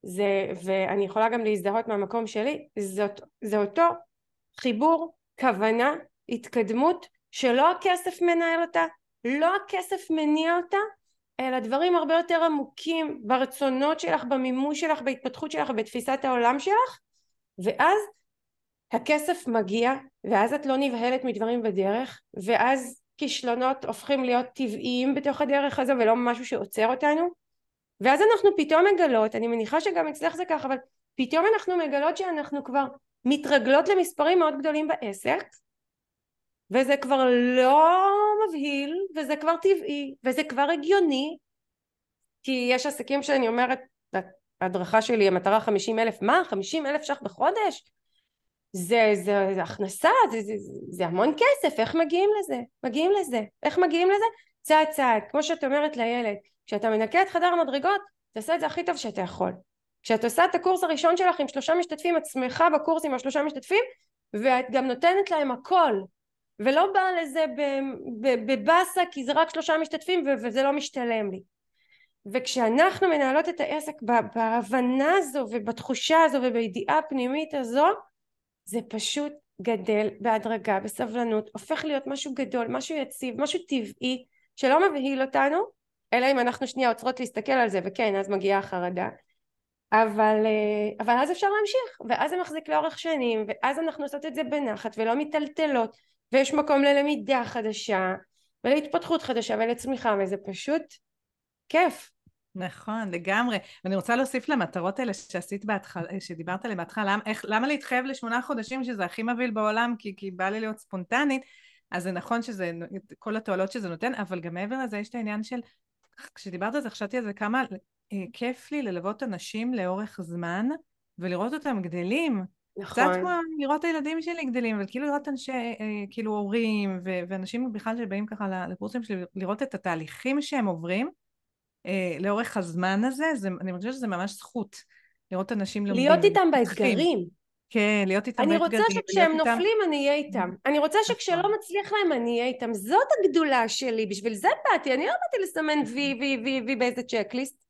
זה, ואני יכולה גם להזדהות מהמקום שלי, זאת, זה אותו חיבור, כוונה, התקדמות, שלא הכסף מנהל אותה, לא הכסף מניע אותה, אלא דברים הרבה יותר עמוקים ברצונות שלך, במימוש שלך, בהתפתחות שלך, בתפיסת העולם שלך, ואז הכסף מגיע, ואז את לא נבהלת מדברים בדרך, ואז כישלונות הופכים להיות טבעיים בתוך הדרך הזו ולא משהו שעוצר אותנו, ואז אנחנו פתאום מגלות, אני מניחה שגם אצלך זה ככה, אבל פתאום אנחנו מגלות שאנחנו כבר מתרגלות למספרים מאוד גדולים בעסק, וזה כבר לא מבהיל, וזה כבר טבעי, וזה כבר הגיוני, כי יש עסקים שאני אומרת, ההדרכה שלי, המטרה חמישים אלף, מה? חמישים אלף ש"ח בחודש? זה, זה, זה הכנסה, זה, זה, זה המון כסף, איך מגיעים לזה? מגיעים לזה. איך מגיעים לזה? צעד צעד, כמו שאת אומרת לילד, כשאתה מנקה את חדר המדרגות, תעשה את זה הכי טוב שאתה יכול. כשאת עושה את הקורס הראשון שלך עם שלושה משתתפים, את שמחה בקורס עם השלושה משתתפים, ואת גם נותנת להם הכל, ולא באה לזה בבאסה כי זה רק שלושה משתתפים וזה לא משתלם לי. וכשאנחנו מנהלות את העסק בהבנה הזו ובתחושה הזו ובידיעה הפנימית הזו, זה פשוט גדל בהדרגה, בסבלנות, הופך להיות משהו גדול, משהו יציב, משהו טבעי, שלא מבהיל אותנו, אלא אם אנחנו שנייה עוצרות להסתכל על זה, וכן, אז מגיעה החרדה. אבל, אה, אבל אז אפשר להמשיך, ואז זה מחזיק לאורך שנים, ואז אנחנו עושות את זה בנחת ולא מיטלטלות, ויש מקום ללמידה חדשה, ולהתפתחות חדשה ולצמיחה, וזה פשוט כיף. נכון, לגמרי. ואני רוצה להוסיף למטרות האלה שעשית בהתחלה, שדיברת עליהן בהתחלה, למה, למה להתחייב לשמונה חודשים שזה הכי מבהיל בעולם, כי, כי בא לי להיות ספונטנית, אז זה נכון שזה, כל התועלות שזה נותן, אבל גם מעבר לזה יש את העניין של, כשדיברת על זה חשבתי על זה כמה אה, כיף לי ללוות אנשים לאורך זמן, ולראות אותם גדלים. נכון. קצת כמו לראות את הילדים שלי גדלים, אבל כאילו לראות אנשי, אה, כאילו הורים, ו- ואנשים בכלל שבאים ככה לקורסים שלי, לראות את התהליכים שהם עוברים, אה, לאורך הזמן הזה, זה, אני חושבת שזה ממש זכות לראות אנשים לומדים. להיות איתם באתגרים. כן, להיות איתם באתגרים. אני רוצה שכשהם נופלים איתם... אני אהיה איתם. אני רוצה נכון. שכשלא מצליח להם אני אהיה איתם. זאת הגדולה שלי, בשביל זה באתי. אני לא באתי לסמן וי וי וי וי באיזה צ'קליסט.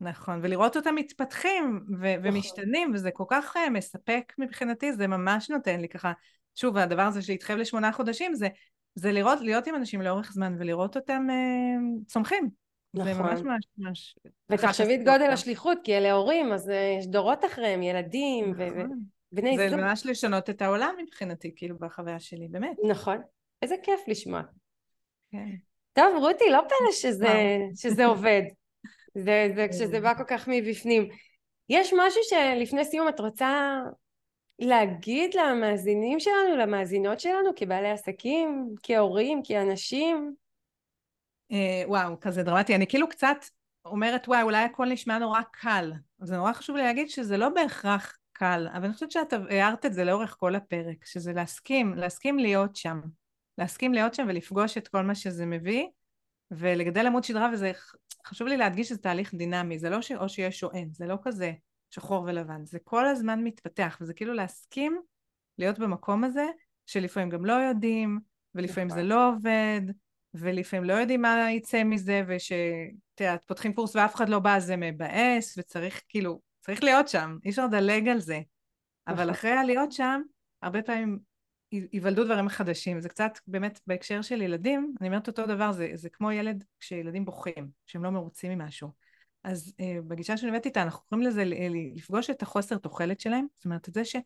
נכון, ולראות אותם מתפתחים ו- נכון. ומשתנים, וזה כל כך uh, מספק מבחינתי, זה ממש נותן לי ככה, שוב, הדבר הזה שהתחייב לשמונה חודשים, זה, זה לראות, להיות עם אנשים לאורך זמן ולראות אותם uh, צומחים. נכון. זה ממש ממש ממש... ותחשבי את גודל השליחות, כי אלה הורים, אז uh, יש דורות אחריהם, ילדים נכון. ובני זוג. זה ממש לשנות את העולם מבחינתי, כאילו, בחוויה שלי, באמת. נכון. איזה כיף לשמוע. כן. טוב, רותי, לא פלא שזה, שזה עובד. זה, זה כשזה בא כל כך מבפנים. יש משהו שלפני סיום את רוצה להגיד למאזינים שלנו, למאזינות שלנו, כבעלי עסקים, כהורים, כאנשים? אה, וואו, כזה דרמטי. אני כאילו קצת אומרת, וואי, אולי הכל נשמע נורא קל. זה נורא חשוב לי להגיד שזה לא בהכרח קל, אבל אני חושבת שאת הערת את זה לאורך כל הפרק, שזה להסכים, להסכים להיות שם. להסכים להיות שם ולפגוש את כל מה שזה מביא, ולגדל עמוד שדרה, וזה חשוב לי להדגיש שזה תהליך דינמי, זה לא ש... או שיש או אין, זה לא כזה שחור ולבן, זה כל הזמן מתפתח, וזה כאילו להסכים להיות במקום הזה, שלפעמים גם לא יודעים, ולפעמים זה נכון. לא עובד, ולפעמים לא יודעים מה יצא מזה, ושאת יודעת, פותחים קורס ואף אחד לא בא, זה מבאס, וצריך כאילו, צריך להיות שם, אי אפשר לדלג על זה. אבל נכון. אחרי הלהיות שם, הרבה פעמים ייוולדו דברים חדשים. זה קצת באמת בהקשר של ילדים, אני אומרת אותו דבר, זה, זה כמו ילד כשילדים בוכים, שהם לא מרוצים ממשהו. אז אה, בגישה שאני הבאתי איתה, אנחנו קוראים לזה לפגוש את החוסר תוחלת שלהם, זאת אומרת, את זה ש...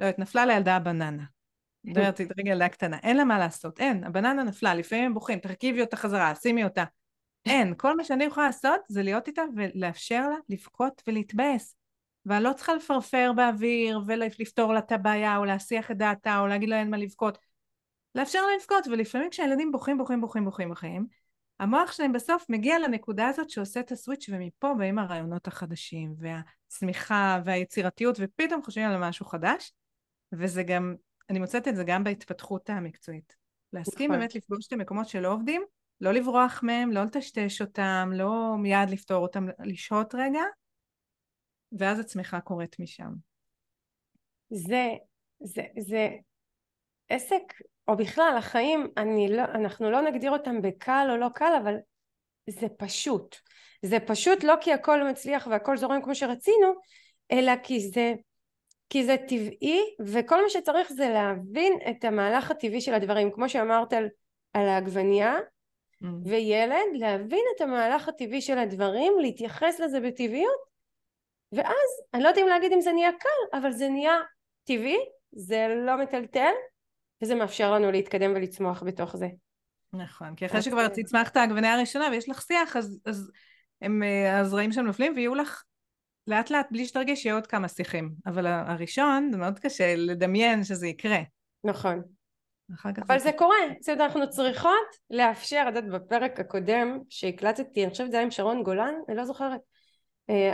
לא יודעת, נפלה לילדה הבננה. מדברת רגע ילדה קטנה, אין לה מה לעשות, אין, הבננה נפלה, לפעמים הם בוכים, תרכיבי אותה חזרה, שימי אותה. אין, כל מה שאני יכולה לעשות זה להיות איתה ולאפשר לה לבכות ולהתבאס. ואני לא צריכה לפרפר באוויר ולפתור לה את הבעיה או להסיח את דעתה או להגיד לה אין מה לבכות. לאפשר לה לבכות, ולפעמים כשהילדים בוכים, בוכים, בוכים, בוכים, בוכים, המוח שלהם בסוף מגיע לנקודה הזאת שעושה את הסוויץ' ומפה באים הרעיונות החדשים והצמיחה והיצירתיות ופתאום חושבים על משהו חדש וזה גם אני מוצאת את זה גם בהתפתחות המקצועית. להסכים נכון. באמת לפגוש את המקומות שלא עובדים, לא לברוח מהם, לא לטשטש אותם, לא מיד לפתור אותם, לשהות רגע, ואז הצמיחה קורית משם. זה, זה, זה עסק, או בכלל החיים, אני לא, אנחנו לא נגדיר אותם בקל או לא קל, אבל זה פשוט. זה פשוט לא כי הכל מצליח והכל זורם כמו שרצינו, אלא כי זה, כי זה טבעי, וכל מה שצריך זה להבין את המהלך הטבעי של הדברים. כמו שאמרת על, על העגבנייה, Mm. וילד, להבין את המהלך הטבעי של הדברים, להתייחס לזה בטבעיות, ואז, אני לא יודעת אם להגיד אם זה נהיה קל, אבל זה נהיה טבעי, זה לא מטלטל, וזה מאפשר לנו להתקדם ולצמוח בתוך זה. נכון, כי אחרי שכבר אה, הצמחת העגבניה הראשונה ויש לך שיח, אז, אז הם, אה, הזרעים שם נופלים ויהיו לך לאט לאט, בלי שתרגיש, יהיו עוד כמה שיחים. אבל הראשון, זה מאוד קשה לדמיין שזה יקרה. נכון. אבל זה קורה, זאת אומרת אנחנו צריכות לאפשר, את יודעת בפרק הקודם שהקלטתי, אני חושבת זה היה עם שרון גולן, אני לא זוכרת,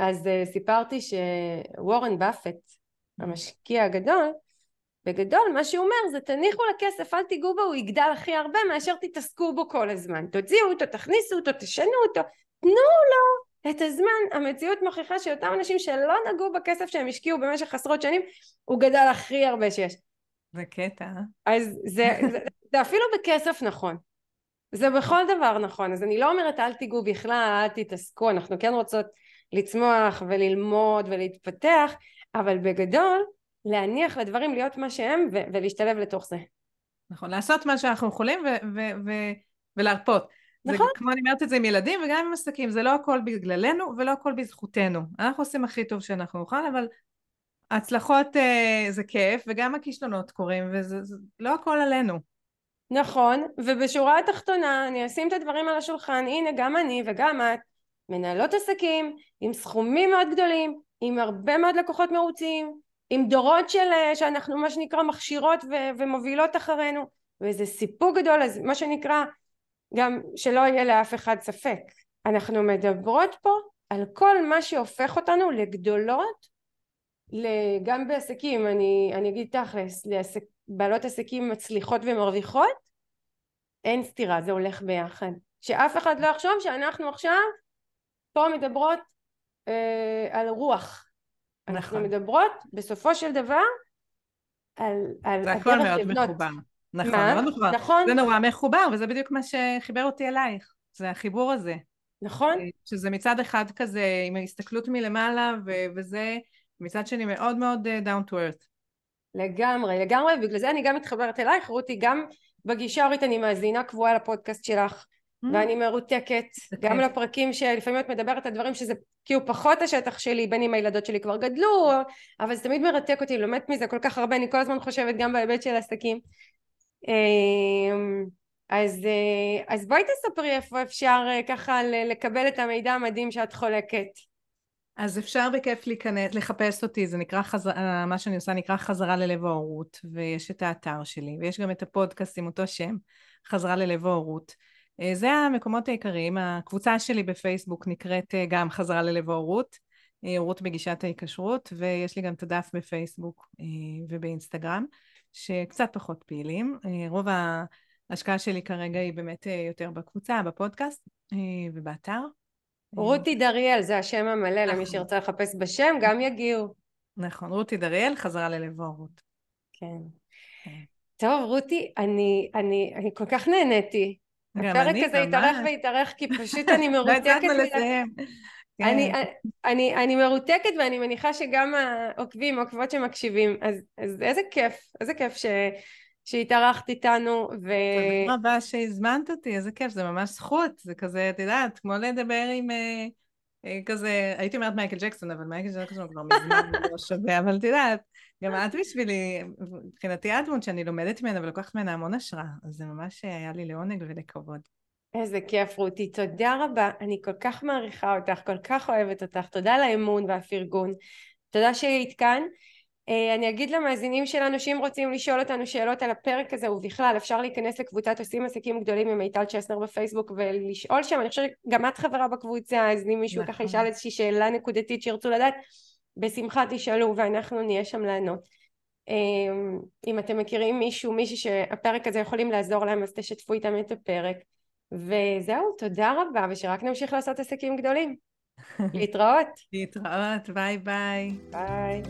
אז אה, סיפרתי שוורן באפט, המשקיע הגדול, בגדול מה שהוא אומר זה תניחו לכסף, אל תיגעו בו, הוא יגדל הכי הרבה מאשר תתעסקו בו כל הזמן, תוציאו אותו, תכניסו אותו, תשנו אותו, תנו לו את הזמן, המציאות מוכיחה שאותם אנשים שלא נגעו בכסף שהם השקיעו במשך עשרות שנים, הוא גדל הכי הרבה שיש. זה קטע. אה? אז זה, זה, זה אפילו בכסף נכון. זה בכל דבר נכון. אז אני לא אומרת אל תיגעו בכלל, אל תתעסקו, אנחנו כן רוצות לצמוח וללמוד ולהתפתח, אבל בגדול להניח לדברים להיות מה שהם ו- ולהשתלב לתוך זה. נכון, לעשות מה שאנחנו יכולים ו- ו- ו- ולהרפות. נכון. זה כמו אני אומרת את זה עם ילדים וגם עם עסקים, זה לא הכל בגללנו ולא הכל בזכותנו. אנחנו עושים הכי טוב שאנחנו נוכל, אבל ההצלחות אה, זה כיף, וגם הכישלונות קורים, וזה זה, לא הכל עלינו. נכון, ובשורה התחתונה אני אשים את הדברים על השולחן, הנה גם אני וגם את מנהלות עסקים עם סכומים מאוד גדולים, עם הרבה מאוד לקוחות מרוצים, עם דורות של, אה, שאנחנו מה שנקרא מכשירות ו- ומובילות אחרינו, וזה סיפוק גדול, אז מה שנקרא גם שלא יהיה לאף אחד ספק. אנחנו מדברות פה על כל מה שהופך אותנו לגדולות, גם בעסקים, אני, אני אגיד תכלס, לעסק, בעלות עסקים מצליחות ומרוויחות, אין סתירה, זה הולך ביחד. שאף אחד לא יחשוב שאנחנו עכשיו פה מדברות אה, על רוח. אנחנו נכון. מדברות בסופו של דבר על, על זה הכל מאוד לבנות. מחובר. נכון, מה? מאוד מחובר. נכון, זה נורא מחובר, וזה בדיוק מה שחיבר אותי אלייך. זה החיבור הזה. נכון, שזה מצד אחד כזה עם ההסתכלות מלמעלה, ו- וזה מצד שני מאוד מאוד אה, down to earth. לגמרי, לגמרי, בגלל זה אני גם מתחברת אלייך, רותי, גם בגישה אורית אני מאזינה קבועה לפודקאסט שלך. ואני מרותקת, גם. לפרקים שלפעמים את מדברת על דברים שזה כאילו פחות השטח שלי, בין אם הילדות שלי כבר גדלו, אבל זה תמיד מרתק אותי, לומדת מזה כל כך הרבה, אני כל הזמן חושבת גם בהיבט של עסקים. אמ, אז, אה, אז בואי תספרי איפה אפשר אה, ככה לקבל את המידע המדהים שאת חולקת. אז אפשר בכיף להיכנס, לחפש אותי, זה נקרא חזרה, מה שאני עושה נקרא חזרה ללב ההורות, ויש את האתר שלי, ויש גם את הפודקאסט עם אותו שם, חזרה ללב ההורות. אה, זה המקומות העיקריים, הקבוצה שלי בפייסבוק נקראת אה, גם חזרה ללב ההורות, אה, הורות בגישת ההיקשרות, ויש לי גם את הדף בפייסבוק ובאינסטגרם, שקצת פחות פעילים. רוב ההשקעה שלי כרגע היא באמת יותר בקבוצה, בפודקאסט ובאתר. רותי דריאל זה השם המלא למי נכון. שירצה לחפש בשם, גם יגיעו. נכון, רותי דריאל, חזרה ללב ההורות. כן. כן. טוב רותי, אני, אני, אני כל כך נהניתי. הפרק הזה התארך. והתארך כי פשוט אני לא מרותקת. הצלחנו מזה. לסיים. כן. אני, אני, אני מרותקת ואני מניחה שגם העוקבים, העוקבות שמקשיבים, אז, אז איזה כיף, איזה כיף ש, שהתארחת איתנו, ו... תודה רבה שהזמנת אותי, איזה כיף, זה ממש זכות, זה כזה, את יודעת, כמו לדבר עם אה, אה, כזה, הייתי אומרת מייקל ג'קסון, אבל מייקל ג'קסון כבר מזמן לא שווה, אבל את יודעת, גם את בשבילי, מבחינתי את דמות שאני לומדת ממנה ולוקחת ממנה המון השראה, אז זה ממש היה לי לעונג ולכבוד. איזה כיף רותי, תודה רבה, אני כל כך מעריכה אותך, כל כך אוהבת אותך, תודה על האמון והפרגון, תודה שהיית כאן. אה, אני אגיד למאזינים שלנו שאם רוצים לשאול אותנו שאלות על הפרק הזה ובכלל אפשר להיכנס לקבוצת עושים עסקים גדולים עם מיטל צ'סנר בפייסבוק ולשאול שם, אני חושבת שגם את חברה בקבוצה אז אם מישהו נכון. ככה ישאל איזושהי שאלה נקודתית שירצו לדעת בשמחה תשאלו ואנחנו נהיה שם לענות. אמ, אם אתם מכירים מישהו, מישהי שהפרק הזה יכולים לעזור להם, אז תשתפו איתם את הפרק. וזהו, תודה רבה, ושרק נמשיך לעשות עסקים גדולים. להתראות. להתראות, ביי ביי. ביי.